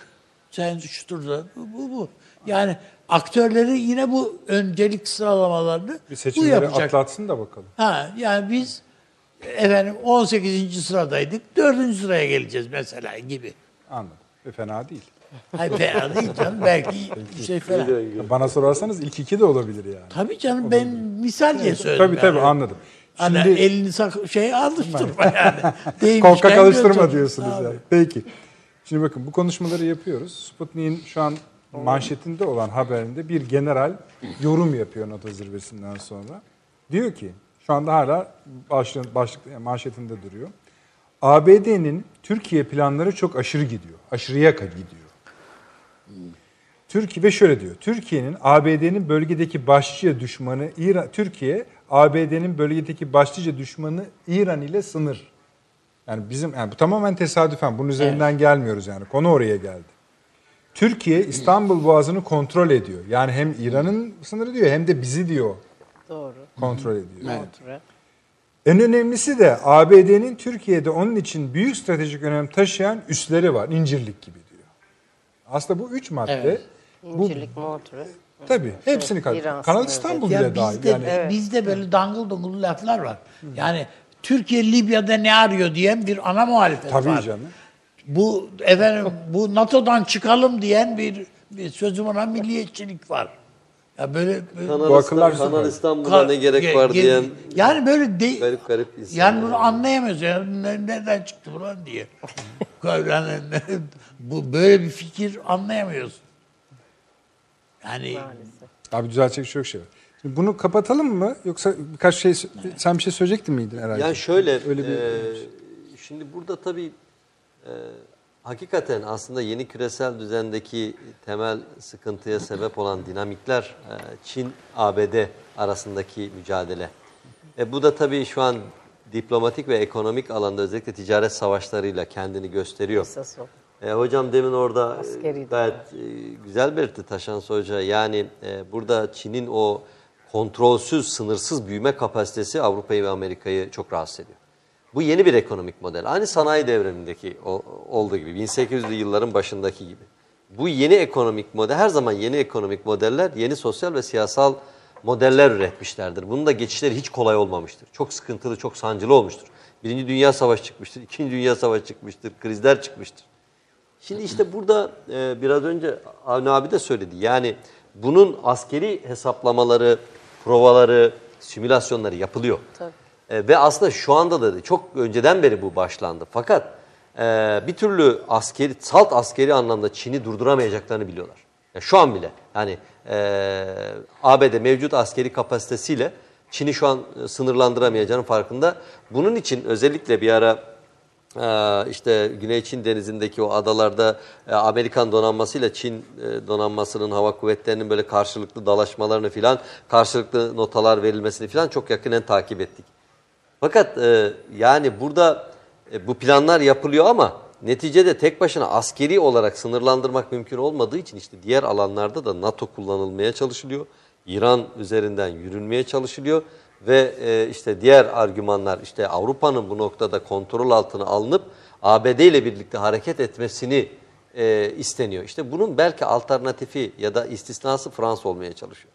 Sen şutur da bu, bu, bu. Yani aktörleri yine bu öncelik sıralamalarını Bir bu yapacak. atlatsın da bakalım. Ha, yani biz efendim 18. sıradaydık. 4. sıraya geleceğiz mesela gibi. Anladım. Ve fena değil. Hayır fena değil canım. Belki şey fena. Bana sorarsanız ilk iki de olabilir yani. Tabii canım ben misal diye söyledim. Tabii tabii yani. Anladım. Hani Şimdi elini sak şey alıştırma yani. Değmişken korkak alıştırma götür. diyorsunuz Abi. yani. Peki. Şimdi bakın bu konuşmaları yapıyoruz. Sputnik'in şu an manşetinde olan haberinde bir general yorum yapıyor NATO zirvesinden sonra. Diyor ki şu anda hala başlık, başlık yani manşetinde duruyor. ABD'nin Türkiye planları çok aşırı gidiyor. Aşırıya ka- gidiyor. Türkiye ve şöyle diyor. Türkiye'nin ABD'nin bölgedeki başlıca düşmanı İran Türkiye ABD'nin bölgedeki başlıca düşmanı İran ile sınır. Yani bizim yani bu tamamen tesadüfen bunun üzerinden gelmiyoruz yani. Konu oraya geldi. Türkiye İstanbul Boğazı'nı kontrol ediyor. Yani hem İran'ın sınırı diyor hem de bizi diyor Doğru. kontrol ediyor. Kontrol. En önemlisi de ABD'nin Türkiye'de onun için büyük stratejik önem taşıyan üsleri var. İncirlik gibi diyor. Aslında bu üç madde Evet. bu İncirlik, Montreux. Tabii hepsini. İran Kanal. İstanbul bile dahil. bizde, Yani bizde böyle dangıl dungul laflar var. Yani Türkiye Libya'da ne arıyor diyen bir ana muhalefet tabii var. canım. Bu efendim bu NATO'dan çıkalım diyen bir, bir sözüm ona milliyetçilik var. Ya böyle, böyle Kanal, Bu akıllar. Kanal İstanbul'a ne gerek Ge- var ge- diyen yani böyle de, garip garip insanlar. yani bunu anlayamıyoruz ya Ne- nereden çıktı bu lan diye. yani, bu böyle bir fikir anlayamıyoruz. Yani Abi düzeltecek çok şey var. Şimdi bunu kapatalım mı? Yoksa birkaç şey sen bir şey söyleyecektin miydin herhalde? Yani şöyle, Öyle bir e, şimdi burada tabii e, hakikaten aslında yeni küresel düzendeki temel sıkıntıya sebep olan dinamikler e, Çin-ABD arasındaki mücadele. E, bu da tabii şu an diplomatik ve ekonomik alanda özellikle ticaret savaşlarıyla kendini gösteriyor. E, hocam demin orada e, Askeri gayet e, güzel belirtti Taşan Hoca. Yani e, burada Çin'in o kontrolsüz, sınırsız büyüme kapasitesi Avrupa'yı ve Amerika'yı çok rahatsız ediyor. Bu yeni bir ekonomik model. Aynı sanayi devrimindeki o- olduğu gibi, 1800'lü yılların başındaki gibi. Bu yeni ekonomik model, her zaman yeni ekonomik modeller, yeni sosyal ve siyasal modeller üretmişlerdir. Bunun da geçişleri hiç kolay olmamıştır. Çok sıkıntılı, çok sancılı olmuştur. Birinci Dünya Savaşı çıkmıştır, İkinci Dünya Savaşı çıkmıştır, krizler çıkmıştır. Şimdi işte burada e, biraz önce Avni abi de söyledi. Yani bunun askeri hesaplamaları, provaları, simülasyonları yapılıyor. Tabii. E, ve aslında şu anda da çok önceden beri bu başlandı. Fakat e, bir türlü askeri, salt askeri anlamda Çin'i durduramayacaklarını biliyorlar. Ya şu an bile yani e, ABD mevcut askeri kapasitesiyle Çin'i şu an e, sınırlandıramayacağının farkında. Bunun için özellikle bir ara işte Güney Çin denizindeki o adalarda e, Amerikan donanmasıyla Çin e, donanmasının hava kuvvetlerinin böyle karşılıklı dalaşmalarını filan karşılıklı notalar verilmesini filan çok yakinen takip ettik. Fakat e, yani burada bu planlar yapılıyor ama neticede tek başına askeri olarak sınırlandırmak mümkün olmadığı için işte diğer alanlarda da NATO kullanılmaya çalışılıyor. İran üzerinden yürünmeye çalışılıyor ve e, işte diğer argümanlar işte Avrupa'nın bu noktada kontrol altına alınıp ABD ile birlikte hareket etmesini e, isteniyor. İşte bunun belki alternatifi ya da istisnası Fransa olmaya çalışıyor.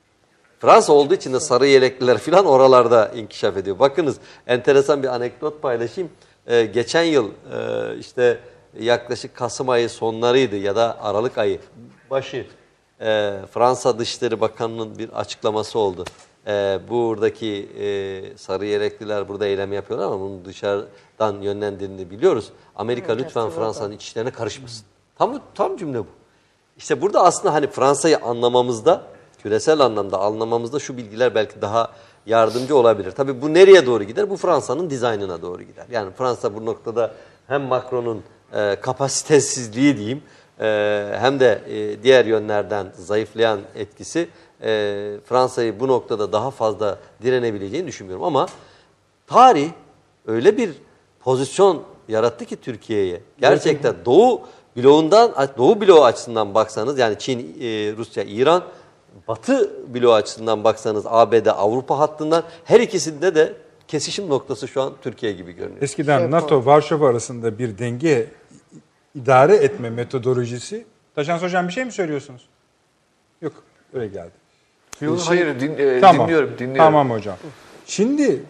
Fransa olduğu için de sarı yelekliler falan oralarda inkişaf ediyor. Bakınız enteresan bir anekdot paylaşayım. Ee, geçen yıl e, işte yaklaşık Kasım ayı sonlarıydı ya da Aralık ayı başı e, Fransa Dışişleri Bakanı'nın bir açıklaması oldu. E, buradaki e, sarı yelekliler burada eylem yapıyorlar ama bunun dışarıdan yönlendiğini biliyoruz. Amerika lütfen Fransa'nın iç işlerine karışmasın. Tam tam cümle bu. İşte burada aslında hani Fransa'yı anlamamızda, küresel anlamda anlamamızda şu bilgiler belki daha yardımcı olabilir. Tabii bu nereye doğru gider? Bu Fransa'nın dizaynına doğru gider. Yani Fransa bu noktada hem Macron'un e, kapasitesizliği diyeyim e, hem de e, diğer yönlerden zayıflayan etkisi e, Fransa'yı bu noktada daha fazla direnebileceğini düşünmüyorum. Ama tarih öyle bir pozisyon yarattı ki Türkiye'ye. Gerçekten Doğu bloğundan Doğu bloğu açısından baksanız yani Çin, e, Rusya, İran, Batı bloğu açısından baksanız ABD, Avrupa hattından her ikisinde de kesişim noktası şu an Türkiye gibi görünüyor. Eskiden Şey NATO Varşova arasında bir denge idare etme metodolojisi. Taşans hocam bir şey mi söylüyorsunuz? Yok öyle geldi. Yok, Şey- hayır din- e, Tamam. dinliyorum dinliyorum. Tamam hocam. Şimdi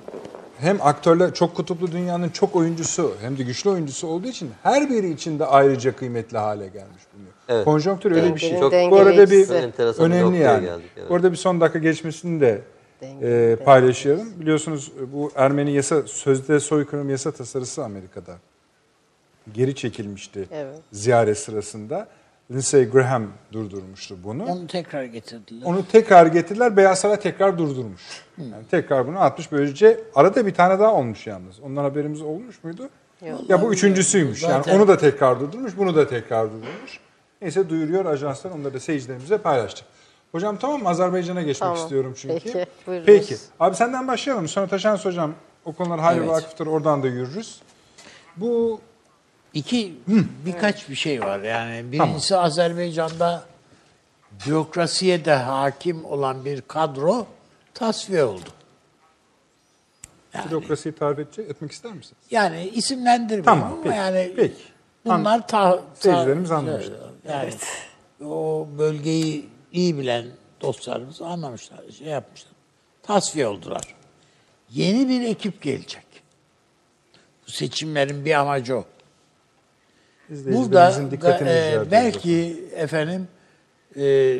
hem aktörler çok kutuplu dünyanın çok oyuncusu hem de güçlü oyuncusu olduğu için her biri için de ayrıca kıymetli hale gelmiş bulunuyor. Evet. Konjonktür öyle bir şey. Dengenin Bu arada bir önemli yani. geldik, evet. Orada bir son dakika geçmesini de e, paylaşıyorum. Biliyorsunuz bu Ermeni yasa sözde soykırım yasa tasarısı Amerika'da geri çekilmişti Evet. ziyaret sırasında. Lindsey Graham durdurmuştu bunu. Onu tekrar getirdiler. Onu tekrar getirdiler. Beyaz Saray tekrar durdurmuş. Yani tekrar bunu atmış. Böylece arada bir tane daha olmuş yalnız. Ondan haberimiz olmuş muydu? Yok. Ya bu üçüncüsüymüş. Yani Zaten- onu da tekrar durdurmuş, bunu da tekrar durdurmuş. Neyse duyuruyor ajanslar. Onları da seyircilerimize paylaştık. Hocam tamam mı? Azerbaycan'a geçmek Tamam. istiyorum çünkü. Peki, buyurunuz. Peki. Abi senden başlayalım. Sonra Taşans hocam o konular hayli Evet. vakıftır. Oradan da yürürüz. Bu İki, birkaç bir şey var yani. Birincisi Azerbaycan'da bürokrasiye de hakim olan bir kadro tasfiye oldu. Yani, bürokrasiyi tarif edecek, etmek ister misin? yani isimlendirmiyorum Tamam, ama peki, yani peki. bunlar ta, ta- Seyircilerimiz anlamıştır. Yani o bölgeyi iyi bilen dostlarımız anlamışlar, şey yapmışlar. Tasfiye oldular. Yeni bir ekip gelecek. Bu seçimlerin bir amacı o. Burada da, e, belki efendim e,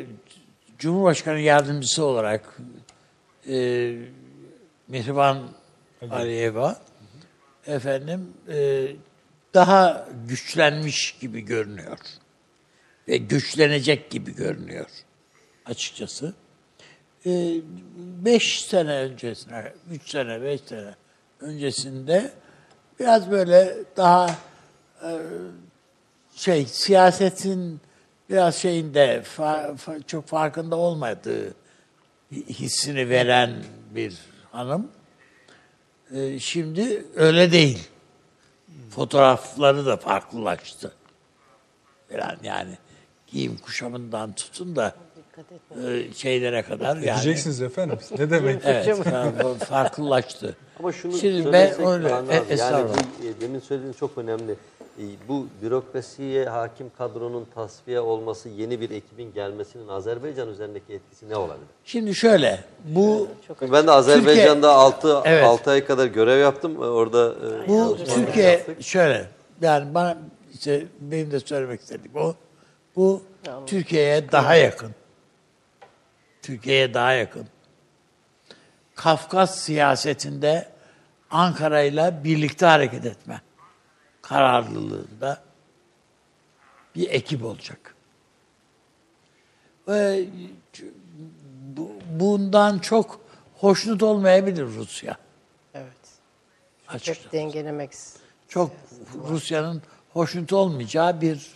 Cumhurbaşkanı yardımcısı olarak e, Mihriban Aliyeva efendim e, daha güçlenmiş gibi görünüyor ve güçlenecek gibi görünüyor açıkçası. E, beş sene öncesine, üç sene, beş sene öncesinde biraz böyle daha şey siyasetin biraz şeyinde fa- fa- çok farkında olmadığı hissini veren bir hanım. Ee, şimdi öyle değil. Fotoğrafları da farklılaştı. Falan yani giyim kuşamından tutun da e, şeylere kadar yani. Diyeceksiniz efendim. Ne demek? Evet, fa- farklılaştı. Ama şunu Şimdi ben öyle, e- yani bu, e, demin söylediğiniz çok önemli. E, Bu bürokrasiye hakim kadronun tasfiye olması, yeni bir ekibin gelmesinin Azerbaycan üzerindeki etkisi ne olabilir? Şimdi şöyle, bu Çünkü ben de Azerbaycan'da 6 Evet. 6 ay kadar görev yaptım. Orada e, Bu çalışmalar Türkiye yaptık. şöyle yani bana işte benim de söylemek istediğim o. Bu Türkiye'ye daha yakın. Türkiye'ye daha yakın. Kafkas siyasetinde Ankara'yla birlikte hareket etme kararlılığında bir ekip olacak. Ve bu- bundan çok hoşnut olmayabilir Rusya. Evet. Açıkçası Hep dengelemek çok Rusya'nın hoşnut olmayacağı bir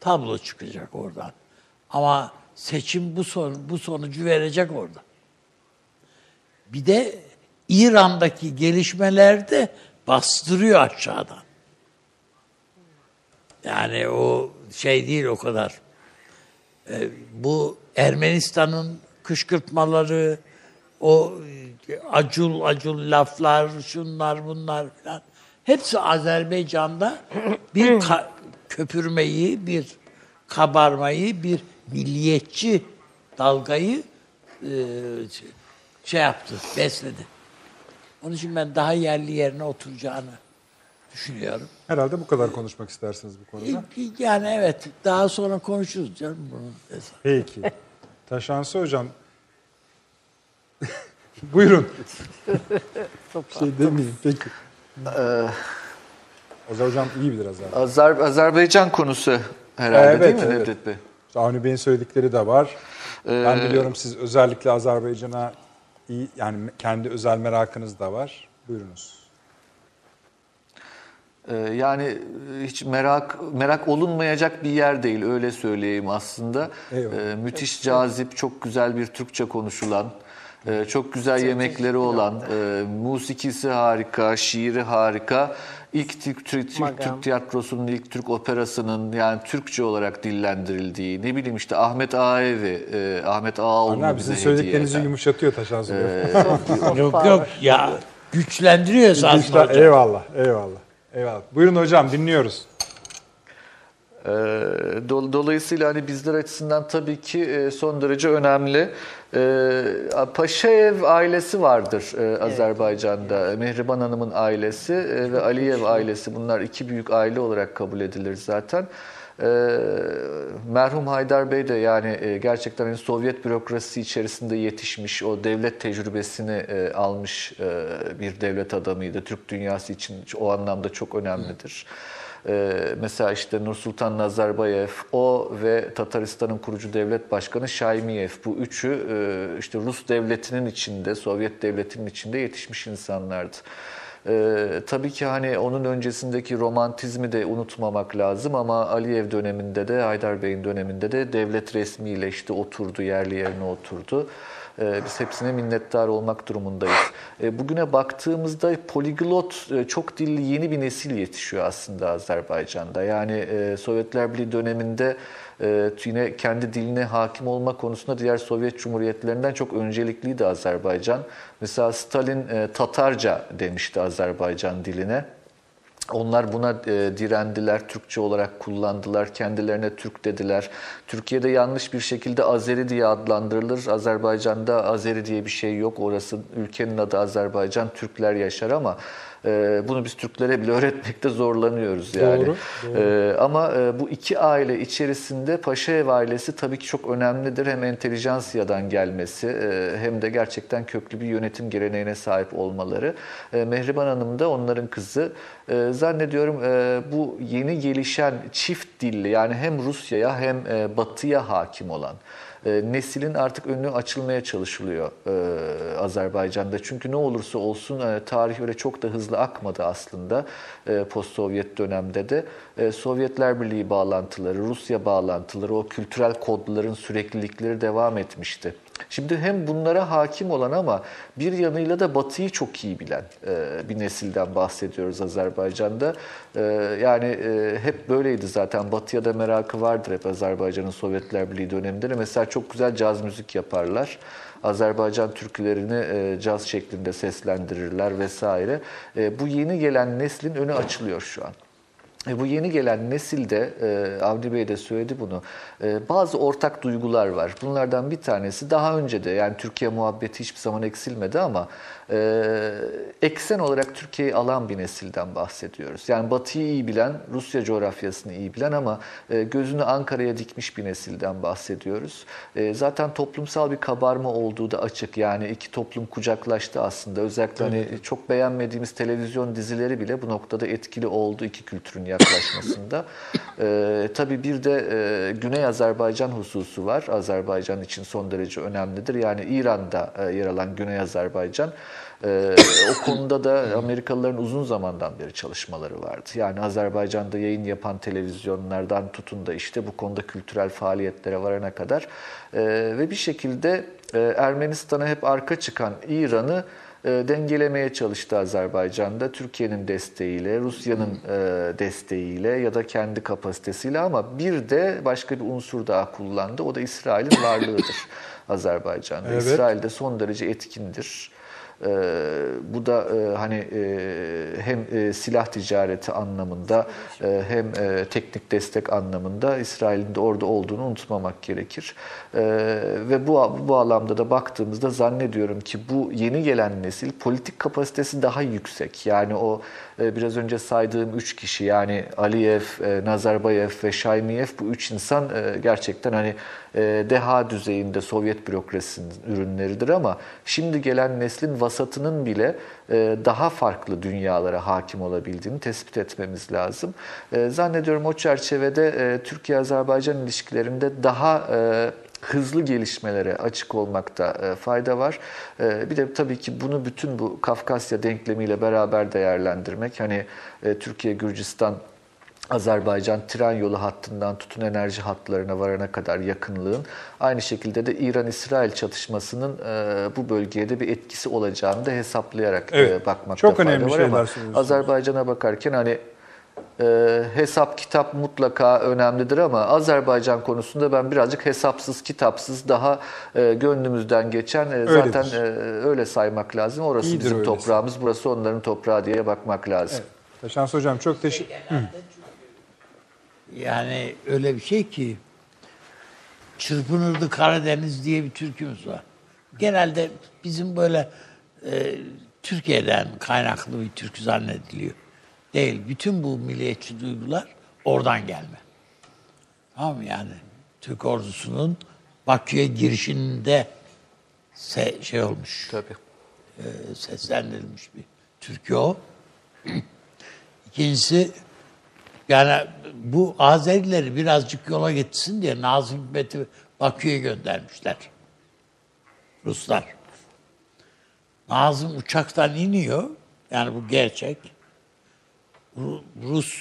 tablo çıkacak oradan. Ama seçim bu son, bu sonucu verecek orada. Bir de İran'daki gelişmeler de bastırıyor aşağıdan. Yani o şey değil o kadar. Ee, bu Ermenistan'ın kışkırtmaları, o e, acul acul laflar, şunlar bunlar falan. Hepsi Azerbaycan'da bir ka- köpürmeyi, bir kabarmayı, bir milliyetçi dalgayı e, şey yaptı, besledi. Onun için ben daha yerli yerine oturacağını düşünüyorum. Herhalde bu kadar konuşmak istersiniz bu konuda. Yani evet, daha sonra konuşuruz canım bunu. Peki. Taşansı hocam Buyurun. Bir şey demeyeyim peki. Ozan hocam iyi bilir Azerbaycan. Azer, Azerbaycan konusu herhalde Evet, değil mi evet. Nedret Bey? Avni Bey'in söyledikleri de var. Ben Ee, biliyorum siz özellikle Azerbaycan'a iyi yani kendi özel merakınız da var. Buyurunuz. Ee, Yani hiç merak merak olunmayacak bir yer değil öyle söyleyeyim aslında. Eyvallah. Ee, müthiş cazip, çok güzel bir Türkçe konuşulan, e, çok güzel yemekleri olan, e, musikisi harika, şiiri harika. İlk Türk, Türk, Türk, Magam. Türk tiyatrosunun, ilk Türk operasının yani Türkçe olarak dillendirildiği, ne bileyim işte Ahmet Ağaevi, e, Ahmet Ağaoğlu'nu Anne bize sizin söylediklerinizi eden. yumuşatıyor Taşan Bey. Yok yok ya güçlendiriyor Güçler- hocam. Eyvallah, eyvallah. Eyvallah. Buyurun hocam dinliyoruz. Ee, dol- Dolayısıyla hani bizler açısından tabii ki e, son derece önemli. Ee, Paşaev ailesi vardır e, Azerbaycan'da. Mehriban Hanım'ın ailesi e, ve Aliyev ailesi. Bunlar iki büyük aile olarak kabul edilir zaten. Ee, merhum Haydar Bey de yani gerçekten hani Sovyet bürokrasisi içerisinde yetişmiş, o devlet tecrübesini almış bir devlet adamıydı. Türk dünyası için o anlamda çok önemlidir. Ee, mesela işte Nursultan Nazarbayev, o ve Tataristan'ın kurucu devlet başkanı Şaymiyev. Bu üçü e, işte Rus devletinin içinde, Sovyet devletinin içinde yetişmiş insanlardı. Ee, tabii ki hani onun öncesindeki romantizmi de unutmamak lazım ama Aliyev döneminde de Haydar Bey'in döneminde de devlet resmiyle işte oturdu, yerli yerine oturdu. Ee, Biz hepsine minnettar olmak durumundayız. Ee, Bugüne baktığımızda poliglot, e, çok dilli yeni bir nesil yetişiyor aslında Azerbaycan'da. Yani e, Sovyetler Birliği döneminde e, yine kendi diline hakim olma konusunda diğer Sovyet Cumhuriyetlerinden çok öncelikliydi Azerbaycan. Mesela Stalin Tatarca demişti Azerbaycan diline. Onlar buna e, direndiler, Türkçe olarak kullandılar, kendilerine Türk dediler. Türkiye'de yanlış bir şekilde Azeri diye adlandırılır. Azerbaycan'da Azeri diye bir şey yok. Orası ülkenin adı Azerbaycan, Türkler yaşar ama e, bunu biz Türklere bile öğretmekte zorlanıyoruz yani. Doğru, E, ama e, bu iki aile içerisinde Paşaev ailesi tabii ki çok önemlidir. Hem entelijansiyadan gelmesi e, hem de gerçekten köklü bir yönetim geleneğine sahip olmaları. E, Mehriban Hanım da onların kızı. E, zannediyorum e, bu yeni gelişen çift dilli yani hem Rusya'ya hem e, Batı'ya hakim olan e, neslin artık önü açılmaya çalışılıyor e, Azerbaycan'da. Çünkü ne olursa olsun e, tarih öyle çok da hızlı akmadı aslında post-Sovyet dönemde de. Sovyetler Birliği bağlantıları, Rusya bağlantıları, o kültürel kodların süreklilikleri devam etmişti. Şimdi hem bunlara hakim olan ama bir yanıyla da Batı'yı çok iyi bilen e, bir nesilden bahsediyoruz Azerbaycan'da. E, yani e, hep böyleydi zaten. Batı'ya da merakı vardır hep Azerbaycan'ın Sovyetler Birliği döneminde. de. Mesela çok güzel caz müzik yaparlar. Azerbaycan türkülerini caz şeklinde seslendirirler vesaire. Bu yeni gelen neslin önü açılıyor şu an. E, bu yeni gelen nesilde, e, Avni Bey de söyledi bunu, e, bazı ortak duygular var. Bunlardan bir tanesi daha önce de yani Türkiye muhabbeti hiçbir zaman eksilmedi ama e, eksen olarak Türkiye'yi alan bir nesilden bahsediyoruz. Yani Batı'yı iyi bilen, Rusya coğrafyasını iyi bilen ama e, gözünü Ankara'ya dikmiş bir nesilden bahsediyoruz. E, zaten toplumsal bir kabarma olduğu da açık. Yani iki toplum kucaklaştı aslında. Özellikle hani çok beğenmediğimiz televizyon dizileri bile bu noktada etkili oldu iki kültürün yaklaşmasında. e, tabii bir de e, Güney Azerbaycan hususu var. Azerbaycan için son derece önemlidir. Yani İran'da e, yer alan Güney Azerbaycan. Ee, o konuda da Amerikalıların uzun zamandan beri çalışmaları vardı. Yani Azerbaycan'da yayın yapan televizyonlardan tutun da işte bu konuda kültürel faaliyetlere varana kadar Ee, ve bir şekilde e, Ermenistan'a hep arka çıkan İran'ı e, dengelemeye çalıştı Azerbaycan'da. Türkiye'nin desteğiyle, Rusya'nın e, desteğiyle ya da kendi kapasitesiyle ama bir de başka bir unsur daha kullandı. O da İsrail'in varlığıdır Azerbaycan'da. Evet. İsrail de son derece etkindir. Ee, bu da e, hani e, hem e, silah ticareti anlamında e, hem e, teknik destek anlamında İsrail'in de orada olduğunu unutmamak gerekir. E, ve bu bu bağlamda da baktığımızda zannediyorum ki bu yeni gelen nesil politik kapasitesi daha yüksek. Yani o e, biraz önce saydığım üç kişi yani Aliyev, e, Nazarbayev ve Şaymiyev bu üç insan e, gerçekten hani e, deha düzeyinde Sovyet bürokrasinin ürünleridir ama şimdi gelen neslin vasatının bile daha farklı dünyalara hakim olabildiğini tespit etmemiz lazım. Zannediyorum o çerçevede Türkiye-Azerbaycan ilişkilerinde daha hızlı gelişmelere açık olmakta e, fayda var. E, Bir de tabii ki bunu bütün bu Kafkasya denklemiyle beraber değerlendirmek. Hani e, Türkiye, Gürcistan, Azerbaycan tren yolu hattından tutun enerji hatlarına varana kadar yakınlığın aynı şekilde de İran-İsrail çatışmasının e, bu bölgeye de bir etkisi olacağını da hesaplayarak e, Evet, bakmakta çok fayda önemli var ama. Azerbaycan'a bakarken hani e, hesap kitap mutlaka önemlidir ama Azerbaycan konusunda ben birazcık hesapsız kitapsız daha e, gönlümüzden geçen e, zaten e, öyle saymak lazım. Orası İyidir bizim öylesi. toprağımız, burası onların toprağı diye bakmak lazım. Evet. Taşans Hocam çok teşekkür Yani öyle bir şey ki çırpınırdı Karadeniz diye bir türkümüz var. Genelde bizim böyle e, Türkiye'den kaynaklı bir türkü zannediliyor. Değil. Bütün bu milliyetçi duygular oradan gelme. Tamam mı yani? Türk ordusunun Bakü'ye girişinde se- şey olmuş Tabii. e, seslendirilmiş bir türkü o. İkincisi yani bu Azerileri birazcık yola gitsin diye Nazım Hikmet'i Bakü'ye göndermişler. Ruslar. Nazım uçaktan iniyor. Yani bu gerçek. Ru- Rus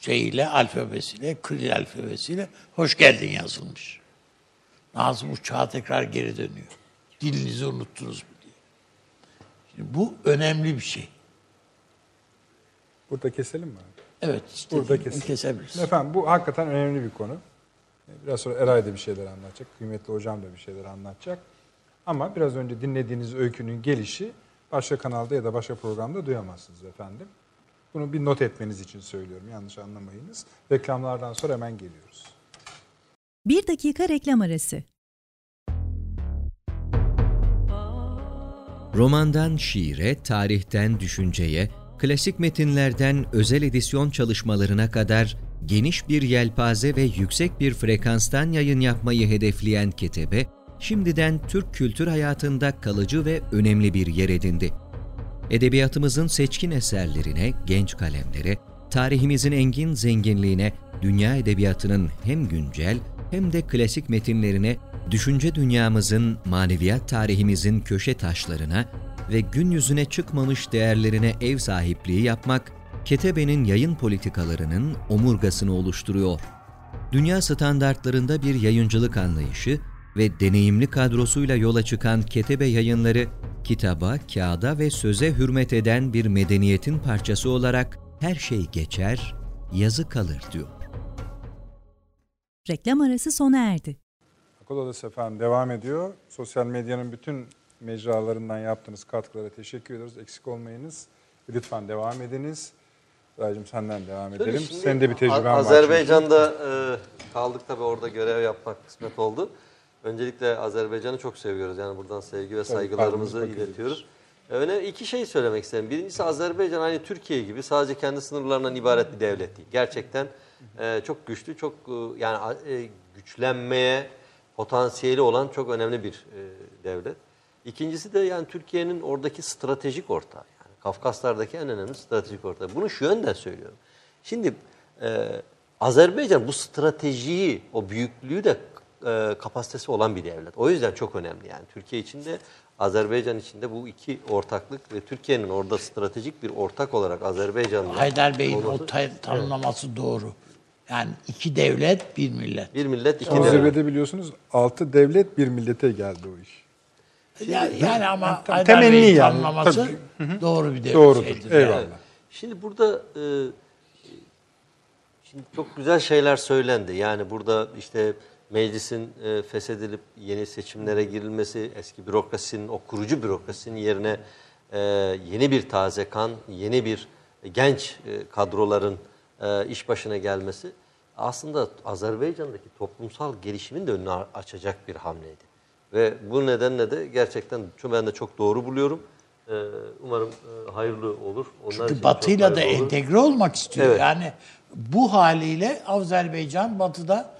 şeyiyle, alfabesiyle, Kiril alfabesiyle hoş geldin yazılmış. Nazım uçağa tekrar geri dönüyor. Dilinizi unuttunuz mu diye. Şimdi bu önemli bir şey. Burada keselim mi? Evet, işte Burada keselim. kesebiliriz. Efendim bu hakikaten önemli bir konu. Biraz sonra Eray da bir şeyler anlatacak. Kıymetli hocam da bir şeyler anlatacak. Ama biraz önce dinlediğiniz öykünün gelişi başka kanalda ya da başka programda duyamazsınız efendim. Bunu bir not etmeniz için söylüyorum. Yanlış anlamayınız. Reklamlardan sonra hemen geliyoruz. Bir dakika reklam arası. Romandan şiire, tarihten düşünceye, klasik metinlerden özel edisyon çalışmalarına kadar geniş bir yelpaze ve yüksek bir frekanstan yayın yapmayı hedefleyen Ketebe, şimdiden Türk kültür hayatında kalıcı ve önemli bir yer edindi. Edebiyatımızın seçkin eserlerine, genç kalemlere, tarihimizin engin zenginliğine, dünya edebiyatının hem güncel hem de klasik metinlerine, düşünce dünyamızın, maneviyat tarihimizin köşe taşlarına ve gün yüzüne çıkmamış değerlerine ev sahipliği yapmak, Ketebe'nin yayın politikalarının omurgasını oluşturuyor. Dünya standartlarında bir yayıncılık anlayışı ve deneyimli kadrosuyla yola çıkan Ketebe yayınları, kitaba, kağıda ve söze hürmet eden bir medeniyetin parçası olarak her şey geçer, yazı kalır diyor. Reklam arası sona erdi. Akıl Odası efendim devam ediyor. Sosyal medyanın bütün mecralarından yaptığınız katkılara teşekkür ediyoruz. Eksik olmayınız. Lütfen devam ediniz. Raycığım senden devam edelim. Senin de bir tecrüben var. Azerbaycan'da e, kaldık tabii orada görev yapmak kısmet oldu. Öncelikle Azerbaycan'ı çok seviyoruz. Yani buradan sevgi ve saygılarımızı kalbimiz iletiyoruz. Öne iki şey söylemek isterim. Birincisi Azerbaycan aynı Türkiye gibi sadece kendi sınırlarından ibaret bir devlet değil. Gerçekten e, çok güçlü, çok e, yani e, güçlenmeye potansiyeli olan çok önemli bir e, devlet. İkincisi de yani Türkiye'nin oradaki stratejik ortağı. Yani Kafkaslardaki en önemli stratejik ortağı. Bunu şu yönden söylüyorum. Şimdi e, Azerbaycan bu stratejiyi, o büyüklüğü de e, kapasitesi olan bir devlet. O yüzden çok önemli yani. Türkiye için de Azerbaycan için de bu iki ortaklık ve Türkiye'nin orada stratejik bir ortak olarak Azerbaycan'la Haydar Bey'in o ta- tanımlaması doğru. Yani iki devlet, bir millet. bir millet iki Son devlet. zirvede biliyorsunuz altı devlet bir millete geldi o iş. Ya- yani ama Tem- Haydar temenni Bey'in yani. tanımlaması doğru bir devlet. Doğrudur. şeydir. Eyvallah. Evet. Şimdi burada e, şimdi çok güzel şeyler söylendi. Yani burada işte meclisin e, feshedilip yeni seçimlere girilmesi, eski bürokrasinin, o kurucu bürokrasinin yerine e, yeni bir taze kan, yeni bir genç e, kadroların e, iş başına gelmesi aslında Azerbaycan'daki toplumsal gelişimin de önünü açacak bir hamleydi. Ve bu nedenle de gerçekten ben de çok doğru buluyorum. E, umarım e, hayırlı olur. Onlar Çünkü Batı'yla da olur. entegre olmak istiyor. Evet. Yani bu haliyle Azerbaycan Batı'da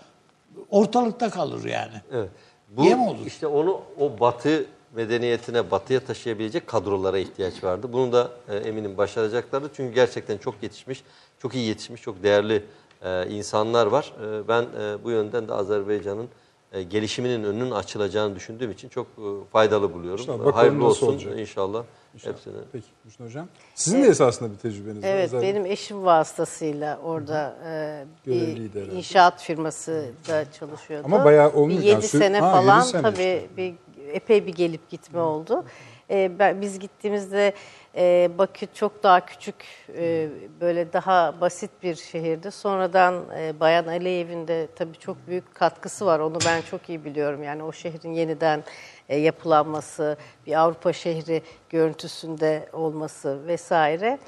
ortalıkta kalır yani. Evet. Bu Yem olur. işte onu o batı medeniyetine, batıya taşıyabilecek kadrolara ihtiyaç vardı. Bunu da e, eminim başaracaklardı. Çünkü gerçekten çok yetişmiş, çok iyi yetişmiş, çok değerli e, insanlar var. E, ben e, bu yönden de Azerbaycan'ın e, gelişiminin önünün açılacağını düşündüğüm için çok e, faydalı buluyorum. E, bakalım Hayırlı olsun olacak. inşallah. Hepsine. Peki Müslüm Hocam. Sizin de esasında bir tecrübeniz var. Evet, benim eşim vasıtasıyla orada e, bir herhalde. inşaat firması da çalışıyordu. Ama bayağı olmuş Bir yani. 7 Sü- sene Ha, falan yedi sene tabii işte. bir epey bir gelip gitme oldu. E, ben, biz gittiğimizde e, Bakü çok daha küçük, e, böyle daha basit bir şehirdi. Sonradan e, Bayan Aliyev'in de tabii çok büyük katkısı var. Onu ben çok iyi biliyorum. Yani o şehrin yeniden yapılanması, bir Avrupa şehri görüntüsünde olması vesaire.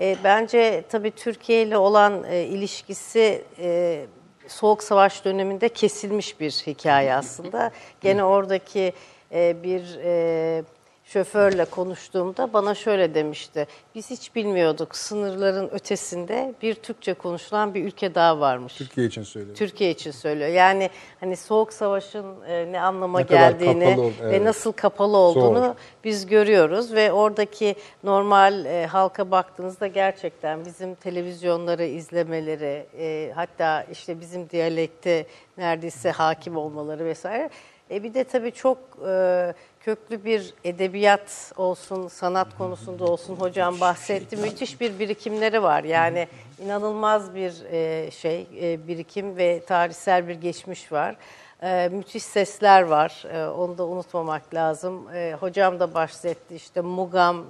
E, bence tabii Türkiye ile olan e, ilişkisi e, Soğuk Savaş döneminde kesilmiş bir hikaye aslında. Gene oradaki e, bir e, şoförle konuştuğumda bana şöyle demişti. Biz hiç bilmiyorduk sınırların ötesinde bir Türkçe konuşulan bir ülke daha varmış. Türkiye için söylüyorum. Türkiye için söylüyor. Yani hani Soğuk Savaş'ın e, ne anlama Ne geldiğini kapalı ol- ve evet. nasıl kapalı olduğunu Zor. biz görüyoruz ve oradaki normal e, halka baktığınızda gerçekten bizim televizyonları izlemeleri, e, hatta işte bizim diyalekte neredeyse hakim olmaları vesaire. E, bir de tabii çok e, köklü bir edebiyat olsun, sanat konusunda olsun hocam bahsetti. Müthiş bir birikimleri var. Yani inanılmaz bir e, şey, e, birikim ve tarihsel bir geçmiş var. E, müthiş sesler var. Onu da unutmamak lazım. Hocam da bahsetti işte Mugam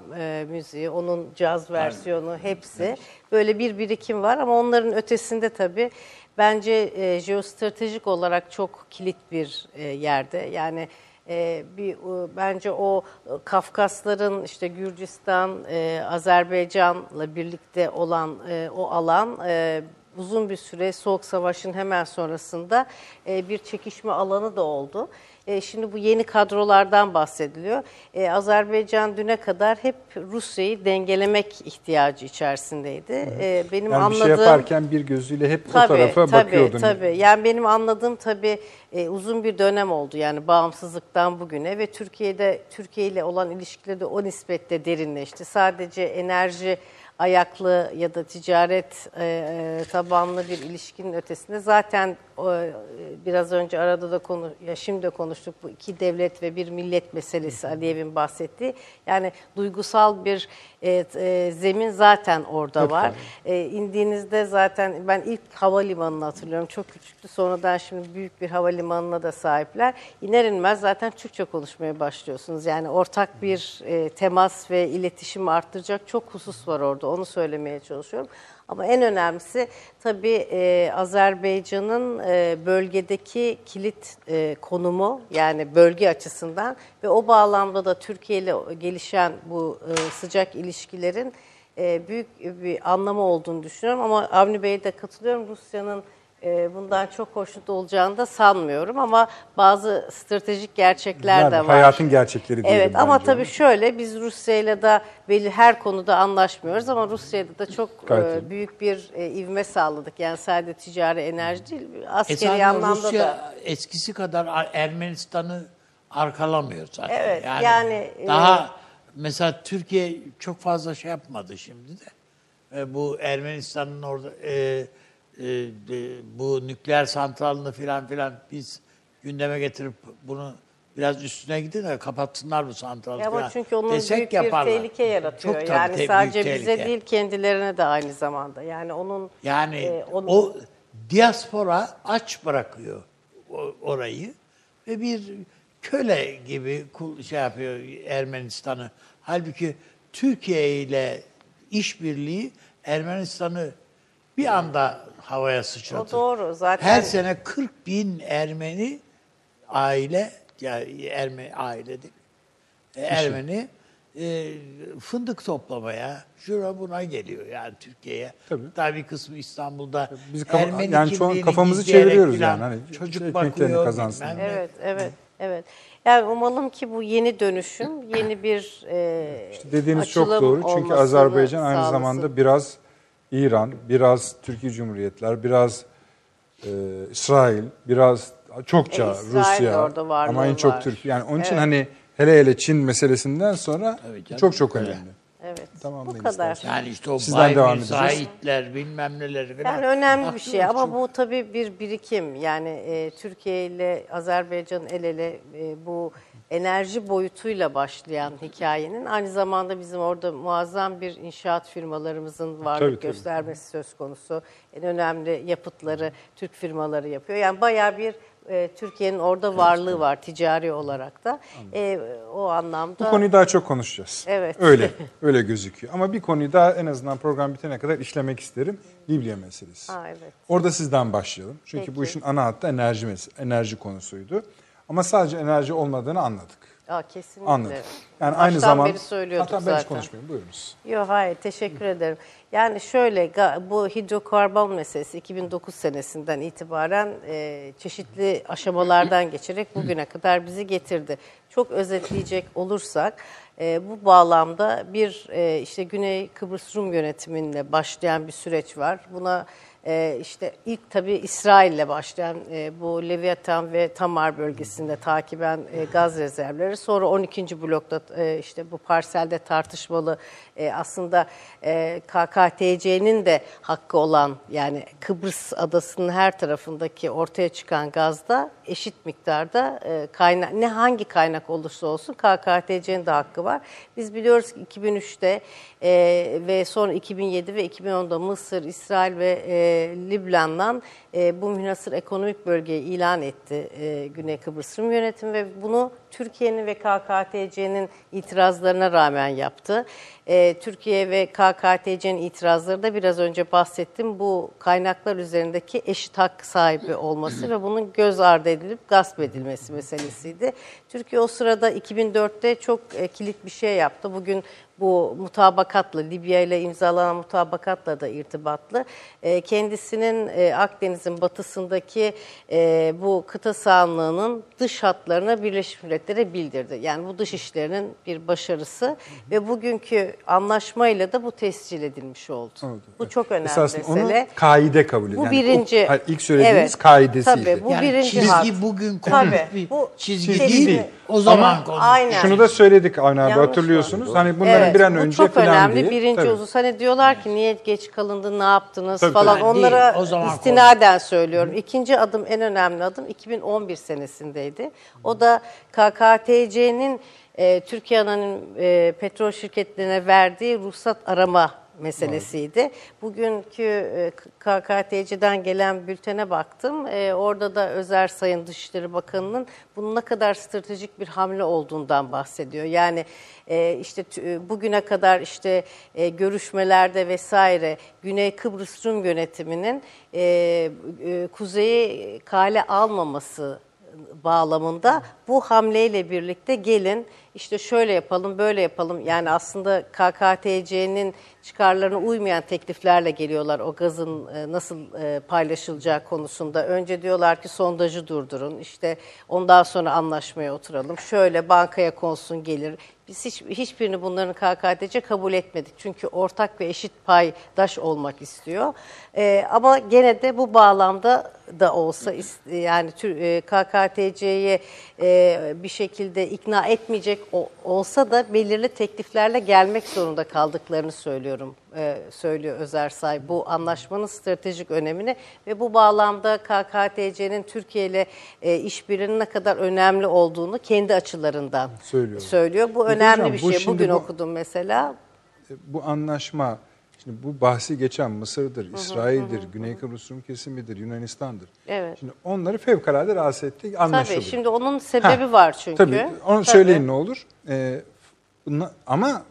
müziği, onun caz versiyonu hepsi. Böyle bir birikim var ama onların ötesinde tabii bence jeostratejik olarak çok kilit bir yerde. Yani e, bir e, bence o e, Kafkasların işte Gürcistan, e, Azerbaycan'la birlikte olan e, o alan e, uzun bir süre Soğuk Savaş'ın hemen sonrasında e, bir çekişme alanı da oldu. E, şimdi bu yeni kadrolardan bahsediliyor. E, Azerbaycan düne kadar hep Rusya'yı dengelemek ihtiyacı içerisindeydi. E, benim Yani bir anladığım şey yaparken bir gözüyle hep o tarafa tabii, bakıyordun. Tabii. Yani benim anladığım tabii e, uzun bir dönem oldu yani bağımsızlıktan bugüne ve Türkiye'de Türkiye ile olan ilişkileri de o nispette derinleşti. Sadece enerji ayaklı ya da ticaret e, e, tabanlı bir ilişkinin ötesinde zaten biraz önce arada da konu ya şimdi de konuştuk bu iki devlet ve bir millet meselesi Aliyev'in bahsettiği yani duygusal bir e, e, zemin zaten orada var. E, indiğinizde zaten ben ilk havalimanını hatırlıyorum. Çok küçüktü. Sonradan şimdi büyük bir havalimanına da sahipler. İner inmez zaten Türkçe konuşmaya başlıyorsunuz. Yani ortak bir e, temas ve iletişimi arttıracak çok husus var orada. Onu söylemeye çalışıyorum. Ama en önemlisi tabii e, Azerbaycan'ın e, bölgedeki kilit e, konumu yani bölge açısından ve o bağlamda da Türkiye ile gelişen bu e, sıcak ilişkilerin e, büyük bir anlamı olduğunu düşünüyorum. Ama Avni Bey'e de katılıyorum. Rusya'nın bundan çok hoşnut olacağını da sanmıyorum ama bazı stratejik gerçekler Yani de var. hayatın gerçekleri diyelim Evet ama bence. tabii şöyle biz Rusya'yla da belli her konuda anlaşmıyoruz ama Rusya'da da çok e, büyük bir e, ivme sağladık. Yani sadece ticari enerji değil, askeri Esasında anlamda Rusya da. eskisi kadar Ar- Ermenistan'ı arkalamıyor zaten. Evet, yani, e, daha mesela Türkiye çok fazla şey yapmadı şimdi de. E, bu Ermenistan'ın orada e, e, bu nükleer santralını filan filan biz gündeme getirip bunu biraz üstüne gidin de kapatsınlar bu santralı Ya ama filan çünkü onun desek büyük yaparlar. bir tehlike yaratıyor. Çok yani te- sadece bize tehlike. değil kendilerine de aynı zamanda. Yani onun Yani e, onun- o diaspora aç bırakıyor orayı ve bir köle gibi şey yapıyor Ermenistan'ı. Halbuki Türkiye ile işbirliği Ermenistan'ı bir anda havaya sıçratır. O doğru. Zaten- Her sene 40 bin Ermeni aile, yani Ermeni aile değil, e, Ermeni e, fındık toplamaya, şura buna geliyor yani Türkiye'ye. Tabii. Daha bir kısmı İstanbul'da Biz kafa- Ermeni yani çoğu kafamızı çeviriyoruz yani, hani çocuk bakıyor, kazansın. bilmem. Evet, evet, evet. Yani umalım ki bu yeni dönüşüm yeni bir e, Dediğiniz çok doğru. Çünkü Azerbaycan aynı sağlasın. zamanda biraz İran, biraz Türkiye Cumhuriyetler, biraz e, İsrail, biraz çokça E, İsrail Rusya orada varlığı ama en çok var. Türkiye. Yani onun için Evet. hani hele hele Çin meselesinden sonra Evet canım, çok çok önemli. Evet. Tamamlayın Bu kadar. isterseniz. Yani işte o Sizden devam. Saidler bilmem neleri falan. Yani önemli bir şey ama çünkü. bu tabii bir birikim. Yani e, Türkiye ile Azerbaycan el ele e, bu enerji boyutuyla başlayan hikayenin aynı zamanda bizim orada muazzam bir inşaat firmalarımızın varlık Tabii, tabii. göstermesi söz konusu. En önemli yapıtları Türk firmaları yapıyor. Yani bayağı bir e, Türkiye'nin orada varlığı var ticari olarak da. E, o anlamda Bu konuyu daha çok konuşacağız. Evet. Öyle, öyle gözüküyor. Ama bir konuyu daha en azından program bitene kadar işlemek isterim. Libya meselesi. Ha, evet. Orada sizden başlayalım. Çünkü Peki. bu işin ana hattı enerji enerji konusuydu. Ama sadece enerji olmadığını anladık. Aa, kesinlikle. Anladık. Yani Baştan aynı zamanda beri söylüyorduk Hatta ben hiç konuşmayayım. Buyurunuz. Yok hayır teşekkür ederim. Yani şöyle bu hidrokarbon meselesi 2009 senesinden itibaren e, çeşitli aşamalardan geçerek bugüne kadar bizi getirdi. Çok özetleyecek olursak e, bu bağlamda bir e, işte Güney Kıbrıs Rum yönetiminle başlayan bir süreç var. Buna e, işte ilk tabii İsrail'le başlayan e, bu Leviathan ve Tamar bölgesinde takiben e, gaz rezervleri. Sonra 12. blokta e, işte bu parselde tartışmalı e, aslında e, KKTC'nin de hakkı olan yani Kıbrıs adasının her tarafındaki ortaya çıkan gazda eşit miktarda e, kaynak ne hangi kaynak olursa olsun KKTC'nin de hakkı var. Biz biliyoruz ki 2003'te e, ve sonra 2007 ve 2010'da Mısır, İsrail ve e, Lübnan'dan e, bu münhasır ekonomik bölgeyi ilan etti e, Güney Kıbrıs Rum yönetimi ve bunu Türkiye'nin ve KKTC'nin itirazlarına rağmen yaptı. E, Türkiye ve KKTC'nin itirazları da biraz önce bahsettim bu kaynaklar üzerindeki eşit hak sahibi olması ve bunun göz ardı edilip gasp edilmesi meselesiydi. Türkiye o sırada 2004'te çok e, kilit bir şey yaptı. Bugün bu mutabakatla, Libya ile imzalanan mutabakatla da irtibatlı. E, kendisinin e, Akdeniz'in batısındaki e, bu kıta sahanlığının dış hatlarına Birleşmiş Milletler'e bildirdi. Yani bu dış işlerinin bir başarısı ve bugünkü anlaşmayla da bu tescil edilmiş oldu. Oldu. Bu çok önemli Esasında mesele. onu kaide kabul ediyor. Bu Yani o- birinci. hayır, ilk söylediğiniz Evet. kaidesiydi. Tabii bu yani birinci çizgi hat. bugün Tabii, bu çizgi, çizgi değil. değil. O zaman. Aynen. Şunu da söyledik Avni abi Yanlış hatırlıyorsunuz. Hani bunların Evet, bir an bu önce çok önemli. diye. Birinci Tabii. husus hani diyorlar ki niye geç kalındı, ne yaptınız Tabii, falan. tabii. Onlara Değil, o zaman istinaden söylüyorum. İkinci adım en önemli adım 2011 senesindeydi. O da KKTC'nin e, Türkiye Anonim e, Petrol Şirketlerine verdiği ruhsat arama meselesiydi. Bugünkü e, KKTC'den gelen bültene baktım. E, orada da Özer Sayın Dışişleri Bakanı'nın bunun ne kadar stratejik bir hamle olduğundan bahsediyor. Yani e, işte bugüne kadar işte e, görüşmelerde vesaire Güney Kıbrıs Rum yönetiminin e, kuzeyi kale almaması bağlamında bu hamleyle birlikte gelin işte şöyle yapalım böyle yapalım yani aslında KKTC'nin çıkarlarına uymayan tekliflerle geliyorlar o gazın e, nasıl e, paylaşılacağı konusunda. Önce diyorlar ki sondajı durdurun işte ondan sonra anlaşmaya oturalım şöyle bankaya konsun gelir. Biz hiç, hiçbirini bunların KKTC kabul etmedik. Çünkü ortak ve eşit paydaş olmak istiyor. Ee, ama gene de bu bağlamda da olsa yani e, KKTC'ye e, bir şekilde ikna etmeyecek olsa da belirli tekliflerle gelmek zorunda kaldıklarını söylüyorum. E, söylüyor Özersay bu anlaşmanın stratejik önemini ve bu bağlamda KKTC'nin Türkiye ile e, işbirliğinin ne kadar önemli olduğunu kendi açılarından Söylüyor. söylüyor. Bu Peki önemli hocam, bir bu şey. şimdi Bugün bu- okudum mesela. bu anlaşma şimdi bu bahsi geçen Mısır'dır, İsrail'dir, Güney Kıbrıs Rum kesimidir, Yunanistan'dır. Evet. Şimdi onları fevkalade rahatsız ettik, anlaşıldı. Tabii şimdi onun sebebi Ha, var çünkü. Tabii onu Tabii. söyleyin ne olur. Ee, ama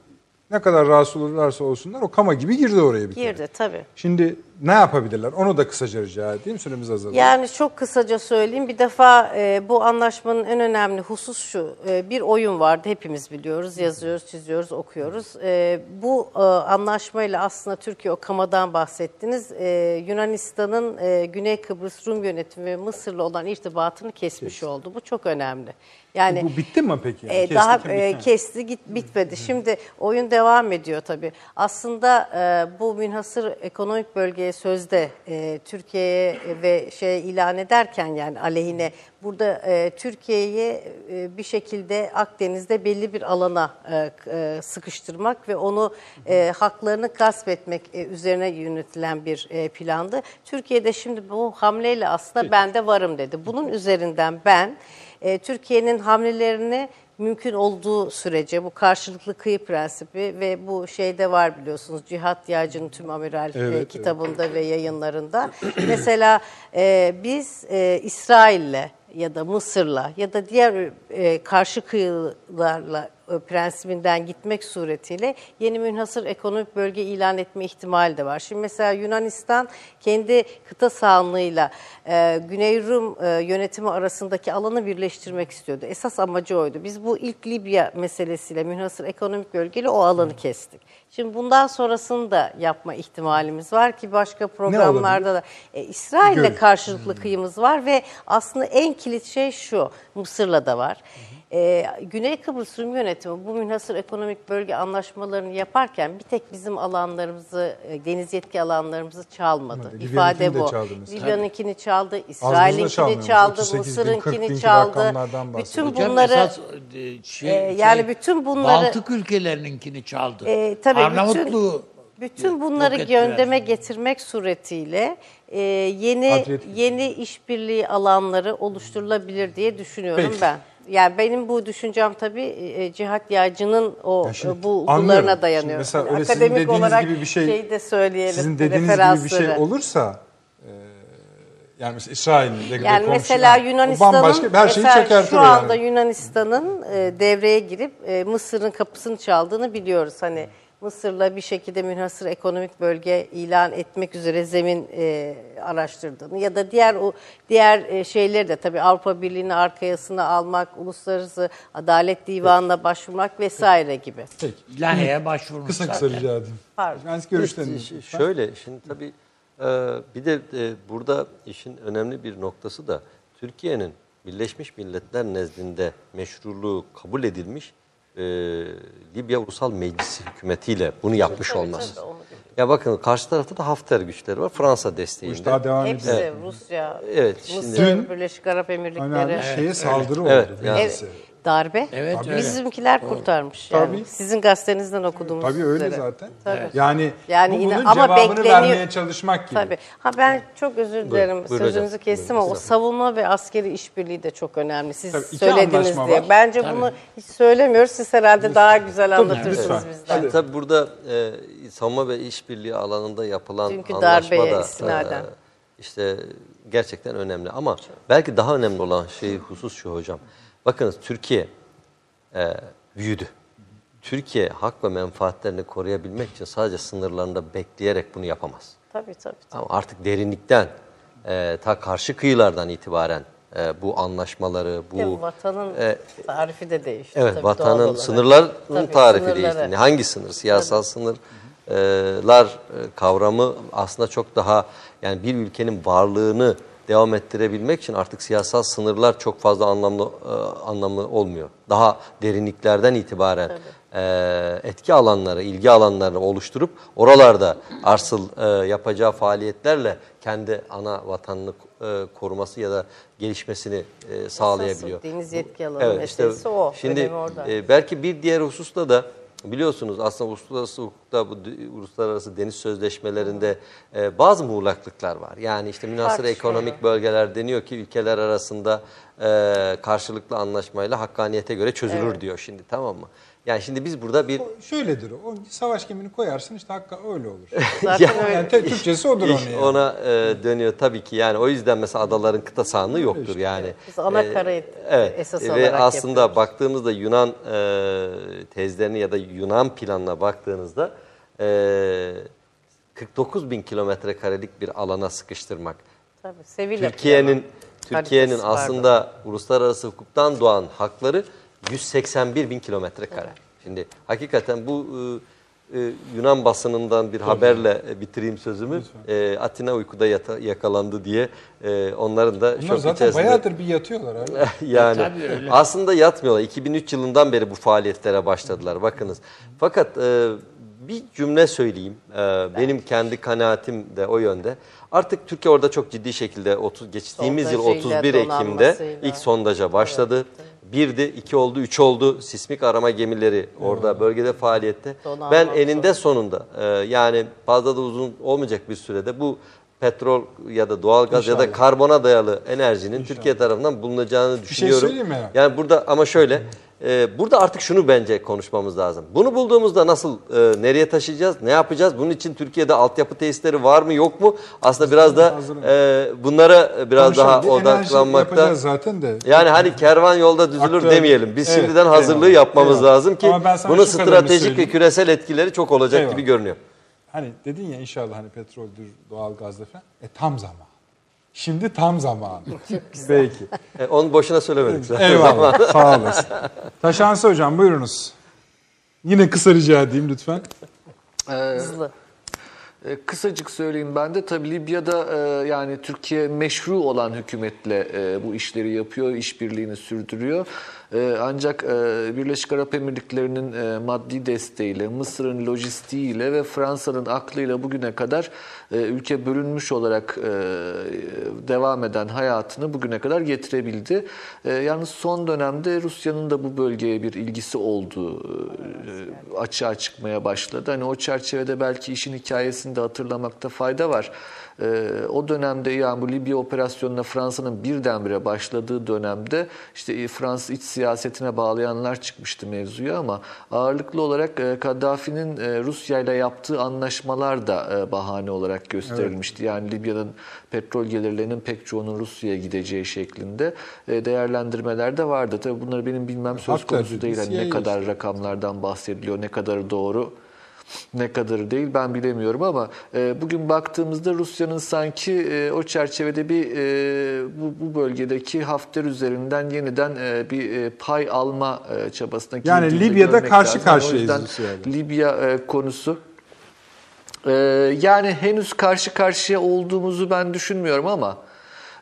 ne kadar rahatsız olurlarsa olsunlar o kama gibi girdi oraya bir kere. Girdi tabii. Şimdi ne yapabilirler? Onu da kısaca rica edeyim. Süremiz azalıyor. Yani çok kısaca söyleyeyim. Bir defa e, bu anlaşmanın en önemli husus şu. E, bir oyun vardı. Hepimiz biliyoruz. Yazıyoruz, çiziyoruz, okuyoruz. E, bu e, anlaşmayla aslında Türkiye o kamadan bahsettiniz. E, Yunanistan'ın e, Güney Kıbrıs Rum yönetimi ve Mısır'la olan irtibatını kesmiş oldu. Bu çok önemli. Yani bu bitti mi peki? Yani? E, Kesti daha e, kesti git bitmedi. Şimdi oyun devam ediyor tabii. Aslında e, bu münhasır ekonomik bölge bölgeye sözde e, Türkiye'ye ve şey ilan ederken yani aleyhine burada e, Türkiye'yi e, bir şekilde Akdeniz'de belli bir alana e, e, sıkıştırmak ve onu e, haklarını gasp etmek e, üzerine yönetilen bir e, plandı. Türkiye'de şimdi bu hamleyle aslında ben de varım dedi. Bunun üzerinden ben e, Türkiye'nin hamlelerini mümkün olduğu sürece bu karşılıklı kıyı prensibi ve bu şeyde var biliyorsunuz Cihat Yağcı'nın tüm amiral e, Evet, evet. kitabında ve yayınlarında. Mesela e, biz e, İsrail'le ya da Mısır'la ya da diğer e, karşı kıyılarla prensibinden gitmek suretiyle yeni münhasır ekonomik bölge ilan etme ihtimali de var. Şimdi mesela Yunanistan kendi kıta sahanlığıyla e, Güney Rum e, yönetimi arasındaki alanı birleştirmek istiyordu. Esas amacı oydu. Biz bu ilk Libya meselesiyle münhasır ekonomik bölgeyle o alanı kestik. Şimdi bundan sonrasını da yapma ihtimalimiz var ki başka programlarda da e, İsrail'le karşılıklı kıyımız var ve aslında en kilit şey şu Mısır'la da var. E, Güney Kıbrıs Rum yönetimi bu münhasır ekonomik bölge anlaşmalarını yaparken bir tek bizim alanlarımızı, e, deniz yetki alanlarımızı çalmadı. Evet, İfade de bu. Libya'nınkini çaldı. İsrail'inkini çaldı, 38 bin, 40 Mısır'ınkini çaldı. Bütün Hocam bunları esas, e, şey, e, yani şey, bütün bunları- Baltık ülkelerininkini çaldı. E, tabii Arnavutluğu bütün bunları yok ettiler. gündeme getirmek suretiyle e, yeni Adriyatik. yeni işbirliği alanları oluşturulabilir diye düşünüyorum Peki. ben. Yani benim bu düşüncem tabii e, Cihat Yağcı'nın o Ya şimdi e, bu anlıyorum. bulgularına Şimdi dayanıyor. mesela Hani öyle sizin akademik dediğiniz olarak gibi bir şey- şeyi de söyleyelim. Sizin dediğiniz gibi bir şey olursa e, yani mesela İsrail'in de Yani mesela Yunanistan'ın bambaşka her şeyi mesela çökertir şu anda yani. Yunanistan'ın e, devreye girip e, Mısır'ın kapısını çaldığını biliyoruz. Hani Mısır'la bir şekilde münhasır ekonomik bölge ilan etmek üzere zemin e, araştırdığını ya da diğer o diğer e, şeyleri de tabii Avrupa Birliği'ni arkasına almak, uluslararası adalet divanına başvurmak vesaire gibi. Peki. Lahey'e başvurmuş Kısa kısa zaten. rica edeyim. Pardon. Ben görüşlerinizi Ş- lütfen. Şöyle şimdi tabii e, bir de e, burada işin önemli bir noktası da Türkiye'nin Birleşmiş Milletler nezdinde meşruluğu kabul edilmiş e, Libya Ulusal Meclisi hükümetiyle bunu yapmış olması. tabii, onu Ya bakın karşı tarafta da Hafter güçleri var Fransa Bu iş desteğinde. daha devam Hepsi ediyor. Rusya, Evet, şimdi- Mısır, Dün Birleşik Arap Emirlikleri. Önemli şeye saldırı oldu. Evet, yani- Evet, darbe. Evet, öyle. Bizimkiler kurtarmış yani. Tabii. Sizin gazetenizden okuduğumuz Tabii öyle üzere. zaten. Tabii. Yani, Yani bu yine- bunun ama cevabını bekleniyor- vermeye çalışmak gibi. Tabii. Ha ben çok özür dilerim buyur sözünüzü hocam. kestim Buyurun, ama o savunma ve askeri işbirliği de çok önemli. Siz Tabii, söylediniz diye. var. Bence Tabii. bunu hiç söylemiyoruz. Siz herhalde daha güzel anlatırsınız lütfen. bizden. Şimdi tabii burada e, savunma ve işbirliği alanında yapılan Dünkü anlaşma darbeye da istinaden. e, işte gerçekten önemli. Ama belki daha önemli olan şey husus şu hocam. Bakınız Türkiye e, büyüdü. Türkiye hak ve menfaatlerini koruyabilmek için sadece sınırlarında bekleyerek bunu yapamaz. Tabii tabii. tabii. Ama artık derinlikten, e, ta karşı kıyılardan itibaren e, bu anlaşmaları, bu vatanın e, tarifi de değişti. Evet, tabii, vatanın sınırların Tabii, tarifi sınırları. değişti. Hangi sınır? Siyasal sınırlar e, kavramı aslında çok daha yani bir ülkenin varlığını devam ettirebilmek için artık siyasal sınırlar çok fazla anlamlı e, anlamlı olmuyor. Daha derinliklerden itibaren e, etki alanları, ilgi alanlarını oluşturup oralarda arsıl e, yapacağı faaliyetlerle kendi ana vatanını e, koruması ya da gelişmesini e, sağlayabiliyor. deniz yetki alanı meselesi o. Şimdi e, belki bir diğer hususta da biliyorsunuz aslında uluslararası hukukta bu uluslararası deniz sözleşmelerinde e, bazı muğlaklıklar var. Yani işte münasır ekonomik bölgeler deniyor ki ülkeler arasında e, karşılıklı anlaşmayla hakkaniyete göre çözülür diyor şimdi tamam mı? Yani şimdi biz burada bir O şöyledir o. o. Savaş gemini koyarsın işte hakika öyle olur. Zaten öyle. yani Türkçesi odur onun yani. ona e, dönüyor tabii ki yani o yüzden mesela adaların kıta sahanlığı yoktur yani. Biz ana E, karayı evet. esas Ve olarak aslında yapıyoruz. baktığımızda Yunan e, tezlerini ya da Yunan planına baktığınızda e, 49 bin kilometre karelik bir alana sıkıştırmak. Tabii, Sevilla Türkiye'nin. Türkiye'nin Haritası vardı. aslında uluslararası hukuktan doğan hakları 181 bin kilometre kare. Şimdi hakikaten bu e, e, Yunan basınından bir haberle e, bitireyim sözümü. E, Atina uykuda yata- yakalandı diye e, onların da Bunlar şok zaten içerisinde. bayağıdır bir yatıyorlar abi. yani tabii öyle. aslında yatmıyorlar. 2003 yılından beri bu faaliyetlere başladılar. Bakınız. Fakat e, bir cümle söyleyeyim. Ee, benim kendi kanaatim de o yönde. Artık Türkiye orada çok ciddi şekilde 30, geçtiğimiz yıl Sondajıyla, 31 Ekim'de ilk sondaja başladı. Birdi, iki oldu, üç oldu. Sismik arama gemileri orada bölgede faaliyette. Donanma Ben eninde sonunda e, yani fazla da uzun olmayacak bir sürede bu petrol ya da doğalgaz ya da İnşallah. karbona dayalı enerjinin Türkiye tarafından bulunacağını şey düşünüyorum. söyleyeyim mi? Yani burada ama şöyle e, burada artık şunu bence konuşmamız lazım. Bunu bulduğumuzda nasıl e, nereye taşıyacağız? Ne yapacağız? Bunun için Türkiye'de altyapı tesisleri var mı yok mu? Aslında biraz da e, bunlara biraz Ama daha odaklanmakta. zaten de. Yani hani kervan yolda düzülür Aktör- demeyelim. Biz Evet, şimdiden hazırlığı eyvallah, yapmamız eyvallah. lazım ki bunun stratejik ve küresel etkileri çok olacak Eyvallah. gibi görünüyor. Hani dedin ya inşallah hani petroldür, doğalgazdır falan. E tam zaman. Şimdi tam zamanı. Peki. E, onu boşuna söylemedik zaten. Eyvallah. Sağ olasın. Taşansı hocam buyurunuz. Yine kısa rica edeyim lütfen. Hızlı. E, Kısacık söyleyeyim ben de tabii Libya'da e, yani Türkiye meşru olan hükümetle e, bu işleri yapıyor, işbirliğini sürdürüyor. E, ancak e, Birleşik Arap Emirlikleri'nin e, maddi desteğiyle, Mısır'ın lojistiğiyle ve Fransa'nın aklıyla bugüne kadar e, ülke bölünmüş olarak devam eden hayatını bugüne kadar getirebildi. Yalnız son dönemde Rusya'nın da bu bölgeye bir ilgisi olduğu açığa çıkmaya başladı. Hani o çerçevede belki işin hikayesini de hatırlamakta fayda var. E, o dönemde yani bu Libya operasyonuna Fransa'nın birdenbire başladığı dönemde işte e, Fransız iç siyasetine bağlayanlar çıkmıştı mevzuya ama ağırlıklı olarak e, Kaddafi'nin e, Rusya ile yaptığı anlaşmalar da e, bahane olarak gösterilmişti. Yani Libya'nın petrol gelirlerinin pek çoğunun Rusya'ya gideceği şeklinde e, değerlendirmeler de vardı. Tabii bunları benim bilmem söz Hatta konusu değil. Hani ne kadar rakamlardan bahsediliyor, ne kadar doğru ne kadarı değil ben bilemiyorum ama e, bugün baktığımızda Rusya'nın sanki e, o çerçevede bir e, bu, bu bölgedeki Hafter üzerinden yeniden e, bir e, pay alma e, çabasına Yani Libya'da karşı lazım. Yani o karşıyayız yüzden. Libya e, konusu e, yani henüz karşı karşıya olduğumuzu ben düşünmüyorum ama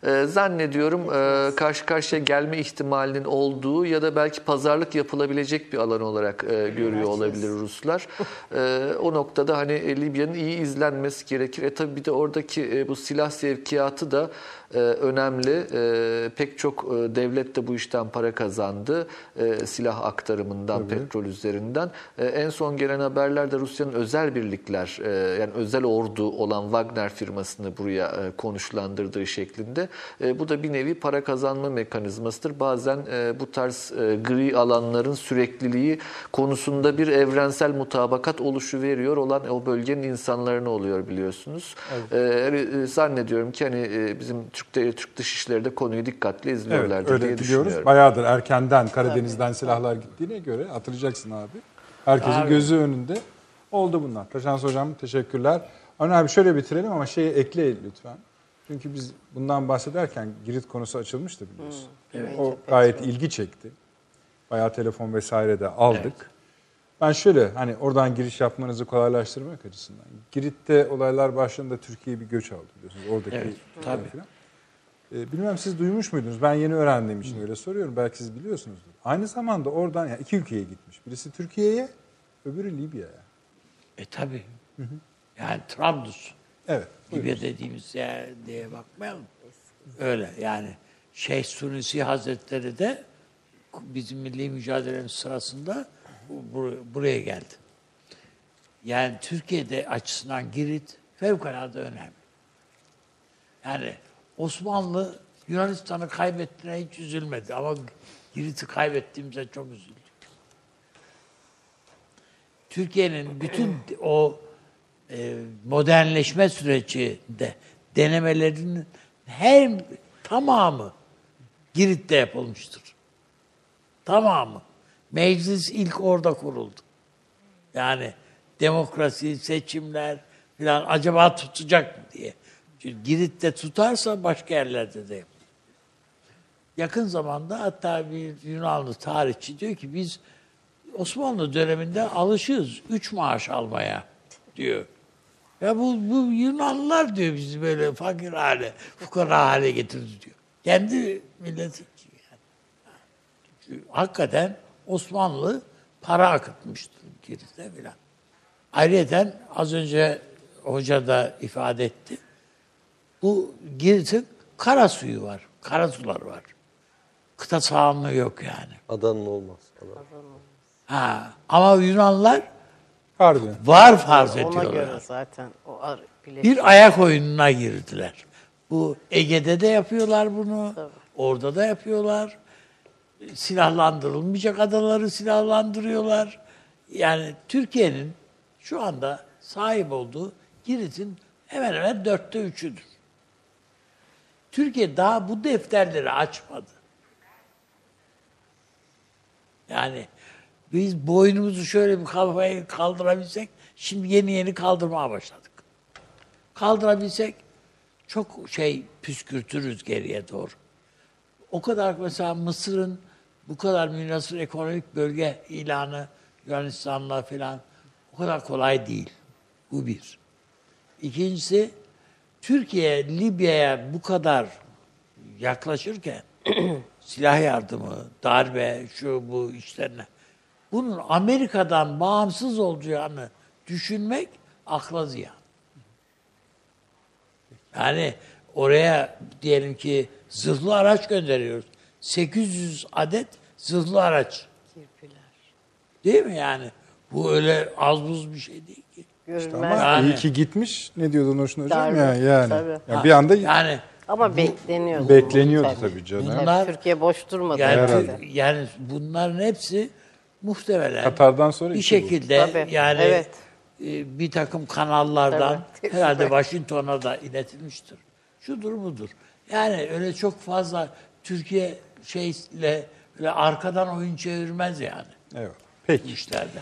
e, zannediyorum e, karşı karşıya gelme ihtimalinin olduğu ya da belki pazarlık yapılabilecek bir alan olarak e, görüyor olabilir Ruslar. E, o noktada hani e, Libya'nın iyi izlenmesi gerekir. E tabii bir de oradaki e, bu silah sevkiyatı da e, önemli. E, pek çok e, devlet de bu işten para kazandı. E, silah aktarımından, petrol üzerinden. E, en son gelen haberlerde Rusya'nın özel birlikler, e, yani özel ordu olan Wagner firmasını buraya e, konuşlandırdığı şeklinde. E, bu da bir nevi para kazanma mekanizmasıdır. Bazen e, bu tarz e, gri alanların sürekliliği konusunda bir evrensel mutabakat oluşu veriyor olan o bölgenin insanlarına oluyor biliyorsunuz. E, e, zannediyorum ki hani bizim Türk, Türk Dışişleri de konuyu dikkatle Evet izliyorlardır öyle diye biliyoruz. düşünüyorum. Bayağıdır erkenden Karadeniz'den silahlar gittiğine göre hatırlayacaksın abi. Herkesin gözü önünde oldu bunlar. Taşans hocam teşekkürler. Avni abi şöyle bitirelim ama şeyi ekle lütfen. Çünkü biz bundan bahsederken Girit konusu açılmıştı biliyorsun. O gayet ilgi çekti. Bayağı telefon vesaire de aldık. Ben şöyle hani oradan giriş yapmanızı kolaylaştırmak açısından. Girit'te olaylar başladığında Türkiye bir göç aldı biliyorsunuz. Oradaki Evet, falan tabii. filan. Ee, bilmem siz duymuş muydunuz? Ben yeni öğrendiğim için öyle soruyorum. Belki siz biliyorsunuzdur. Aynı zamanda oradan yani iki ülkeye gitmiş. Birisi Türkiye'ye, öbürü Libya'ya. E tabi. Yani Trablus. Evet. buyurun. Libya dediğimiz yer diye bakmayalım. Öyle yani Şeyh Sunusi Hazretleri de bizim milli mücadelenin sırasında bu- bur- buraya geldi. Yani Türkiye'de açısından Girit fevkalade önemli. Yani Osmanlı Yunanistan'ı kaybettiğine hiç üzülmedi ama Girit'i kaybettiğimize çok üzüldük. Türkiye'nin bütün o e, modernleşme sürecinde denemelerinin her tamamı Girit'te yapılmıştır. Tamamı. Meclis ilk orada kuruldu. Yani demokrasi, seçimler falan acaba tutacak mı diye. Girit'te tutarsa başka yerlerde de. Yakın zamanda hatta bir Yunanlı tarihçi diyor ki biz Osmanlı döneminde alışığız üç maaş almaya diyor. Ya bu, bu Yunanlılar diyor bizi böyle fakir hale, fukara hale getirdi diyor. Kendi milleti yani. Hakikaten Osmanlı para akıtmıştır Girit'e filan. Ayrıca az önce hoca da ifade etti. Bu Girit'in kara suyu var. Kara sular var. Kıta sahanlığı yok yani. Adanın olmaz. Adanın. Ha. Ama Yunanlılar Harbiden. var farz Ona ediyorlar. göre zaten o ar-. Bir ayak oyununa girdiler. Bu Ege'de de yapıyorlar bunu. Orada da yapıyorlar. Silahlandırılmayacak adaları silahlandırıyorlar. Yani Türkiye'nin şu anda sahip olduğu Girit'in hemen hemen dörtte üçüdür. Türkiye daha bu defterleri açmadı. Yani biz boynumuzu şöyle bir kafaya kaldırabilsek, şimdi yeni yeni kaldırmaya başladık. Kaldırabilsek çok şey püskürtürüz geriye doğru. O kadar mesela Mısır'ın bu kadar münasır ekonomik bölge ilanı Yunanistan'la falan o kadar kolay değil. Bu bir. İkincisi Türkiye Libya'ya bu kadar yaklaşırken silah yardımı, darbe, şu bu işlerine bunun Amerika'dan bağımsız olacağını düşünmek akla ziyan. Yani oraya diyelim ki zırhlı araç gönderiyoruz. 800 adet zırhlı araç. Değil mi yani? Bu öyle az buz bir şey değil Görünmez. Ama Yani- iyi ki gitmiş. Ne diyordun Hoşun Hocam Darbe, ya yani. tabii. Ya bir anda Yani Ama bekleniyordu. bekleniyordu tabii canım. Bunlar- Türkiye boş durmadı. yani, Herhalde. yani bunların hepsi muhtemelen Katar'dan sonra bir bu. şekilde Tabii, yani evet. e, bir takım kanallardan Tabii. herhalde Washington'a da iletilmiştir. Şudur budur. Yani öyle çok fazla Türkiye şeyle böyle arkadan oyun çevirmez yani Evet. Peki. işlerde.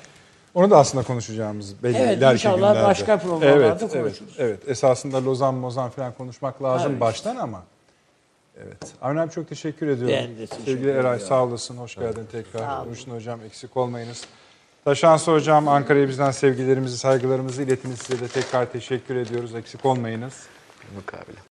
Onu da aslında konuşacağımız belli Evet, ileriki inşallah günlerde. başka programlarda evet, evet, konuşuruz. evet. Esasında Lozan Mozan falan konuşmak lazım Tabii. baştan ama. Evet. Avni abi çok teşekkür ediyorum. Ben de teşekkür Sevgili Eray ediyorum. sağ olasın. Hoş geldin tekrar. Nurşin hocam eksik olmayınız. Taşansı hocam Ankara'ya bizden sevgilerimizi, saygılarımızı iletiniz. Size de tekrar teşekkür ediyoruz. Eksik olmayınız. Mukabele.